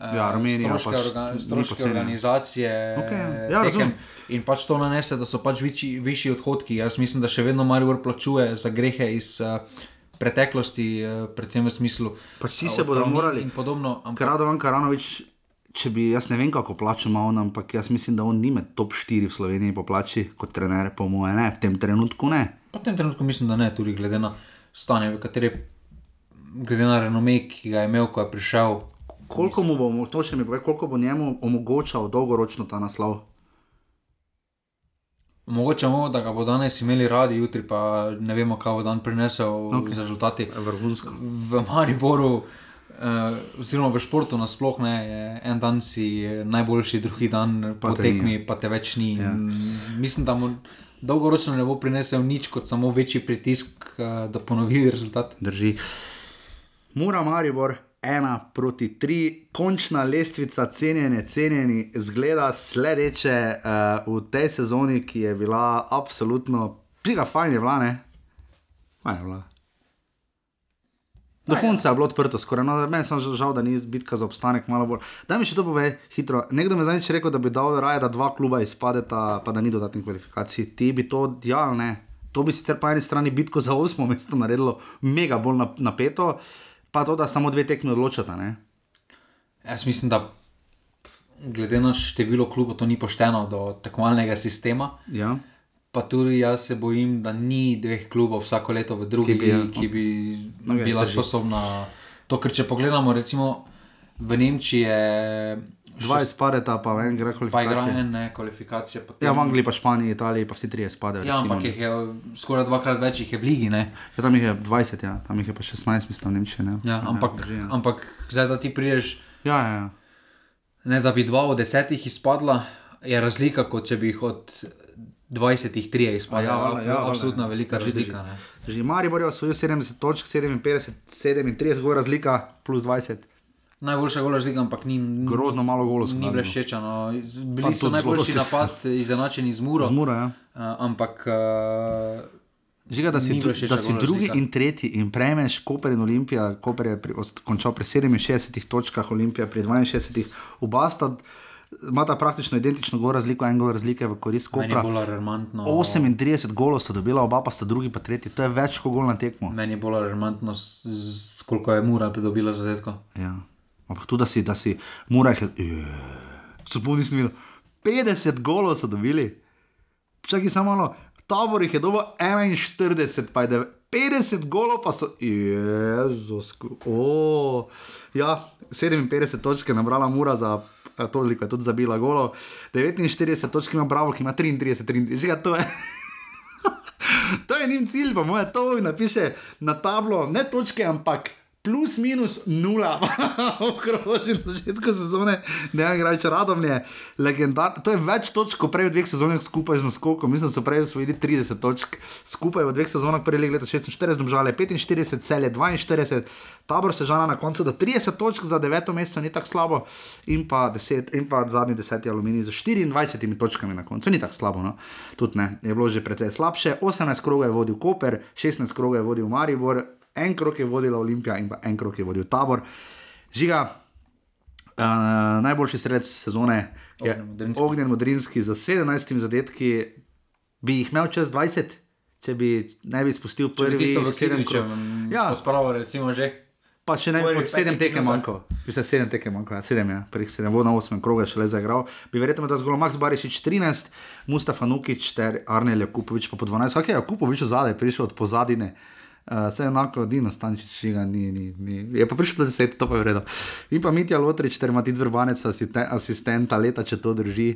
Eh, ja, Armenija, stroške, pač orga, stroške organizacije, okay. ja, tekem, in pač to nanese, da so pač višji, višji odhodki. Jaz mislim, da še vedno Marijo plačuje za grehe iz uh, preteklosti, uh, predvsem v smislu. Pač vsi se bodo morali. Podobno. Ampak... Radovan Karanovič, če bi, jaz ne vem, kako plačamo on, ampak jaz mislim, da on ni med top 4 v Sloveniji po plači kot trener, po moje ne, v tem trenutku ne. Po tem trenutku mislim, da ne, tudi glede na stanje, v kateri, glede na renome, ki ga je imel, ko je prišel. Koliko mu bo, to še mi pove, koliko bo njemu omogočal dolgoročno ta naslov? Mogoče bomo, da ga bo danes imeli radi, jutri pa ne vemo, kaj bo dan prinesel okay. z rezultati. Vrhunsko. V Mariboru, uh, oziroma v športu nasplošno, je en dan si najboljši, drugi dan Pa po te tekmi, ni. pa te več ni. Ja. Mislim, da mu dolgoročno ne bo prinesel nič kot samo večji pritisk, uh, da ponovi rezultat. Drži. Mura Maribor, ena proti tri, končna lestvica, cenjene, cenjeni, zgleda sledeče uh, v tej sezoni, ki je bila absolutno, piga, fajn je bila, ne? Fajn je bila. Do Ja, konca je bilo odprto, skoraj. No, meni sem žal, da ni bitka za obstanek malo bolj. Daj mi še to pove, hitro. Nekdo mi je zadnjič rekel, da bi dal raje, da dva kluba izpadeta, pa da ni dodatnih kvalifikacij. Ti bi to, ja, ali ne. To bi sicer po eni strani bitko za osmo mesto naredilo mega bolj nap- napeto, pa to, da samo dve tekmi odločata. Ne? Jaz mislim, da glede na število klubov to ni pošteno do tekmovalnega sistema. Ja. Pa tudi jaz se bojim, da ni dveh klubov vsako leto v drugi, Ki bi, ja. ki bi No, okay, ja, bila drži. sposobna. To, ker če pogledamo, recimo v Nemčiji je Dva izpadeta, pa en igra pa igra kvalifikacije. ene kvalifikacije. potem- Ja, v Angliji, pa Španiji, Italiji, pa vsi trije spadajo. Ja, recimo. ampak jih je skoraj dvakrat več jih je v ligi. Ne? Ja, tam jih je 20, ja. tam jih je pa 16, mislim, v Nemčiji. Ne? Ja, ampak, drži, ja. ampak zdaj, da ti prideš, ja, ja, ja. ne, da bi dva od desetih izpadla, je razlika, kot če bi jih od dvajsetih trije izpadla. Ja, valjda, ja, valjda. absolutna velika Drži, razlika. Že Maribor je osvojil 70 točk, 57, 37, gor razlika, plus 20. Najboljša gola razlika, ampak ni, Grozno malo golov so ni dali, no. Pa Bili so tudi najboljši napad, izenačeni z Muro. Zmura, ja. Uh, ampak uh, Žiga, da si, da si gol drugi in tretji in prejmeš Koper in Olimpija. Koper je pri, končal pri 67 točkah, Olimpija pri 62. Oba sta imata praktično identično gor razliko, en gol razlike v korist meni je Kopra. bolj alarmantno. 38 golov sta dobila, oba pa sta drugi, pa tretji. To je več kot gol na tekmo. Meni je bolj alarmantno, koliko je Mura pridobila zadetkov. Ja. Ampak tudi, da si, da si, mora jih, sploh nisem videl. 50 golov so dobili. Čakaj samo malo, tabor jih je dobil 41, pa je dev- 50 golov, pa so, jezus, oh. ja, 57 točk je nabrala Mura za. Toliko je tudi zabila golo, 49 točk ima Bravo, ki ima 33, 33, že to je. to je njim cilj, pa moja to napiše na tablo, ne točke, ampak plus minus nula, okroži na začetku sezone, ne vem, igrač radovne, legendar. To je več točk, kot prej v dveh sezonah skupaj z naskokom, mislim, da so prej osvojili 30 točk, skupaj v dveh sezonah, prvi leta 46, domžale 45, celje 42, tabor se žala na koncu do 30 točk za deveto mesto, ni tako slabo, in pa, deset, in pa zadnji deseti aluminij z 24 točkami na koncu, ni tako slabo, no? tudi ne, je bilo že precej slabše, 18 krogov je vodil Koper, 16 krogov je vodil Maribor, en krok je vodila Olimpija in pa en krok je vodil Tabor. Žiga, uh, najboljši strelec sezone je Ognjen Modrinski. Za 17 zadetki, bi jih imel čez 20, če bi ne bi spustil bi prvi v sedem Kidričem krogov. Ja, pospravil, recimo že. pa če ne, prvih pod sedem petih tekem minutah. manjko. Mislim, sedem tekem manjko, ja, sedem je, prvih sedem, vodna osmem kroga še le zaigral. Bi verjetno da zgolj Max Barišič 13, Mustafa Nukič ter Arnel Jakupovič pa po 12. Vsak je Jakupovič zadaj prišel od pozadine. Uh, vse enako, Dino Stančič, žiga, ni, ni, ni. je pa prišel do deset, to pa je vredno. In pa Mitja Lotrič ter Matic Vrbanec, asisten, asistenta leta, če to drži.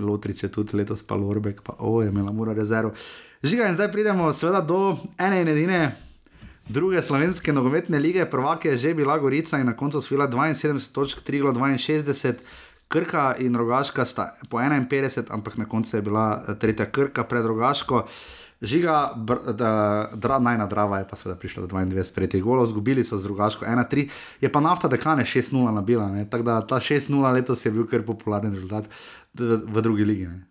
Lotrič je tudi letos pa Lorbek, pa o, je imela mora rezervo. Žiga, in zdaj pridemo seveda do ene in edine druge slovenske nogometne lige, prvake je že bila Gorica in na koncu osvojila 72 točk, Triglo 62. Krka in Rogaška sta po 51, ampak na koncu je bila eh, tretja Krka pred Rogaško. Žiga, br- da, dra, najna drava je pa seveda prišla do 22 prejetih golov, zgubili so z Rogaško 1-3, je pa nafta dekane 6-0 nabila, ne? tako da ta 6-0 letos je bil kar popularen rezultat v, v drugi ligi. Ne?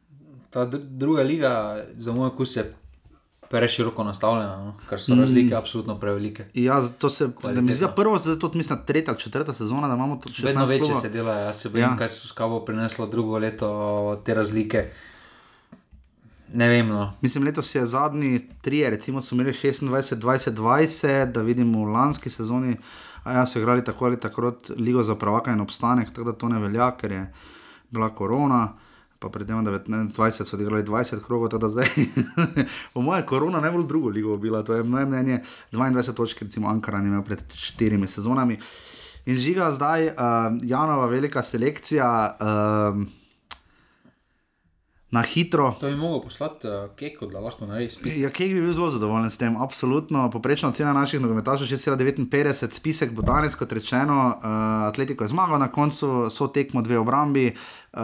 Ta dr druga liga, za moj okus, je preširoko nastavljena, no? ker so razlike mm. absolutno prevelike. Ja, to se da mi zdi, da prvo, zdaj to mislim, tretja ali četrta sezona, da imamo to še Vedno večje se dela, jaz se bojim, Ja. ja. kaj bo prineslo drugo leto te razlike. Ne vem, no. Mislim, letos je zadnji tri, recimo so imeli 26, 20, 20, da vidimo v lanski sezoni, a ja, so igrali tako ali tako ligo za pravaka in obstanek, tako da to ne velja, ker je bila korona. Pa predtem, da 20 so odigrali 20 krogov, tako da zdaj, po mojem, korona najbolj drugo ligo bila, to je moje mnenje. 22 točk, recimo Ankara je imel pred štirimi sezonami. In žiga zdaj, uh, Janova velika selekcija. Uh, na hitro. To bi mogel poslati uh, keko, da lahko naredi spis. Ja, Kej bi bil zelo zadovoljen s tem, absolutno. Poprečna cena naših nogometašov je 6,59, spisek bo danes, kot rečeno, uh, Atletiko je zmagal na koncu, so tekmo dve obrambi, uh,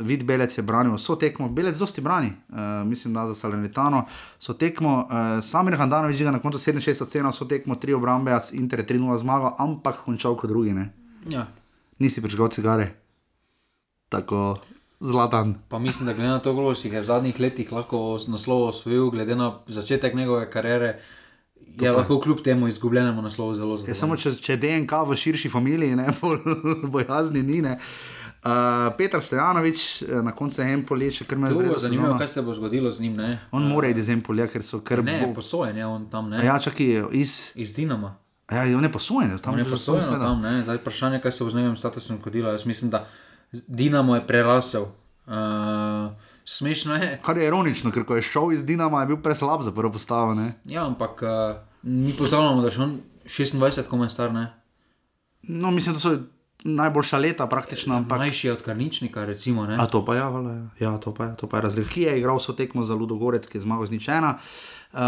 vid Belec je branil, so tekmo, Belec dosti brani, uh, mislim, da za Salernitano, so tekmo, uh, Samir Handanovič ga na koncu 67 cena, so tekmo tri obrambe, a Inter je 3-0 zmagal, ampak končal kot drugi, ne? Ja. Nisi prižgal cigare. Tako zlatan. Pa mislim, da glede na to, koliko si jih je v zadnjih letih lahko naslov osvojil, glede na začetek njegove kariere, je lahko kljub temu izgubljenemu naslovu zelo zelo. Je samo če, če DNK v širši familiji, ne bolj bojazni ni. Ne. Uh, Petr Stojanovič, eh, na koncu je Empoli, še kar me zelo zanimivo, zanima. kaj se bo zgodilo z njim. Ne, On mora iti iz Empolja, ker so kar ne bo- posojen je on tam, ne. Ja, čakaj, iz. Iz Dinama. Ja, on je posojen, tam On je posojen tam, ne. Zdaj vprašanje, kaj se bo z njegovim statusom zgodilo. Jaz mislim, da Dinamo je prerasel. Uh, smešno je. Kar je ironično, ker ko je šel iz Dinama, je bil preslab za prvo postavo. Ne? Ja, ampak uh, mi pozdravljamo, da je on 26, komaj star, ne. No, mislim, da so najboljša leta praktično, ampak. Mlajši je od Karničnika, recimo, ne. A to pa je, ja, ja, to pa je, to pa je razlika. Ki je igral vso tekmo za Ludogorec, ki je zmagal z ničena. Uh,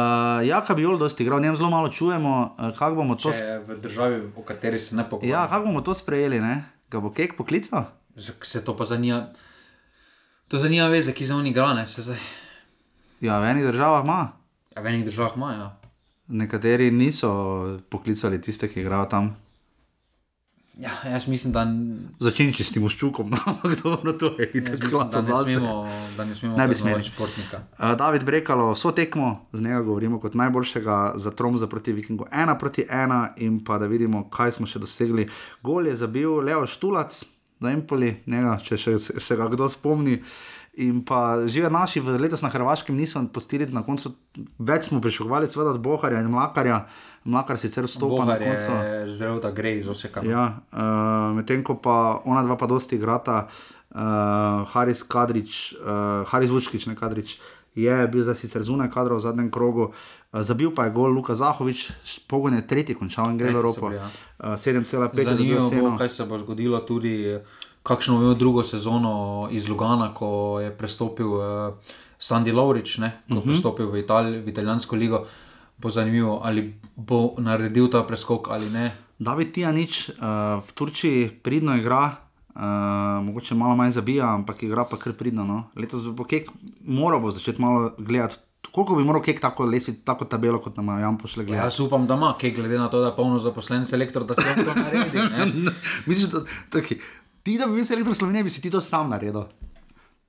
Jaka bi Jol dosti igral, njem zelo malo čujemo, uh, kako bomo to, je v državi, o kateri se ne pogovarjamo. ja, kako bomo to sprejeli, ne? Ga bo kek poklical? Se to pa zanima. To zanima veze, ki za oni grane. Se zdaj. Ja, v enih državah ima, Ja, v enih državah ima, ja. nekateri niso poklicali tiste, ki igrajo tam. Ja, jaz mislim, da, Začenči s Timoščukom, no, ampak dobro, to je klasa da ne smemo, da ne smemo Ne bi smeli. športnika. Uh, David Brekalo, vso tekmo, z njega govorimo kot najboljšega za Tromza proti Vikingu, ena proti ena, in pa da vidimo, kaj smo še dosegli. Gol je zabil Leo Štulac, za Empoli, njega, če še se, ga kdo spomni. In pa že naši v letos na Hrvaškem niso postili na koncu, več smo pričakovali, seveda od Boharja in Mlakarja. Mlakar sicer vstopa Bohar na koncu. zrel, da gre iz oseka. Ja, uh, medtem ko pa ona dva pa dosti igrata, uh, Haris Kadrič, uh, Haris Vučkič, ne Kadrič, je bil zdaj sicer zunaj kadra v zadnjem krogu, uh, zabil pa je gol Luka Zahovič, pogon je tretji končal in gre v Evropo. bili, ja. Uh, 7,5 je Zanimivo dobil bo, ceno. kaj se bo zgodilo tudi, kakšno bo drugo sezono iz Lugana, ko je prestopil uh, Sandy Lovrič, ne, ko uh -huh. prestopil v, Itali, v italijansko ligo. Bo zanimivo, ali bo naredil ta preskok ali ne. David Tijanič uh, v Turčiji pridno igra. Uh, mogoče malo manj zabija, ampak igra pa kar pridno. No. Letos bo kek, moral bo začeti malo gledati, koliko bi moral kek tako lesiti, tako tabelo, kot nam je Jan pošle gledati. jaz upam, da ima, kaj glede na to, da je polno zaposlen selektor, da se lahko naredi. Misliš, da taki, ti, da bi bil selektor Slovenije, bi si ti to sam naredil,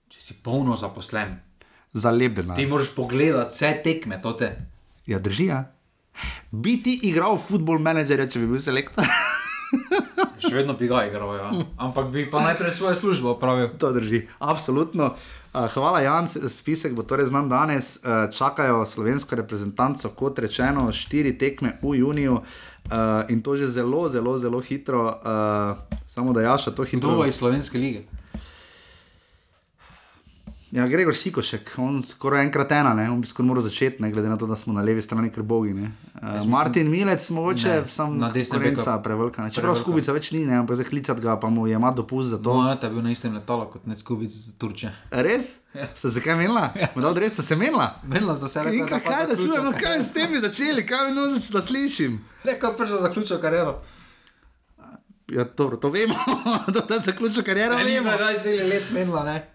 Če si polno zaposlen, za lebena. ti moraš pogledati vse tekme, to te. Ja, drži. Ja. Bi ti igral futbol menedžerja, če bi bil selektor? Še vedno bi ga igral, ja. ampak bi pa najprej svojo službo opravil. to drži, absolutno. Hvala, Jan, spisek bo torej znan danes. Čakajo slovensko reprezentanco, kot rečeno, štiri tekme v juniju uh, in to že zelo, zelo, zelo hitro. Uh, samo da jaša to hitro. Kdo bo iz slovenske lige? Ja, Gregor Sikošek, on skoraj enkrat ena, ne? on bi skoraj moral začeti, ne glede na to, da smo na levi strani krbogi. Uh, Martin Milec, mogoče Ne, sam na konkurenca beku. prevelika. ne. Čeprav Prevelika. skubica več ni, ne? ampak zdaj klicati ga, pa mu je ima dopust za to. Moja je bil na istem letalu kot Nec Kubic iz Turčije. Res? Ja. Ste se kaj menila? Medal, res ste se menila? Menila sta se In rekla, kaj, kaj da čujem, no, kaj s tem začeli, kaj mi noč, da slišim. Rekla je prvo zaključil kariero. Ja, dobro, to vemo, da je zaključil kariero. Ne, vemo. nisem ga cel let menila, ne.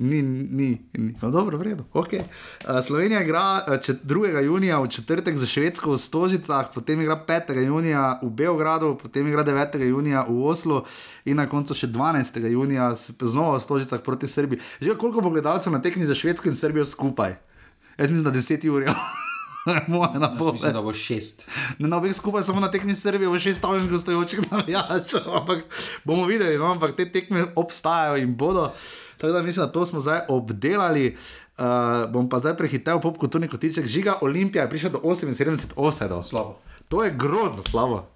Ni, ni, ni. No, dobro, v redu. Okay. Uh, Slovenija igra uh, čet- 2. junija v četrtek za Švedsko v Stožicah, potem igra 5. junija v Beogradu, potem igra 9. junija v Oslu in na koncu še 12. junija znova v Stožicah proti Srbiji. Že koliko bo gledalcev na tekmi za Švedsko in Srbijo skupaj? Jaz mislim, da 10 ur. Moja Jaz napoved. Mislim, da bo šest. Ne na obeh skupaj samo na tekmi Srbije, v šest stavžnih gostujočih navijačev, ampak bomo videli, no, ampak te tekme obstajajo in bodo. Tako da mislim, da to smo zdaj obdelali. Uh, bom pa zdaj prehitel pop kulturni kotiček. Žiga Olimpija je prišla do 78 osedov. Slabo. To je grozno slabo.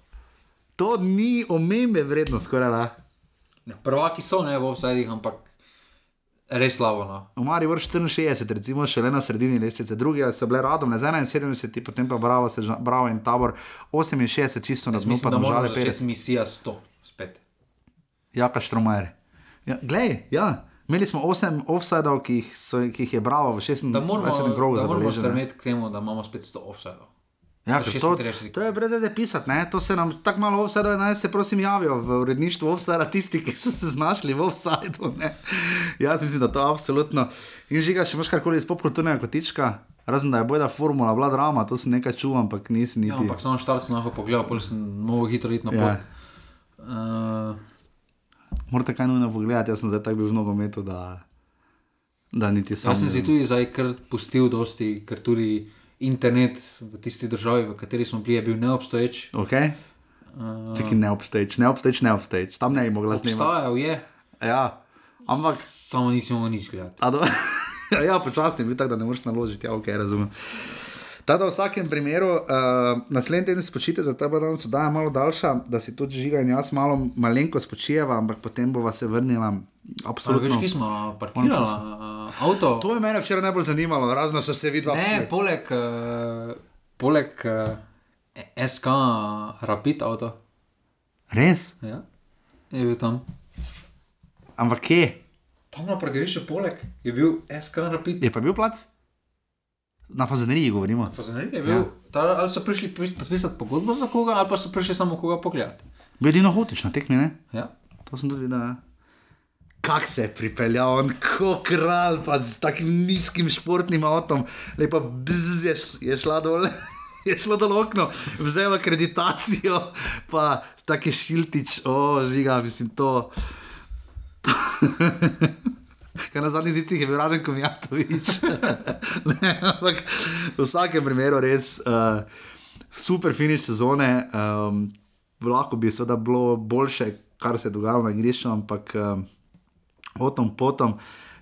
To ni omembe vredno, skoraj da. Ne, prvaki so ne v offsidih, ampak res slabo. No. V Mari vrš 64, recimo šele na sredini lestvice, drugi so bile radom na 71, potem pa Bravo, Seža, Bravo in Tabor 68, čisto na Mislim, da moramo domžale 50. začeti misija 100 spet. Jaka Štromajer. Ja, glej, ja, Imeli smo 8 offsajdov, ki, jih so- ki jih je Bravo v 26. Da moramo, krogu da moramo zabeležil. ne. strmeti k temu, da imamo spet 100 offsajdov. Ja, ker to, 36. to je brez veze pisati, ne? to se nam tako malo offsajdov je, naj se prosim javijo v uredništvu offsajda tisti, ki so se znašli v offsajdu. ne. Jaz mislim, da to absolutno. In žiga, še imaš karkoli iz popkulturnega kotička, razen da je bojda formula, bila drama, to sem nekaj čuval, ampak nisi niti. Ja, ampak samo štart sem lahko pogledal, pol sem mogel hitro iti na pot. Ja. Uh, Morate kaj nujno pogledati, jaz sem zdaj tako bil v nogometu, da, da niti sam. jaz sem si tudi zdaj kar pustil dosti, ker tudi internet v tisti državi, v kateri smo bili, je bil neobstoječ. Okay? Uh, Čekaj, ne obstoječ, ne obstoječ, ne obstoječ, tam ne bi mogla snemati. Obstajal je, Ja, ampak. samo nisem mogel nič gledati. Ja, počasni bil tako, da ne moreš naložiti, ja, ok, razumem. Tako da v vsakem primeru, uh, naslednji teden spočite, zato bo danes oddaja malo daljša, da si tudi žiga in jaz malo malenko spočijeva, ampak potem bova se vrnila. Absolutno. veš, ki smo parkirali uh, avto. To je mene včeraj najbolj zanimalo, razno so se videla. Ne, poleg, uh, poleg uh, SK Rapid avto. Res? Ja, je bil tam. Ampak kje? Tam na parkirišču poleg je bil SK Rapid. Je pa bil plac? Na fazeneriji govorimo. Fazanerij je bil, ja. ta, ali so prišli pis- podpisati pogodbo za koga, ali pa so prišli samo koga pogledati. Bil je Dino Hotič na tekmi, ne? Ja. To sem tudi videl. Ja. Kak se je pripeljal, on kot kralj, pa z takim nizkim športnim avtom, lepa bzz je, je šla dol. Je šlo dol okno, vzel akreditacijo, pa taki šiltič, o, žiga, mislim to. Kaj na zadnjih zicih je bil Raden Komjatovič. ne, ampak v vsakem primeru res uh, super finiš sezone. Um, lahko bi seveda bilo boljše, kar se je dogajalo na igrišču, ampak um, o tom potom.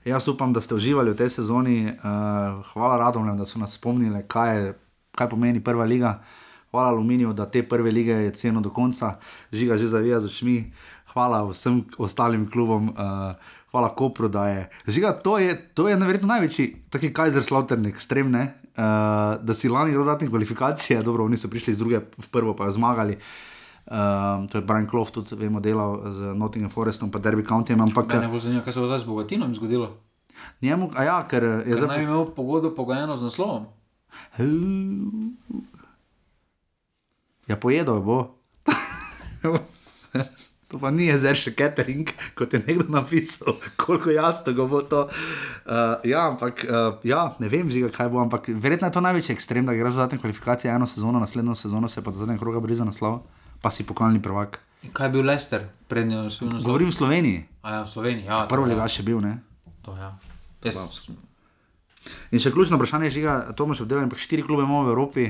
Jaz upam, da ste uživali v tej sezoni. Uh, hvala Radomljem, da so nas spomnili, kaj, je, kaj pomeni prva liga. Hvala Aluminiju, da te prve lige je ceno do konca, žiga že zavija z očmi. Hvala vsem ostalim klubom, uh, hvala Kopru, da je. Žiga, to je, to je verjetno največji, taki Kajzerslautern ekstremne, uh, da si lani dodatne kvalifikacije, dobro, oni so prišli iz druge v prvo, pa jo zmagali. Um, to je Brian Clough tudi, vemo, delal z Nottingham Forestom, pa Derby Countyjem, ampak Mene bolj zanima, kaj se bo zdaj z Bogatinom zgodilo. njemu, a ja, ker je Ker zdaj. naj bi imel pogodbo pogojeno z naslovom. Ja, pojedo bo. to pa ni jezer še catering, kot je nekdo napisal, koliko jasno bo to. Uh, ja, ampak uh, ja, ne vem, žiga, kaj bo, ampak verjetno je to največji ekstrem, da greš za zadnje kvalifikacije eno sezono, naslednjo sezono se pa do zadnjega kroga bori za naslov, pa si pokalni prvak. Kaj je bil Lester, prednjo naslov? Govorim v Sloveniji, A ja, v Sloveniji, ja. prvo liga še bil, ne? To ja. Jaz, In še ključno vprašanje je, žiga, to bomo še obdelali, ampak štiri klube imamo v Evropi,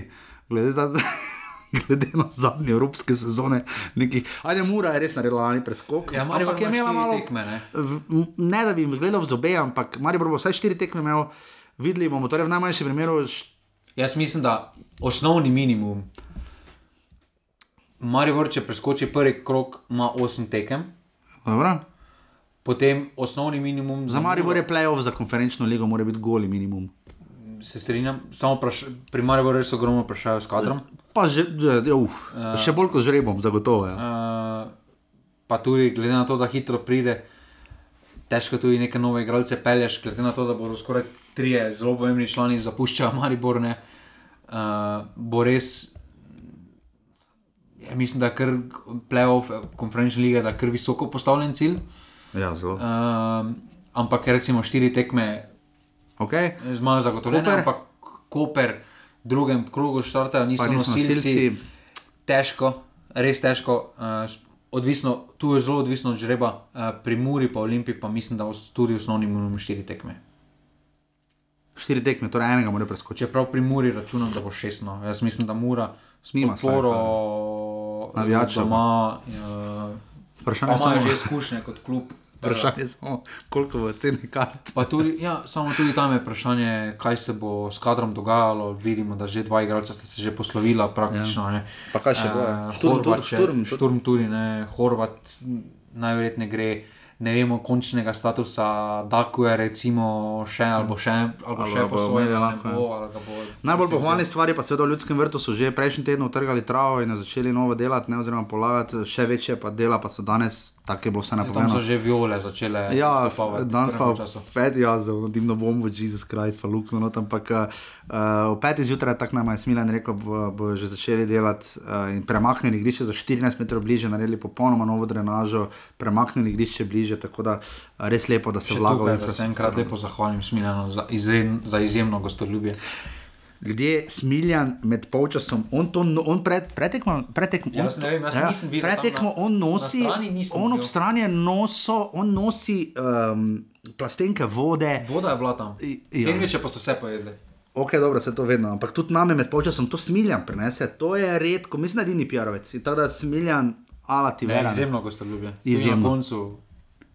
glede, da, glede na zadnje evropske sezone. Nekih, ajde, Mura je res naredila lani preskok. ja, Maribor ampak je imela malo. tekme, ne. v- Ne da bi jim gledal v zobe, ampak Maribor bo vsaj štiri tekme imel, videli bomo, torej v najmanjšem primeru. št- Jaz mislim, da osnovni minimum, Maribor, če preskoči prvi krok, ima 8 tekem, Dobro. potem osnovni minimum Za Maribor je playoff za konferenčno ligo, mora biti goli minimum. Se strinjam, samo pri Mariboru res ogromno vprašajo s kadrom. Pa že, že, uf, uh, še bolj kot žrebom, zagotovo. Ja. Uh, pa tudi glede na to, da hitro pride, težko tudi neke nove igralce pelješ, glede na to, da bodo skoraj trije zelo pomembni člani zapuščali Maribor. ne, Uh, bo res, ja, mislim, da je kar playoff, konferenčna liga, da je kar visoko postavljen cilj. ja, zelo. Uh, ampak recimo štiri tekme Okay. zmajo zagotovljene, Koper? ampak Koper v drugem krogu štartajo, niso nosilci. nosilci. Težko, res težko. Uh, odvisno, tu je zelo odvisno od žreba, uh, pri Muri pa Olimpiji pa mislim, da tudi osnovni minimum štiri tekme. Štiri tekme, torej enega mora preskočiti. Čeprav pri Muri računam, da bo šest. No. Jaz mislim, da Mura s Nima podporo Navijačev. doma. Uh, Vprašanje je samo, imajo že izkušnje kot klub. Vprašanje je samo, koliko bo cene kart. Pa tudi, ja, samo tudi tam je vprašanje, kaj se bo s kadrom dogajalo. Vidimo, da že dva igralca sta se že poslovila, praktično. Ja. Pa kaj še bo, ja? Uh, Šturm Horvat, Šturm tudi. šturm tudi, ne, Horvat najverjetneje gre. Ne vemo končnega statusa, da je recimo še ali bo še, ali bo Ali še posvojen, bo, bo. Najbolj pohvalne stvari pa seveda v ljudskem vrtu so že prejšnji teden utrgali travo in začeli novo delati, ne, oziroma polagati še večje pa dela, pa so danes tako je bilo vse Tam so napovedano. že viole začele. Ja, danes pa peti, ja, zelo dimno bombo, Jezus Kristus, pa luknjo, no, ampak uh, v peti zjutraj, tako nam je Smilan rekel, bo, bo že začeli delati uh, in premaknili igrišče za 14 metrov bliže, naredili popolnoma novo drenažo, premaknili igrišče bliže, tako da uh, res lepo, da se Še vlaga tukaj, da se enkrat lepo zahvalim Smiljanu za, izjem, za izjemno gostoljubje. Kde Smiljan med polčasom, on to no, on pred, pretekmo, pretekmo, Jaz on, ne vem, jaz nisem videl Pretekmo, on nosi, strani on ob bil. strani je noso, on nosi um, plastenke vode. Voda je bila tam. Ja. Sendviče pa so vse pojedli. Ok, dobro, se to vedno, ampak tudi name med polčasom to smiljan prenese, to je redko, mislim, da je edini pijarovec. Tako da smiljan, ala ti vera. izjemno gostoljubje. Izjemno.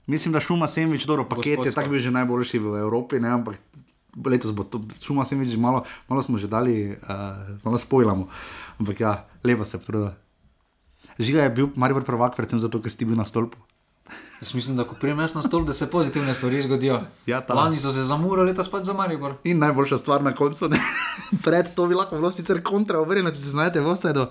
Mislim, da šuma sendvič, dobro, paket je tako bil že najboljši v Evropi, ne, ampak letos bo to šuma sendvič, malo, malo smo že dali, uh, malo spojlamo. Ampak ja, lepo se proda. Žiga je bil Maribor prvak, predvsem zato, ker si bil na stolpu. Jaz mislim, da ko prijem jaz na stol, da se pozitivne stvari zgodijo. Ja, ta. Lani so se zamurali, letos pa za Maribor. In najboljša stvar na koncu, ne. pred to bi lahko bilo sicer kontra, obrnjeno, če se znajdete v vsedu.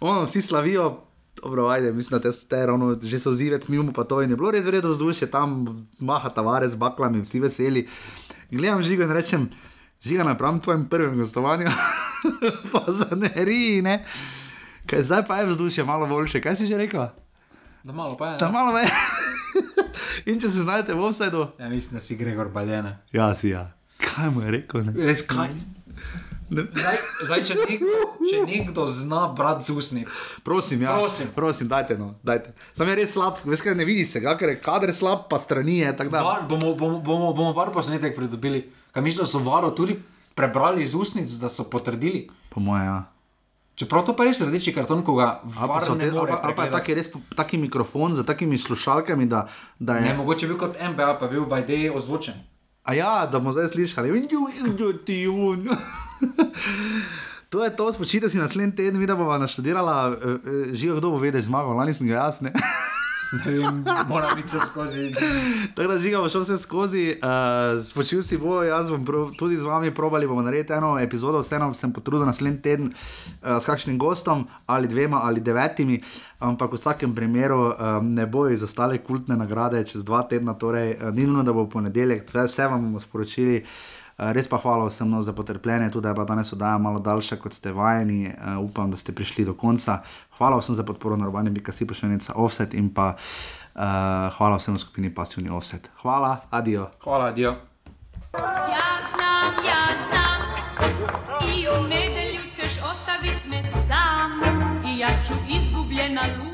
Ono, vsi slavijo, dobro, ajde, mislim, da te, te ravno že so zivec, mimo pa to in je bilo res vredno vzdušje, tam maha tavare z baklami, vsi veseli. Gledam žigo in rečem, žiga napram tvojem prvem gostovanju, pa za neri, ne. Kaj zdaj pa je vzdušje malo boljše, kaj si že rekel? Da malo pa je. Da malo več. in če se znajdete v vsedu. Ja, mislim, da si Gregor Baljene. Ja, si ja. Kaj mu je rekel? Ne? Res kaj? Zdaj, zdaj če, nekdo, če nekdo zna brati z usnic, Prosim, ja. Prosim. prosim dajte no, dajte. Sam je res slab, veš kaj ne vidi se, ga, ker je kader slab, pa strani je. var, bomo, bomo, bomo, bomo var posnetek pridobili. Kaj misliš, da so varo tudi prebrali iz usnic, da so potrdili? po moje, ja. Čeprav to pa res rdeči karton, ko ga ali, pa, ali pa je taki, res, taki mikrofon z takimi slušalkami, da, da je. Ne, mogoče bil kot MBA, pa bil by day ozvočen. A ja, da bomo zdaj slišali. To je to, spočite si naslednji teden, mi da bomo naštudirala, eh, eh, živo kdo bo vedel zmagal, lani sem ga jaz, ne. Ne vem, moram biti skozi. Tako da žiga šel vse skozi, uh, spočil si bo, jaz bom tudi z vami probali, bomo narediti eno epizodo, vseeno sem potrudil naslednji teden uh, s kakšnim gostom, ali dvema, ali devetimi, ampak v vsakem primeru um, ne bojo izostale kultne nagrade čez dva tedna, torej uh, ni nujno, da bo ponedeljek, vse, vse vam bomo sporočili. Uh, res pa hvala vsem no, za potrpljenje, tudi da je bila danes oddaja malo daljša, kot ste vajeni. Uh, upam, da ste prišli do konca. Hvala vsem za podporo na urbani bikasi pošiljnica offset in pa uh, hvala vsem v skupini pasivni offset. Hvala, adijo. Hvala, dio. Ja znam, ja znam I u nedelju ćeš ostavit me sam I ja ću izgubljena luda